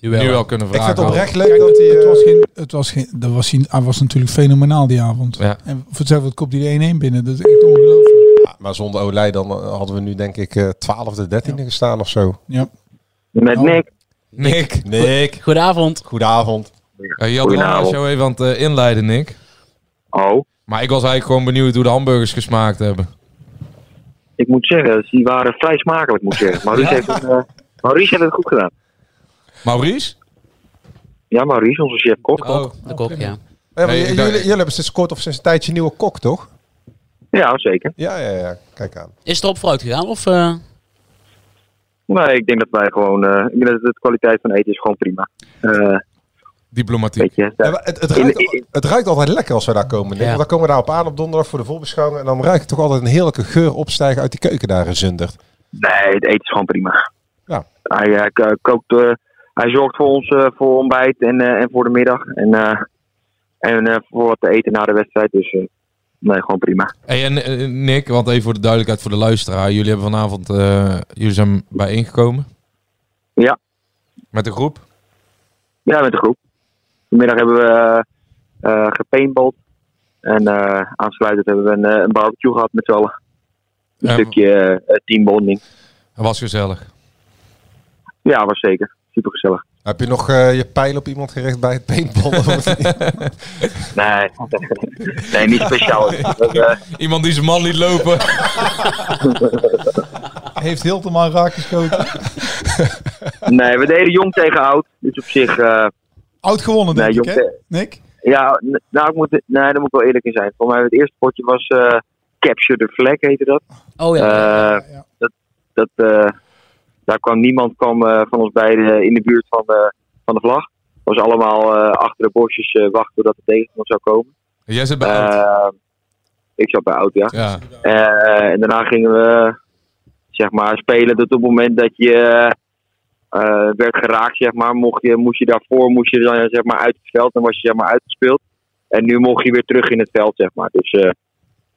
nu, wel. kunnen Ik vragen. vind het oprecht leuk dat hij... het was geen, het was geen, dat was, hij, hij was natuurlijk fenomenaal die avond. Ja. En voor hetzelfde komt hij de 1-1 binnen. Dat is echt ongelooflijk. ja, maar zonder Olij dan hadden we nu denk ik twaalfde, dertiende gestaan of zo. Ja. Met Nou, Nick. Nick. Nick, Goedenavond. goedenavond. Ja, je had Goedenavond. jou even aan het eh, inleiden, Nick. Oh, Maar ik was eigenlijk gewoon benieuwd hoe de hamburgers gesmaakt hebben. ik moet zeggen, die waren vrij smakelijk, moet ik zeggen. Maurice, heeft, het, eh, Maurice heeft het goed gedaan. Maurice? Ja, Maurice, onze chef kok. Oh, de kok, ja. Ja, Nee, jullie, jullie hebben sinds kort of sinds een tijdje een nieuwe kok, toch? Ja, zeker. Ja, ja, ja. Kijk aan. Is het erop vooruit gegaan? Of, eh, Nee, ik denk dat wij gewoon, eh, ik denk dat de kwaliteit van eten is gewoon prima. Eh Diplomatiek. je, Ja, het, het, ruikt, het ruikt altijd lekker als we daar komen. Ja. Want dan komen we daarop aan op donderdag voor de voorbeschouwing. En dan ruikt het toch altijd een heerlijke geur opstijgen uit die keuken daar in Zundert. nee, het eten is gewoon prima. Ja. Hij, eh, kookt, eh, hij zorgt voor ons eh, voor ontbijt en, eh, en voor de middag. En, eh, en eh, voor wat te eten na de wedstrijd. Dus nee, gewoon prima. Hey, en eh, Nick, want even voor de duidelijkheid voor de luisteraar. Jullie hebben vanavond, eh, jullie zijn bijeengekomen Ja, met de groep. ja met de groep. Vanmiddag hebben we gepaintballed. En aansluitend hebben we een, een barbecue gehad met z'n allen. Een stukje teambonding. Dat was gezellig. Ja, was zeker. Super gezellig. Heb je nog eh, je pijl op iemand gericht bij het paintballen? of niet? Nee, nee niet speciaal. Dat, eh, Iemand die zijn man liet lopen. Heeft Hilterman raak geschoten. Nee, we deden jong tegen oud. Dus op zich... eh, Oud gewonnen, denk nee, ik, jong hè? Nick? Ja, nou, ik moet, nee, daar moet ik wel eerlijk in zijn. Voor mij het eerste potje was eh, Capture the Flag, heette dat. Oh ja. Dat, dat, eh, daar kwam niemand kwam, eh, van ons beiden in de buurt van de, van de vlag. Het was allemaal eh, achter de bosjes eh, wachten totdat de tegenstander zou komen. Jij zit bij Eh, Ik zat bij oud, ja. Ja. Eh, en daarna gingen we zeg maar, spelen tot op het moment dat je eh, werd geraakt, zeg maar. Mocht je, moest je daarvoor moest je dan, zeg maar, uit het veld en was je zeg maar, uitgespeeld. En nu mocht je weer terug in het veld, zeg maar. Dus eh,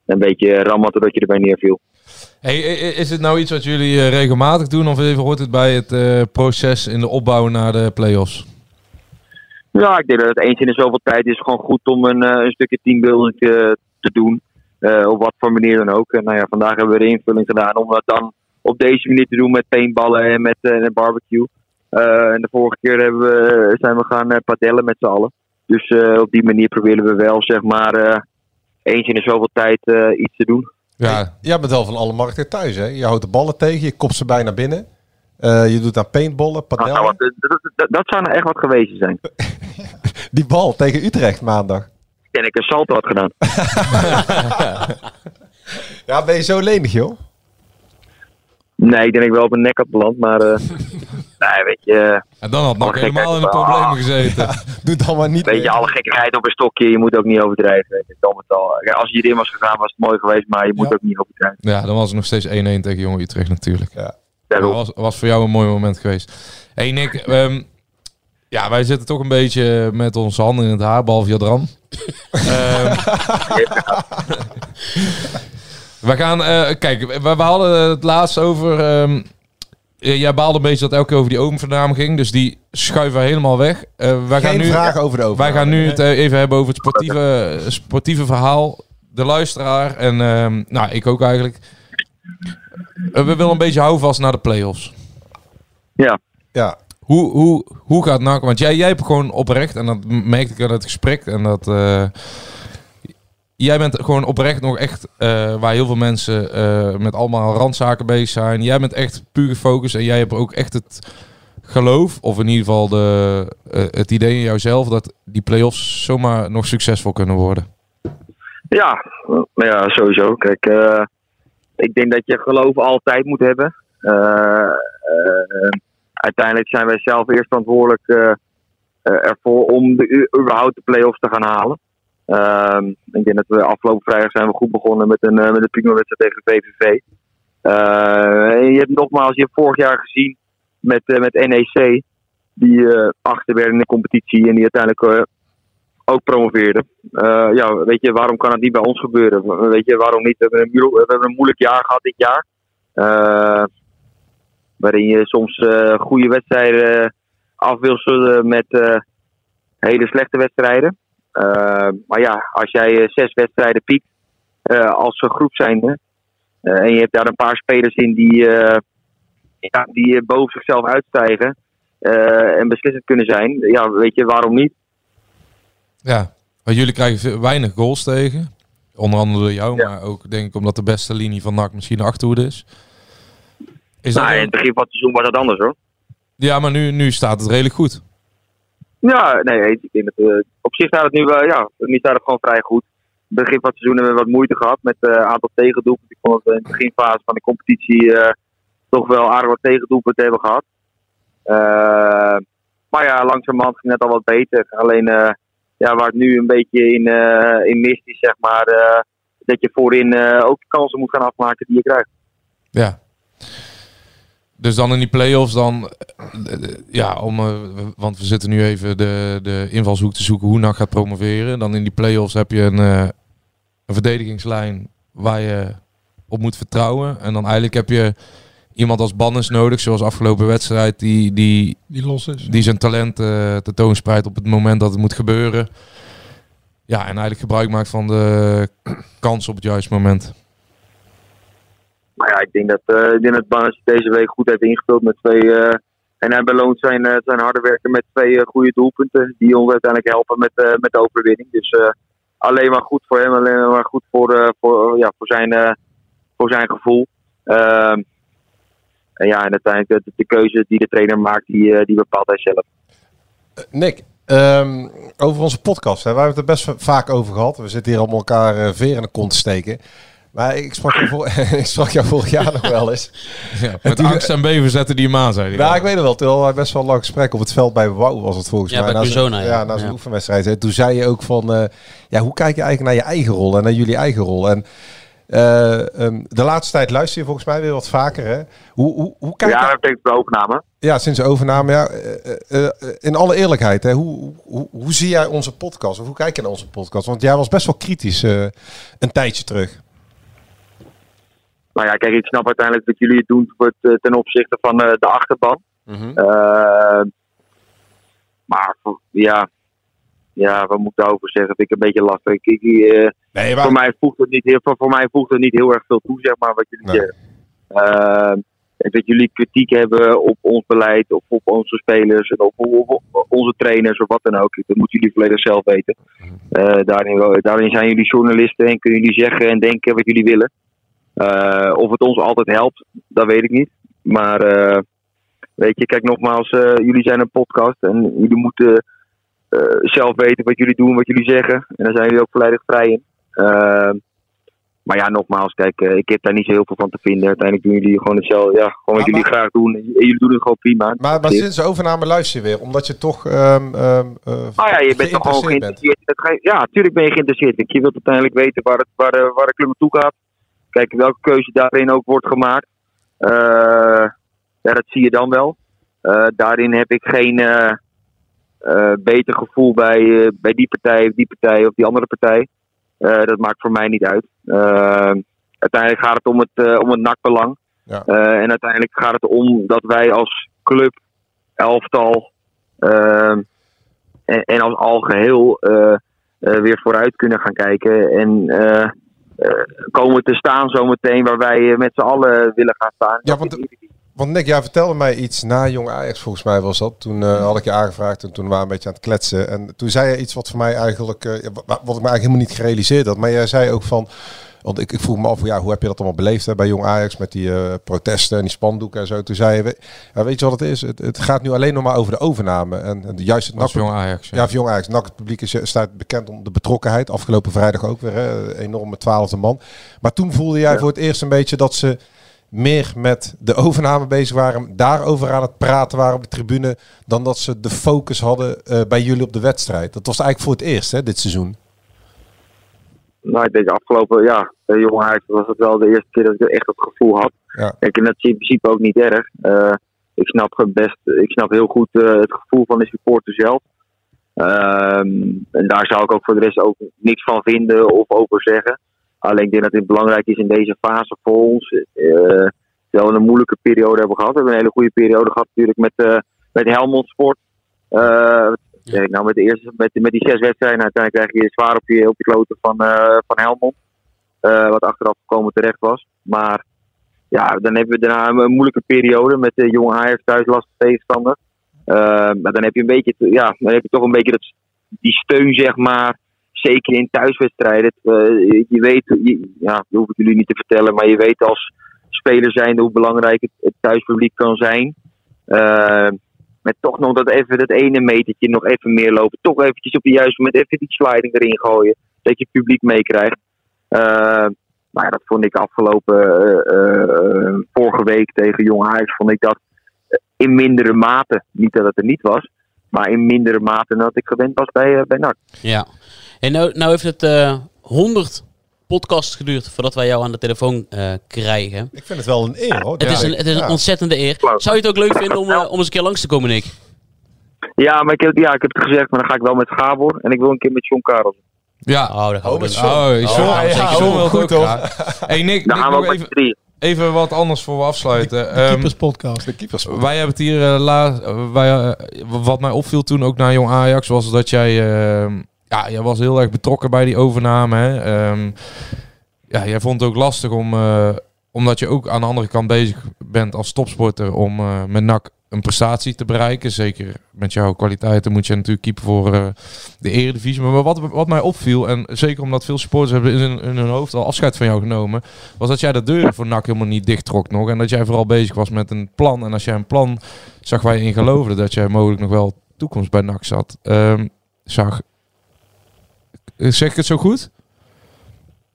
een beetje rammen totdat je erbij neerviel. Hey, is het nou iets wat jullie eh, regelmatig doen of even hoort het bij het eh, proces in de opbouw naar de play-offs? Ja, ik denk dat het eens in de zoveel tijd is gewoon goed om een, eh, een stukje teambuilding te, te doen. Eh, op wat voor manier dan ook. En nou ja, vandaag hebben we de invulling gedaan om dat dan op deze manier te doen met paintballen en met een barbecue. En de vorige keer hebben we, zijn we gaan padellen met z'n allen. Dus op die manier proberen we wel, zeg maar, eens in de zoveel tijd eh, iets te doen. Ja. Jij bent wel van alle markten thuis, hè? Je houdt de ballen tegen, je kopt ze bijna binnen. Eh, je doet aan paintballen, Dat padellen. zou, wat- dat, dat, dat zou nou echt wat geweest zijn. Die bal tegen Utrecht maandag. En ik een salto had gedaan. Ja, ben je zo lenig, joh? Nee, ik denk ik wel op een nek had beland, maar... eh nee, weet je... En dan had nog helemaal in de problemen gezeten. Doe het allemaal niet Weet je, alle gekkigheid op een stokje, je moet ook niet overdrijven. weet je, met al. Als je erin was gegaan, was het mooi geweest, maar je moet ook niet overdrijven. Ja, dan was het nog steeds 1-1 tegen Jonge Utrecht natuurlijk. Ja. Dat was, was voor jou een mooi moment geweest. hey Nick, ehm, ja, wij zitten toch een beetje met onze handen in het haar, behalve Jadran. Ehm, we gaan, eh, kijk, we, we hadden het laatst over... ehm, eh, jij baalde een beetje dat elke keer over die overname ging, dus die schuiven we helemaal weg. Eh, wij Geen gaan nu, vragen over de overname, Wij gaan nu het eh, even hebben over het sportieve, sportieve verhaal. De luisteraar en ehm, nou, ik ook eigenlijk. Eh, we willen een beetje houvast naar de play-offs. Ja. Ja. Hoe, hoe, hoe gaat NAC? Want jij, jij hebt gewoon oprecht, en dat merkte ik uit het gesprek, en dat... jij bent gewoon oprecht nog echt, eh, waar heel veel mensen eh, met allemaal randzaken bezig zijn. Jij bent echt puur gefocust en jij hebt ook echt het geloof, of in ieder geval de, eh, het idee in jouzelf, dat die play-offs zomaar nog succesvol kunnen worden. Ja, ja, sowieso. Kijk, ik denk dat je geloof altijd moet hebben. Uiteindelijk zijn wij zelf eerst verantwoordelijk ervoor om de, überhaupt de play-offs te gaan halen. Ehm, ik denk dat we afgelopen vrijdag zijn we goed begonnen met een, eh, met een prima wedstrijd tegen VVV. Eh, en je hebt nogmaals, je hebt vorig jaar gezien met, eh, met NEC, die achter werden in de competitie en die uiteindelijk ook promoveerde. Eh, ja, weet je, waarom kan het niet bij ons gebeuren? Weet je, waarom niet? We hebben een, moeilijk jaar gehad dit jaar. Waarin je soms eh, goede wedstrijden afwisselt met eh, hele slechte wedstrijden. Eh, maar ja, als jij eh, zes wedstrijden piekt eh, als een groep zijnde. en je hebt daar een paar spelers in die, ja, die boven zichzelf uitstijgen. en beslissend kunnen zijn. Ja, weet je, waarom niet? Ja, want jullie krijgen weinig goals tegen. Onder andere door jou, maar ook denk ik omdat de beste linie van NAC misschien de achterhoede is. Is dat nou, in het begin van het seizoen was dat anders hoor. Ja, maar nu, nu staat het redelijk goed. Ja, nee, ik eh, op zich staat het nu wel, ja, nu staat het gewoon vrij goed. Begin van het seizoen hebben we wat moeite gehad met een aantal tegendoelpunten. Ik vond dat in de beginfase van de competitie eh, toch wel aardig wat tegendoelpunten hebben gehad. Eh, maar ja, langzamerhand ging het al wat beter. Alleen eh, ja, waar het nu een beetje in, eh, in mist is, zeg maar, eh, dat je voorin eh, ook kansen moet gaan afmaken die je krijgt. Ja. Dus dan in die play-offs dan, eh, eh, ja, om, eh, want we zitten nu even de, de invalshoek te zoeken hoe NAC gaat promoveren. Dan in die play-offs heb je een, een verdedigingslijn waar je op moet vertrouwen. En dan eigenlijk heb je iemand als Bannes nodig, zoals afgelopen wedstrijd, die, die, Die los is. die zijn talent eh tentoonspreidt op het moment dat het moet gebeuren. Ja, en eigenlijk gebruik maakt van de kans op het juiste moment. Maar ja, ik denk dat, eh ik dat deze week goed heeft ingevuld met twee. eh, en hij beloont zijn, eh, zijn harde werken met twee goede doelpunten. Die ons uiteindelijk helpen met, met de overwinning. Dus alleen maar goed voor hem, alleen maar goed voor, voor, ja, voor, zijn, voor zijn gevoel. Ehm, en ja, en uiteindelijk de, de keuze die de trainer maakt, die, die bepaalt hij zelf. Nick, ehm, over onze podcast. Hè. Wij hebben het er best vaak over gehad. We zitten hier allemaal elkaar eh, veer in de kont te steken. Maar ik sprak, jou ik sprak jou vorig jaar nog wel eens. Ja, met angst en beven zetten die hem aan, zei hij. Nou, ik weet het wel. Toen hadden best wel een lang gesprek op het veld bij Wouw was het volgens Ja, mij. bij Na ja. Ja, na zijn Ja. oefenwedstrijd. hè. Toen zei je ook van, eh, ja, hoe kijk je eigenlijk naar je eigen rol en naar jullie eigen rol? En eh, ehm, de laatste tijd luister je volgens mij weer wat vaker, hè? Hoe, hoe, hoe kijk ja, betekent de overname. Ja, sinds de overname. Ja, eh, eh, eh, in alle eerlijkheid, hè, hoe, hoe, hoe zie jij onze podcast? Of hoe kijk je naar onze podcast? Want jij was best wel kritisch eh, een tijdje terug. Nou ja, kijk, ik snap uiteindelijk dat jullie het doen eh, ten opzichte van eh, de achterban. Eh, maar ja, ja, wat moet ik daarover zeggen? Vind ik een beetje lastig. Ik, ik, voor, mij voegt het niet heel, voor, voor mij voegt het niet heel erg veel toe, zeg maar, wat jullie zeggen. En dat jullie kritiek hebben op ons beleid, of op onze spelers, en op, op- op onze trainers, of wat dan ook. Dat moeten jullie volledig zelf weten. Eh, daarin, daarin zijn jullie journalisten en kunnen jullie zeggen en denken wat jullie willen. Eh, of het ons altijd helpt, dat weet ik niet. Maar eh, weet je, kijk nogmaals, eh, jullie zijn een podcast en jullie moeten zelf weten wat jullie doen, wat jullie zeggen. En daar zijn jullie ook volledig vrij in. Maar ja, nogmaals, kijk, ik heb daar niet zo heel veel van te vinden. Uiteindelijk doen jullie gewoon hetzelfde, ja, gewoon wat jullie graag doen. En jullie doen het gewoon prima. Maar, maar sinds de overname luister je weer, omdat je toch... ehm ehm eh, Nou ja, je bent toch gewoon geïnteresseerd. Ja, natuurlijk ben je geïnteresseerd. Je wilt uiteindelijk weten waar, het, waar, waar de club naartoe gaat. Kijk, welke keuze daarin ook wordt gemaakt. Eh, ja, dat zie je dan wel. Eh, daarin heb ik geen eh, beter gevoel bij, bij die partij of die partij of die andere partij. Dat maakt voor mij niet uit. Uiteindelijk gaat het om het, om het nakbelang. Ja. En uiteindelijk gaat het om dat wij als club, elftal, en, en als algeheel eh, eh, weer vooruit kunnen gaan kijken. En komen te staan zometeen waar wij eh, met z'n allen willen gaan staan. Ja, want, want Nick, jij vertelde mij iets na Jong Ajax, volgens mij was dat. Toen eh, had ik je aangevraagd en toen waren we een beetje aan het kletsen. En toen zei je iets wat voor mij eigenlijk, eh, wat ik me eigenlijk helemaal niet gerealiseerd had. Maar jij zei ook van, want ik, ik vroeg me af, ja, hoe heb je dat allemaal beleefd hè, bij Jong Ajax met die eh, protesten en die spandoeken en zo. Toen zei je, we- ja, weet je wat het is? Het, het gaat nu alleen nog maar over de overname. En, en juist het NAC- Jong Ajax, ja. Ja, Jong Ajax. NAC, het publiek is, staat bekend om de betrokkenheid. Afgelopen vrijdag ook weer, hè, enorme twaalfde man. Maar toen voelde jij voor het eerst een beetje dat ze meer met de overname bezig waren, daarover aan het praten waren op de tribune, dan dat ze de focus hadden eh, bij jullie op de wedstrijd. Dat was eigenlijk voor het eerst, hè, dit seizoen. Nou, ik denk afgelopen, ja, bij Jong Ajax was het wel de eerste keer dat ik echt het gevoel had. Ja. Kijk, en dat is in principe ook niet erg. Eh, ik snap het best, ik snap heel goed eh, het gevoel van de supporter zelf. Ehm, en daar zou ik ook voor de rest ook niks van vinden of over zeggen. Alleen ik denk dat het belangrijk is in deze fase voor ons. eh terwijl we een moeilijke periode hebben gehad. We hebben een hele goede periode gehad natuurlijk met, eh met Helmond Sport. Eh, ik nou, met, de eerste, met, met die zes wedstrijden. Uiteindelijk krijg je zwaar op je, op je kloten van, eh, van Helmond. Eh, wat achteraf gekomen terecht was. Maar ja, dan hebben we daarna een moeilijke periode met de jonge Ajax thuis lastige tegenstander. Eh, maar dan heb je een beetje, ja, dan heb je toch een beetje dat, die steun, zeg maar. Zeker in thuiswedstrijden. Eh, je, weet, ja, dat hoef ik jullie niet te vertellen, maar je weet als speler zijnde hoe belangrijk het, thuispubliek kan zijn. Eh, met toch nog dat even dat ene metertje nog even meer lopen. Toch eventjes op de juiste moment even die sliding erin gooien. Dat je het publiek meekrijgt. Eh, maar dat vond ik afgelopen eh, eh, vorige week tegen Jong vond ik dat in mindere mate. Niet dat het er niet was, maar in mindere mate dan dat ik gewend was bij, bij NAC. Ja. En nou, nou heeft het eh 100 podcasts geduurd voordat wij jou aan de telefoon eh, krijgen. Ik vind het wel een eer hoor. Het is een, het is een Ja. ontzettende eer. Zou je het ook leuk vinden om, eh, om eens een keer langs te komen, Nick? Ja, maar ik heb, ja, ik heb het gezegd, maar dan ga ik wel met Gabor en ik wil een keer met John Karels. Ja. Oh, met doen. John. Oh, John, ja, John, zeker. John wil het Goed. Hey Nick, Dan Nick, gaan we ook even, z'n drieën. even wat anders voor we afsluiten. De Ehm, keeperspodcast. De keepers. wij hebben het hier eh, la, eh, wij, wat mij opviel toen ook naar Jong Ajax was dat jij, ehm, ja, jij was heel erg betrokken bij die overname. Hè? Ehm, ja, jij vond het ook lastig om, eh, omdat je ook aan de andere kant bezig bent als topsporter om eh, met NAC een prestatie te bereiken. Zeker met jouw kwaliteiten moet je natuurlijk keeper voor eh, de eredivisie. Maar wat, wat mij opviel, en zeker omdat veel supporters hebben in, hun- hun hoofd al afscheid van jou genomen, was dat jij de deuren voor NAC helemaal niet dicht trok nog. En dat jij vooral bezig was met een plan. En als jij een plan zag waar je in geloofde, dat jij mogelijk nog wel toekomst bij NAC zat. Ehm, zag. Zeg ik het zo goed?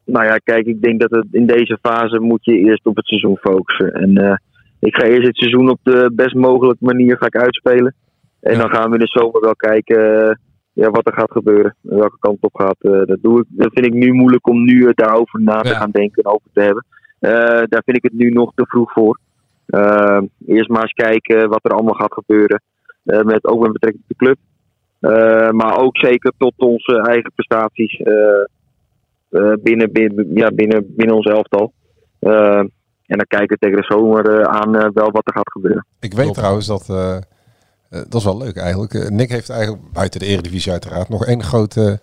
Nou ja, kijk, ik denk dat het in deze fase moet je eerst op het seizoen focussen. En eh, ik ga eerst het seizoen op de best mogelijke manier ga ik uitspelen. En dan gaan we in de zomer wel kijken eh, ja, wat er gaat gebeuren. En welke kant op gaat. Eh, dat, doe ik, dat vind ik nu moeilijk om nu eh, daarover na te gaan denken en over te hebben. Eh, daar vind ik het nu nog te vroeg voor. Eh, eerst maar eens kijken wat er allemaal gaat gebeuren. Eh, met, ook met betrekking tot de club. Eh, maar ook zeker tot onze eigen prestaties. eh, eh, binnen, binnen, ja, binnen, binnen ons elftal. En dan kijken we tegen de zomer aan wel wat er gaat gebeuren. Ik weet trouwens dat, dat is wel leuk eigenlijk. Nick heeft eigenlijk, buiten de Eredivisie uiteraard, nog één grote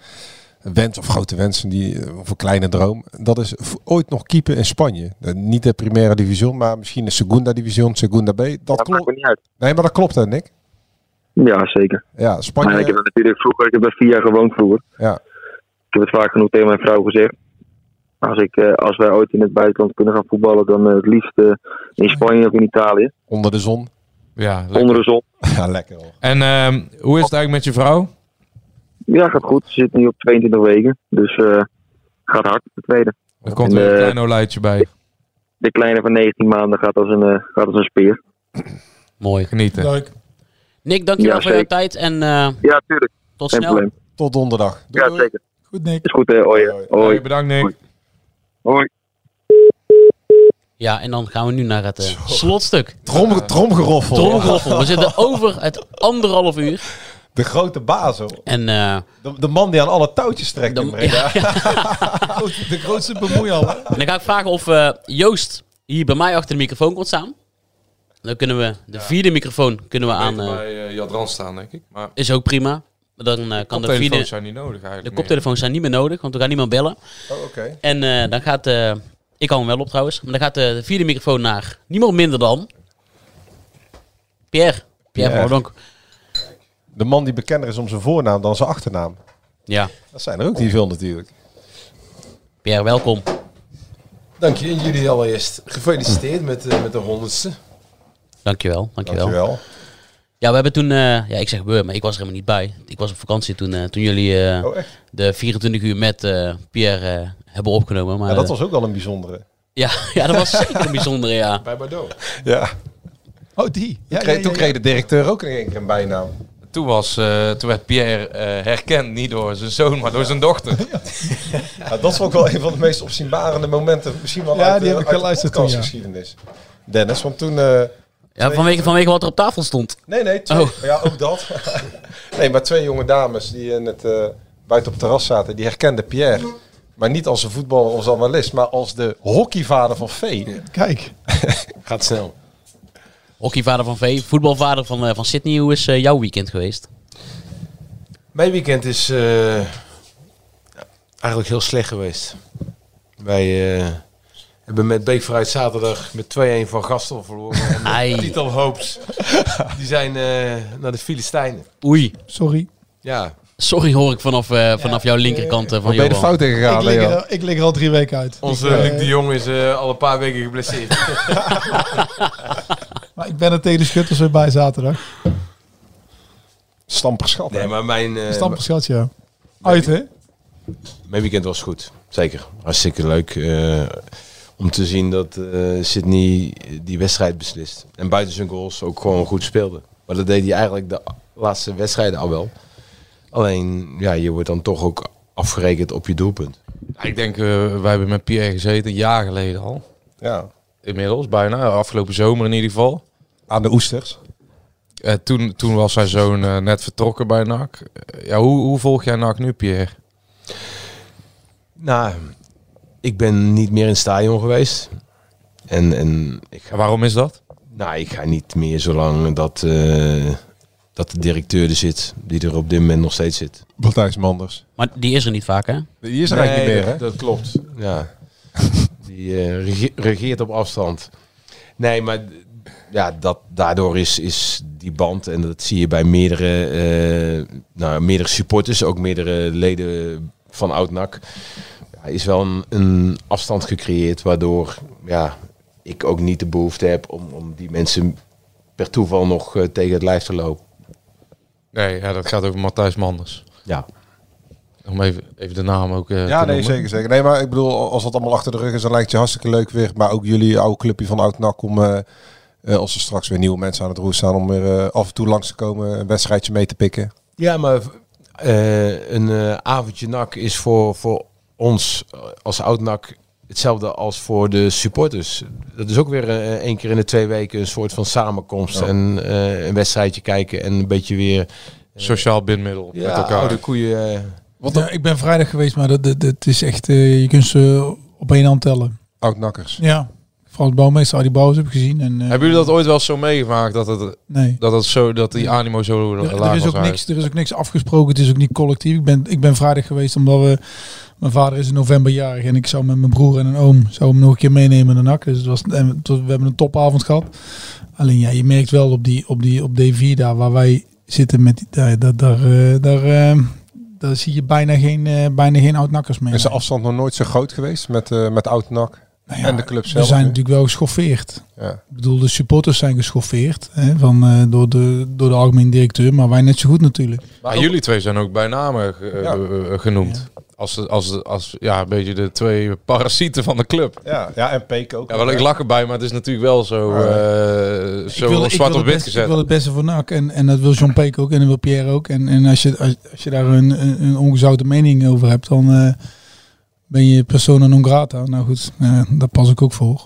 wens, of grote wens, die, of een kleine droom. Dat is ooit nog keeper in Spanje. Niet de Primera Division, maar misschien de Segunda Division, Segunda B. Dat klopt. niet uit. Nee, maar dat klopt hè, Nick? Ja, zeker. Ja, Spanje. Maar ik heb er natuurlijk vroeger, ik heb er vier jaar gewoond vroeger. Ja. Ik heb het vaak genoeg tegen mijn vrouw gezegd. Als, ik, eh, als wij ooit in het buitenland kunnen gaan voetballen, dan eh, het liefst eh, in Spanje of in Italië. Onder de zon. Ja, Onder de zon. Ja, lekker hoor. En ehm, hoe is het eigenlijk met je vrouw? Ja, gaat goed. Ze zit nu op 22 weken. Dus eh gaat hard, de tweede. Er komt En, weer een eh, klein olijtje bij. De kleine van 19 maanden gaat als een, eh, gaat als een speer. Mooi. Genieten. Leuk. Nick, dankjewel Ja, voor jouw tijd en eh, Ja, tuurlijk. tot Geen snel. probleem. Tot donderdag. ja, zeker. Goed, Nick. Is goed, hè. Hoi. Hoi. Hey, bedankt Nick. Hoi. Ja, en dan gaan we nu naar het eh, slotstuk. Trom, tromgeroffel. Tromgeroffel. We zitten over het anderhalf uur. De grote baas hoor. En eh, De, de man die aan alle touwtjes trekt Breda. De grootste bemoei al. hè? en dan ga ik vragen of eh, Joost hier bij mij achter de microfoon komt staan. Dan kunnen we de vierde microfoon kunnen we aan. eh, bij uh, Jadran staan, denk ik. Maar is ook prima. Dan eh, kan de koptelefoons vierde. zijn niet nodig eigenlijk De meer. koptelefoons zijn niet meer nodig, want we gaan niemand bellen. Oh, oké. En eh, dan gaat. eh, ik hou hem wel op trouwens. Maar dan gaat eh, de vierde microfoon naar niemand minder dan. Pierre. Pierre, Pierre. van. De man die bekender is om zijn voornaam dan zijn achternaam. Ja. Dat zijn er ook niet veel natuurlijk. Pierre, welkom. Dank je. En jullie allereerst gefeliciteerd met, eh, met de honderdste. Dankjewel, dankjewel. Dankjewel. Ja, we hebben toen, eh, ja, ik zeg we, maar ik was er helemaal niet bij. Ik was op vakantie toen, eh, toen jullie eh, Oh, de 24 uur met eh, Pierre eh, hebben opgenomen. Maar, Ja, dat was ook wel een bijzondere. ja, ja, dat was zeker een bijzondere, ja. Bij Bordeaux. Ja. Oh, die. Ja, Kreeg- ja, toen kreeg de directeur ook in één keer een bijnaam. Toen, was, eh, toen werd Pierre eh, herkend, niet door zijn zoon, maar door zijn dochter. Ja, dat is ook wel een van de meest opzienbarende momenten. Misschien wel Ja, uit, die de- heb ik uit de geluisterd toen, ja. podcastgeschiedenis. Dennis, want toen... Ja, vanwege, vanwege wat er op tafel stond. Nee, nee, twee, Oh. ja, ook dat. nee, maar twee jonge dames die in het, eh, buiten op het terras zaten, die herkenden Pierre. Maar niet als een voetballer of als analist, maar als de hockeyvader van Vee. Kijk. Gaat snel. Hockeyvader van V, voetbalvader van, eh, van Sydney. Hoe is eh, jouw weekend geweest? Mijn weekend is eh, eigenlijk heel slecht geweest. Wij eh, hebben met Beek vooruit zaterdag met 2-1 van Gastel verloren. En Ai. de titel Hoops. Die zijn eh, naar de Filistijnen. Oei. Sorry. Ja. Sorry hoor ik vanaf, eh, vanaf jouw linkerkant eh, van Waar ben je de fout in gegaan, Ik lig, er, ik lig er al drie weken uit. Onze eh, Luc de Jong is eh, al een paar weken geblesseerd. Maar ik ben er tegen de schutters weer bij zaterdag. Stamperschat. nee, maar mijn, eh, Stamperschat, ja. Uit, hè? Mijn weekend was goed, zeker. Hartstikke leuk eh, om te zien dat eh, Sydney die wedstrijd beslist. En buiten zijn goals ook gewoon goed speelde. Maar dat deed hij eigenlijk de laatste wedstrijden al wel. Alleen, ja, je wordt dan toch ook afgerekend op je doelpunt. ik denk, eh, wij hebben met Pierre gezeten, een jaar geleden al. Ja. Inmiddels, bijna. Afgelopen zomer in ieder geval. Aan de oesters. Eh, toen, toen was zijn zoon net vertrokken bij NAC. Ja, hoe, hoe volg jij NAC nu, Pierre? Nou, ik ben niet meer in het stadion geweest. En, en ik ga, waarom is dat? Nou, ik ga niet meer zolang dat, eh, dat de directeur er zit, die er op dit moment nog steeds zit. Matthijs Manders. Maar die is er niet vaak, hè? Die is er eigenlijk niet meer, hè? Dat, klopt, ja. Die eh, rege- regeert op afstand. Nee, maar ja, dat, daardoor is, is die band, en dat zie je bij meerdere, eh, nou, meerdere supporters, ook meerdere leden van Oud-NAC, is wel een, een afstand gecreëerd waardoor ja, ik ook niet de behoefte heb om, om die mensen per toeval nog eh, tegen het lijf te lopen. Nee, ja, dat gaat over Matthijs Manders. Ja. Om even, even de naam ook eh, Ja, te nee, noemen. zeker, zeker. Nee, maar ik bedoel, als dat allemaal achter de rug is, dan lijkt het je hartstikke leuk weer. Maar ook jullie oude clubje van Oud-NAC om, eh, als er straks weer nieuwe mensen aan het roer staan, om weer af en toe langs te komen, een wedstrijdje mee te pikken. Ja, maar eh, een eh, avondje NAC is voor, voor ons eh, als oud-NAC hetzelfde als voor de supporters. Dat is ook weer eh, één keer in de twee weken een soort van samenkomst. Ja. En eh, een wedstrijdje kijken en een beetje weer... Sociaal bindmiddel Ja, met elkaar. oude koeien... eh, Ja, ik ben vrijdag geweest, maar dat, dat, dat is echt, eh, je kunt ze op één hand tellen. Oud-nakkers. Ja. Frans Bouwmeester, Adi Bouwers heb gezien. En, eh, Hebben jullie dat ooit wel zo meegemaakt dat het Nee. dat het zo dat die animo zo er, laag er was? is ook niks, er is ook niks afgesproken. Het is ook niet collectief. Ik ben, ik ben vrijdag geweest omdat we. Mijn vader is in november jarig en ik zou met mijn broer en een oom zou hem nog een keer meenemen naar NAC. Dus het was, en het was- we hebben een topavond gehad. Alleen ja, je merkt wel op die op die op D4 daar waar wij zitten met die, daar, daar, daar, eh, daar, eh, daar zie je bijna geen, eh, bijna geen oud-nakkers meer. Is de afstand nog nooit zo groot geweest met, eh met Oud-NAC en de club We zelf? zijn nu? natuurlijk wel geschoffeerd. Ja. Ik bedoel, de supporters zijn geschoffeerd hè, van, eh, door, de, door de algemeen directeur, maar wij net zo goed natuurlijk. Maar jullie twee zijn ook bij name ge- eh, eh, genoemd. Als, als, als ja, een beetje de twee parasieten van de club. Ja, ja en Peek ook. Ja, wel, ik lach erbij, maar het is natuurlijk wel zo, eh, Ik zo wil- zwart op het wit gezet. Ik wil het beste voor NAC en, en dat wil Jean Peek ook en dat wil Pierre ook. En, en als, je, als, als je daar een, een, ongezouten mening over hebt, dan eh, ben je persona non grata. Nou goed, eh, daar pas ik ook voor.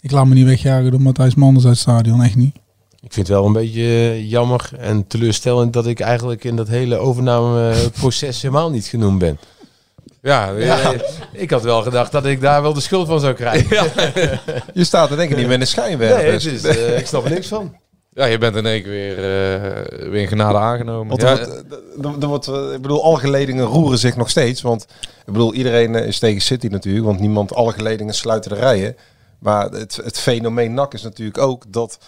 Ik laat me niet wegjagen door Matthijs Manders uit het stadion, echt niet. Ik vind het wel een beetje eh, jammer en teleurstellend dat ik eigenlijk in dat hele overnameproces helemaal niet genoemd ben. Ja, Ja, ik had wel gedacht dat ik daar wel de schuld van zou krijgen. Je staat er denk ik niet meer in de schijnwerpers. Nee, het is, eh, ik snap er niks van. Ja, je bent in één keer weer, eh, weer in genade aangenomen. Want Ja, er wordt, er- er- er wordt, eh, ik bedoel, alle geledingen roeren zich nog steeds. Want ik bedoel, iedereen eh, is tegen City natuurlijk. Want niemand, alle geledingen sluiten de rijen. Maar het, het fenomeen NAC is natuurlijk ook dat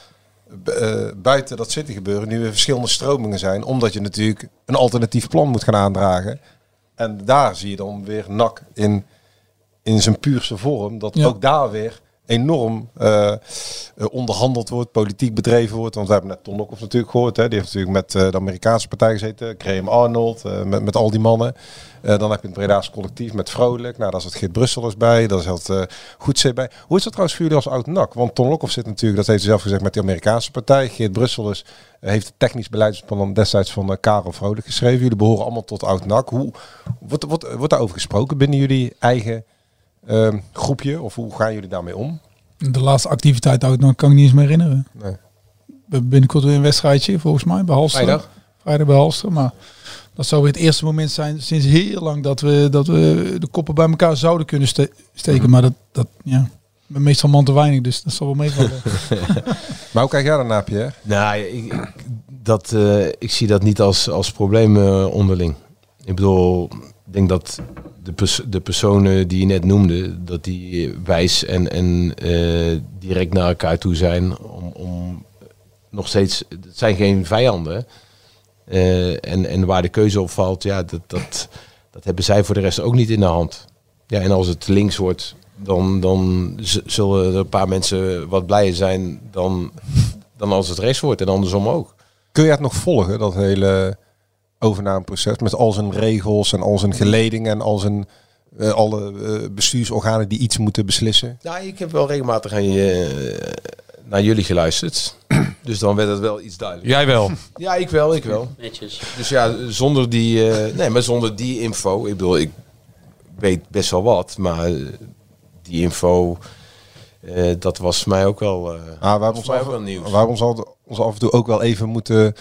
eh, buiten dat City gebeuren nu weer verschillende stromingen zijn. Omdat je natuurlijk een alternatief plan moet gaan aandragen. En daar zie je dan weer NAC in, in zijn puurste vorm. Dat Ja. ook daar weer enorm eh, eh, onderhandeld wordt, politiek bedreven wordt. Want we hebben net Ton Lokhoff natuurlijk gehoord. Hè. Die heeft natuurlijk met eh, de Amerikaanse partij gezeten. Graham Arnold, met, met al die mannen. Dan heb je het Breda's collectief met Vrolijk. Nou, daar zit Geert Brusselers bij. Daar zit eh Goedzee bij. Hoe is dat trouwens voor jullie als oud-NAC? Want Ton Lokhoff zit natuurlijk, dat heeft hij zelf gezegd, met de Amerikaanse partij. Geert Brusselers heeft het technisch beleidsplan destijds van Karel Vrolijk geschreven. Jullie behoren allemaal tot oud-NAC. Hoe wordt, wordt, wordt daarover gesproken binnen jullie eigen ehm, groepje? Of hoe gaan jullie daarmee om? De laatste activiteit uit NAC kan ik niet eens meer herinneren. Nee. We hebben binnenkort weer een wedstrijdje, volgens mij, bij Halster. Vrijdag? Vrijdag bij Halster, maar dat zou weer het eerste moment zijn sinds heel lang dat we, dat we de koppen bij elkaar zouden kunnen ste- steken. Maar dat, dat ja, meestal man te weinig, dus dat zal wel meevallen. Maar hoe kijk jij daarnaar, Pierre? Nou, ik, ik- dat, eh, ik zie dat niet als, als probleem eh, onderling. Ik bedoel, denk dat de, pers- de personen die je net noemde, dat die wijs en, en eh, direct naar elkaar toe zijn om, om nog steeds, het zijn geen vijanden. Eh, en, en waar de keuze op valt, ja, dat, dat, dat hebben zij voor de rest ook niet in de hand. Ja, en als het links wordt, dan, dan zullen er een paar mensen wat blijer zijn dan, dan als het rechts wordt en andersom ook. Kun je het nog volgen, dat hele overnameproces? Met al zijn regels en al zijn geledingen en al zijn eh, alle eh, bestuursorganen die iets moeten beslissen? Ja, ik heb wel regelmatig aan je, eh, naar jullie geluisterd. Dus dan werd het wel iets duidelijker. Jij wel. Ja, ik wel, ik wel. Netjes. Dus ja, zonder die, eh, nee, maar zonder die info, ik bedoel, ik weet best wel wat, maar die info, eh, dat was voor mij ook wel, eh Ah, we hebben was ons, af, ook wel nieuws. we hebben ons, al, ons af en toe ook wel even moeten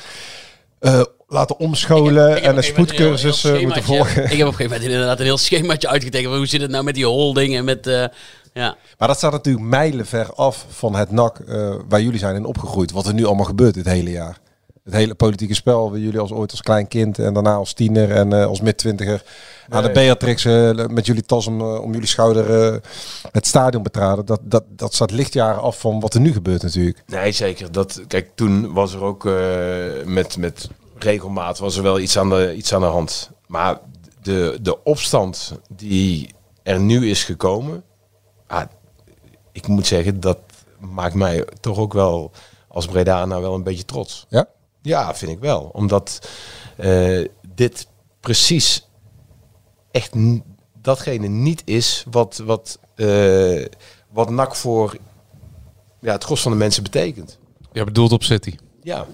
eh, laten omscholen en een spoedcursus eh, moeten volgen. Ik heb op een gegeven moment inderdaad een heel schemaatje uitgetekend. van Hoe zit het nou met die holding en met... eh, ja. Maar dat staat natuurlijk mijlenver af van het NAC eh, waar jullie zijn in opgegroeid. Wat er nu allemaal gebeurt dit hele jaar. het hele politieke spel, waar jullie als ooit als klein kind en daarna als tiener en eh, als mid-twintiger aan de Nee. Beatrix eh, met jullie tas om, om jullie schouder eh, het stadion betraden. Dat, dat, dat staat lichtjaren af van wat er nu gebeurt natuurlijk. Nee, zeker. Dat, kijk, toen was er ook eh, met, met regelmaat was er wel iets aan de, iets aan de hand. Maar de, de opstand die er nu is gekomen, ah, ik moet zeggen, dat maakt mij toch ook wel als Breda nou wel een beetje trots. Ja? Ja, vind ik wel. Omdat eh, dit precies echt datgene niet is wat, wat, eh, wat NAC voor ja, het gros van de mensen betekent. Je bedoelt op City. Ja.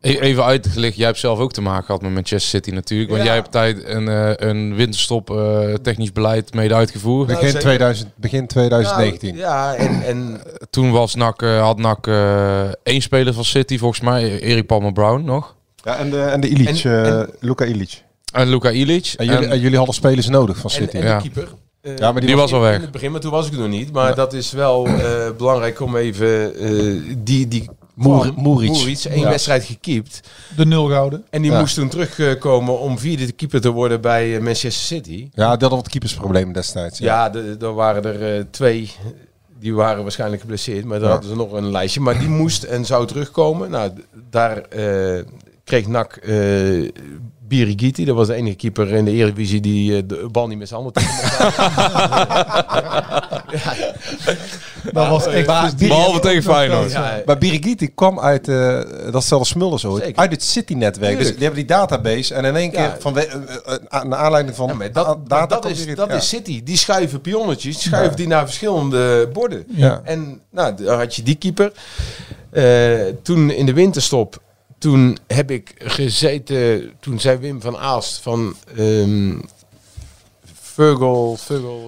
E- Even uitgelegd, jij hebt zelf ook te maken gehad met Manchester City natuurlijk. Want Ja. jij hebt tijd een, eh, een winterstop eh, technisch beleid mede uitgevoerd. Begin, zeker. 2000, begin 2019. Nou, ja, en, en Toen was NAC, eh, had NAC eh, één speler van City volgens mij, Erik Palmer Brown nog. Ja, en de, en de Ilic, En- eh, en- Luka Ilic. En Luka Ilic. En jullie, en jullie hadden spelers nodig van City. en de Ja. keeper. eh, Ja, maar die was al weg. In het begin, maar toen was ik er nog niet. Maar dat is wel eh, belangrijk om even eh, die, die Moer-. Moeric, één Ja. wedstrijd gekiept. De nul gehouden. En die Ja. moest toen terugkomen om vierde keeper te worden bij eh, Manchester City. Ja, die hadden wat keepersproblemen destijds. Ja. Ja, er waren er eh, twee. Die waren waarschijnlijk geblesseerd, maar daar Ja. hadden ze nog een lijstje. Maar die moest en zou terugkomen. Nou, daar eh, kreeg NAC eh Birigiti. Dat was de enige keeper in de Eredivisie die eh, de bal niet met zijn handen tegen mocht houden. Dat was echt... Maar- Behalve tegen Feyenoord. Ja, Maar Birigiti kwam uit, eh dat stelde Smulders ooit, Zeker. uit het City-netwerk. Dus die hebben die database en in één keer Ja. van we, eh, naar aanleiding van maar dat, maar dat, is, dat ja. is City. Die schuiven pionnetjes, schuiven die naar verschillende borden. Ja. En nou, dan had je die keeper. Eh, toen in de winterstop, toen heb ik gezeten, toen zei Wim van Aalst van ehm Virgil,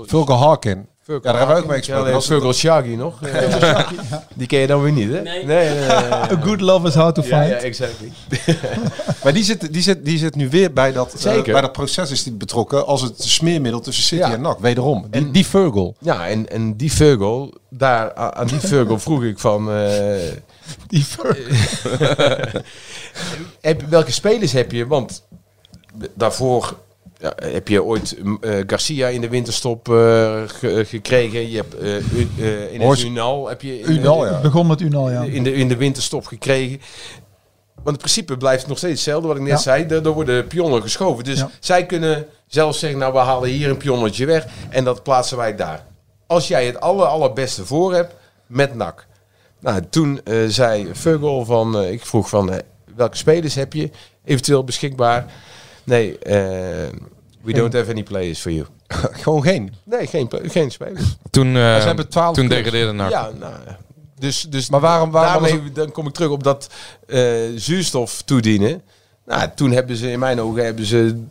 Virgil, Harkin. Virgil Ja, daar hebben we ook mee gesproken. was- Virgil Shaggy nog. Die ken je dan weer niet, hè? Nee. nee, nee, nee, nee. A good love is hard to find. ja, exactly. Maar die zit, die, zit, die zit nu weer bij dat, eh, Zeker. bij dat proces is die betrokken als het smeermiddel tussen City Ja. en NAC. Wederom, die, En- die Virgil. Ja, en, en die Virgil, daar, aan die Virgil vroeg ik van... eh, Die heb, welke spelers heb je? Want daarvoor ja, heb je ooit eh, Garcia in de winterstop eh, ge- gekregen. Je hebt eh, eh, in het Unal heb je in, Unal, ja. Het begon met Unal, ja. in, de, in de winterstop gekregen. Want in principe blijft het nog steeds hetzelfde wat ik net Ja. zei. Er, worden pionnen geschoven. Dus Ja. zij kunnen zelfs zeggen, nou we halen hier een pionnetje weg en dat plaatsen wij daar. Als jij het aller, allerbeste voor hebt met NAC. Nou, toen eh, zei Vugel van, eh, ik vroeg van, eh, welke spelers heb je eventueel beschikbaar? Nee, we don't have any players for you. Gewoon geen. Nee, geen, geen spelers. Toen, eh, ze hebben 12 toen degradeerde NAC. Ja, nou, ja. dus, dus Maar waarom- waarom daarmee, was dan kom ik terug op dat eh, zuurstof toedienen. Nou, toen hebben ze in mijn ogen hebben ze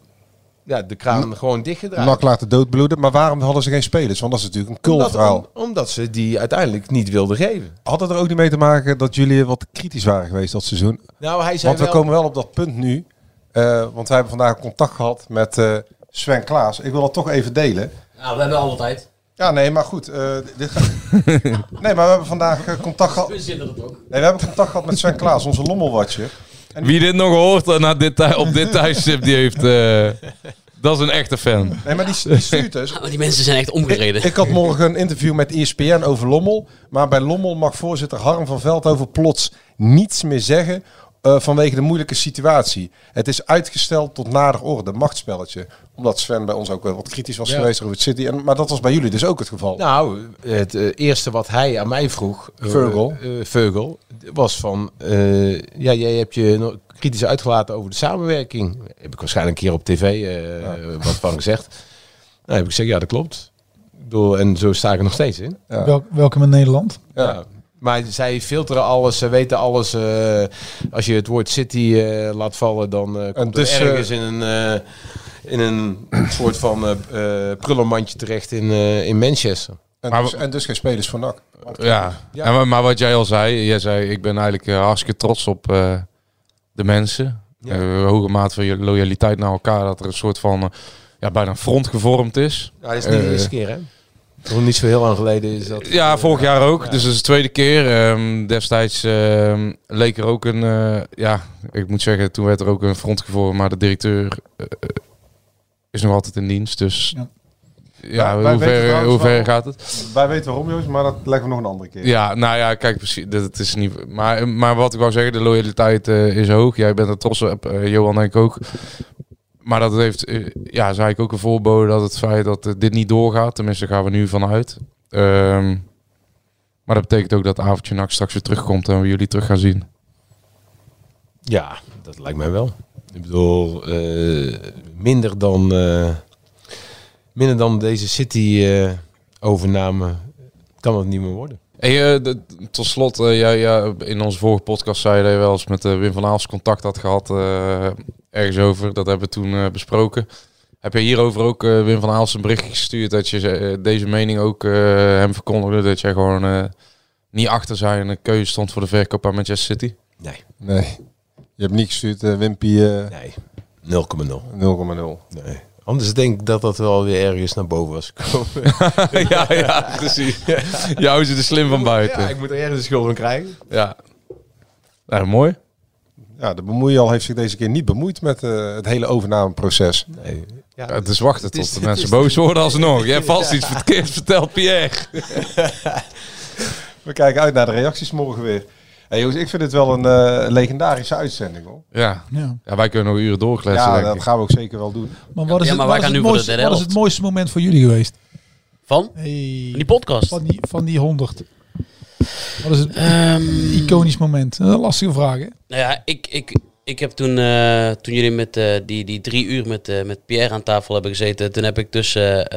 ja, de kraan gewoon dichtgedraaid. NAC laten doodbloeden. Maar waarom hadden ze geen spelers? Want dat is natuurlijk een omdat, kulverhaal. om- omdat ze die uiteindelijk niet wilden geven. Had het er ook niet mee te maken dat jullie wat kritisch waren geweest dat seizoen? Nou, hij zei Want we wel, komen wel op dat punt nu. eh, want wij hebben vandaag contact gehad met eh, Sven Klaas. Ik wil dat toch even delen. Nou, we hebben alle tijd. Ja, nee, maar goed. eh, dit gaat... nee, maar we hebben vandaag contact gehad. Nee, we hebben contact gehad met Sven Klaas, onze lommelwatcher. Wie dit nog hoort eh, dit tij- op dit tijdstip, die heeft... eh, dat is een echte fan. Nee, maar die, die stuurt dus. Die mensen zijn echt omgereden. Ik had morgen een interview met ESPN over Lommel. Maar bij Lommel mag voorzitter Harm van Veldhoven plots niets meer zeggen. Eh, vanwege de moeilijke situatie. Het is uitgesteld tot nader orde, machtsspelletje. Omdat Sven bij ons ook wel wat kritisch was Ja. geweest over het City. En, maar dat was bij jullie dus ook het geval. Nou, het eh, eerste wat hij aan mij vroeg, eh, Vogel. Vogel, was van, eh, ja, jij hebt je nog kritisch uitgelaten over de samenwerking. Heb ik waarschijnlijk een keer op tv eh, wat van gezegd. Nou, heb ik gezegd, ja, dat klopt. Ik bedoel, en zo sta ik er nog steeds in. Ja. Wel, welkom in Nederland. Ja. Maar zij filteren alles, ze weten alles. eh, als je het woord City eh, laat vallen, dan eh komt dus, er eh, ergens in een, eh, in een soort van prullenmandje terecht in, eh, in Manchester. En, Maar dus, en dus geen spelers voor NAC. Ja, Ja. En, maar- wat jij al zei, jij zei, ik ben eigenlijk hartstikke trots op eh, de mensen. Ja. Hoge mate van je loyaliteit naar elkaar, dat er een soort van, ja, bijna een front gevormd is. Ja, dat is niet de eerste keer, hè? Nog niet zo heel lang geleden is dat. Ja, vorig jaar ook. Dus dat is de tweede keer. Ehm, destijds ehm, leek er ook een... eh, ja, ik moet zeggen, toen werd er ook een front gevoerd. Maar de directeur eh, is nog altijd in dienst. Dus ja, Wij- wij hoe, ver, hoe ver gaat het? Wij weten waarom, Joost, maar dat leggen we nog een andere keer. Ja, nou ja, kijk, precies. Dat het is niet. Maar, maar wat ik wou zeggen, de loyaliteit eh, is hoog. Jij bent er trots op, eh, Johan denk ik ook. Maar dat heeft, eh, ja, is eigenlijk ook een voorbode dat het feit dat eh, dit niet doorgaat. Tenminste, gaan we nu vanuit. Ehm, maar dat betekent ook dat avondje nacht straks weer terugkomt en we jullie terug gaan zien. Ja, dat lijkt mij wel. Ik bedoel, eh, minder dan minder dan deze City eh, overname kan het niet meer worden. Hey, eh, de- tot slot, eh, jij, ja, in onze vorige podcast zei je dat je wel eens met eh, Wim van Aals contact had gehad eh, ergens over. Dat hebben we toen eh, besproken. Heb je hierover ook eh, Wim van Aals een bericht gestuurd dat je deze mening ook eh, hem verkondigde? Dat jij gewoon eh, niet achter zijn keuze stond voor de verkoop aan Manchester City? Nee. Nee. Je hebt niet gestuurd, Wimpy. Nee, 0,0. 0,0. Nee. Anders denk ik dat dat wel weer ergens naar boven was gekomen. ja, ja, precies. Jou is er slim van buiten. Ja, ik moet er ergens de schuld van krijgen. Ja. Nou, mooi. Ja, de bemoeial heeft zich deze keer niet bemoeid met eh, het hele overnameproces. Nee. Ja, het is wachten het tot is- de mensen is- boos worden alsnog. Jij hebt vast iets verkeerd verteld, Pierre. We kijken uit naar de reacties morgen weer. Hey, jongens, ik vind het wel een eh, legendarische uitzending hoor. Ja. Ja. ja, wij kunnen nog uren doorkletsen. Ja, denk dat ik. gaan we ook zeker wel doen. Maar wat is, Ja, het, wat is de mooiste, derde wat is het helft. mooiste moment voor jullie geweest? Van? Hey, Die podcast. Van die, van die 100. Wat is het Ehm, iconisch moment? Dat is een lastige vraag, hè? Nou ja, ik, ik, ik heb toen, eh, toen jullie met eh, die, die drie uur met, eh, met Pierre aan tafel hebben gezeten, toen heb ik tussen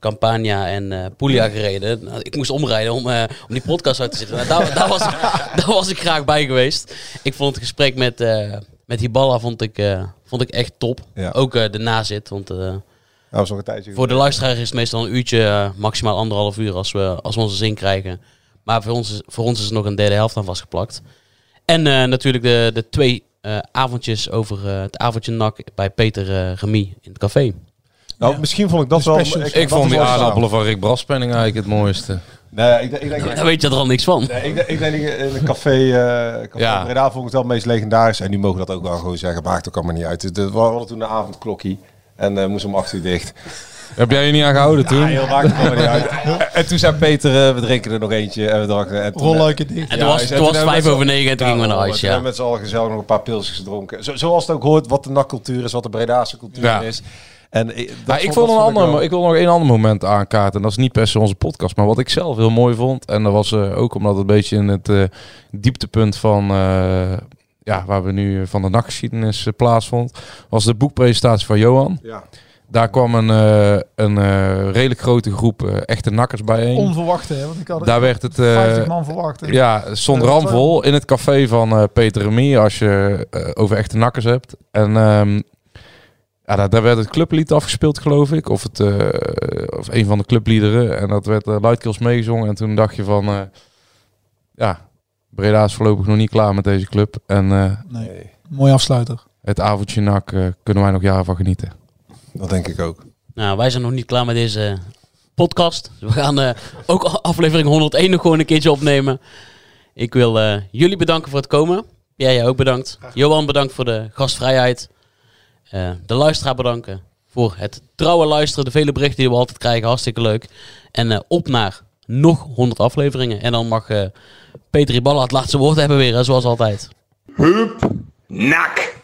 Campania en Puglia gereden. Nou, ik moest omrijden om, om die podcast uit te zitten. Nou, daar, daar, was, daar was ik graag bij geweest. Ik vond het gesprek met, met Hiballa vond ik, vond ik echt top. Ja. Ook de nazit, want... Dat was nog een tijdje. voor de luisteraar is het meestal een uurtje, maximaal anderhalf uur als we, als we onze zin krijgen. Maar voor ons, is, voor ons is er nog een derde helft aan vastgeplakt. En natuurlijk de, de twee avondjes over eh, het avondje nak bij Peter eh Remy in het café. Nou, misschien vond ik dat wel... Ik vond die aardappelen van Rick Braspenning eigenlijk het mooiste. Nee, ik, denk- ik denk... Weet je er al niks van. Nee, ik, denk- ik denk in een café, eh café Ja. Breda vond ik het wel het meest legendarisch. En nu mogen we dat ook wel gewoon zeggen. Maakt ook allemaal niet uit. Het- We hadden toen een avondklokkie. En eh moest om acht uur dicht. Heb jij je niet aan gehouden toen? Ja, heel maakt het allemaal niet uit. En toen zei Peter, eh, we drinken er nog eentje. En we dronken... En toen, dicht. En toen was, zei, toen was hebben het vijf over negen en toen gingen we naar huis. Ja. we met z'n allen gezellig nog een paar pilsjes gedronken. Zo, zoals het ook hoort, wat de nakcultuur is, wat de Bredaanse cultuur Ja. is. En ik, dat Maar ik, vond- een ander, wel- ik wil nog één ander moment aankaarten. En dat is niet per se onze podcast. Maar wat ik zelf heel mooi vond. En dat was eh, ook omdat het een beetje in het eh, dieptepunt van... eh, ja, waar we nu van de nachtgeschiedenis eh, plaatsvond. Was de boekpresentatie van Johan. Ja. Daar kwam een, eh, een eh, redelijk grote groep eh, echte nakkers bijeen. Onverwacht, hè? Want ik had Daar werd het... eh, 50 man verwacht. hè? Ja, dat ramvol in het café van eh, Peter Remy als je eh, over echte nakkers hebt. En ehm, ja, daar, daar werd het clublied afgespeeld, geloof ik. Of, het, eh, of een van de clubliederen. En dat werd uh, luidkeels meegezongen. En toen dacht je van... eh, ja, Breda is voorlopig nog niet klaar met deze club. En eh, Nee. Mooi afsluiter. het avondje nak kunnen wij nog jaren van genieten. Dat denk ik ook. Nou, wij zijn nog niet klaar met deze podcast. We gaan eh, ook aflevering 101 nog gewoon een keertje opnemen. Ik wil eh, jullie bedanken voor het komen. Jij, jij ook bedankt. Johan bedankt voor de gastvrijheid. Eh, de luisteraar bedanken voor het trouwe luisteren. De vele berichten die we altijd krijgen. Hartstikke leuk. En eh, op naar nog 100 afleveringen. En dan mag eh Peter Iballa het laatste woord hebben weer, hè, zoals altijd. Hup, nak.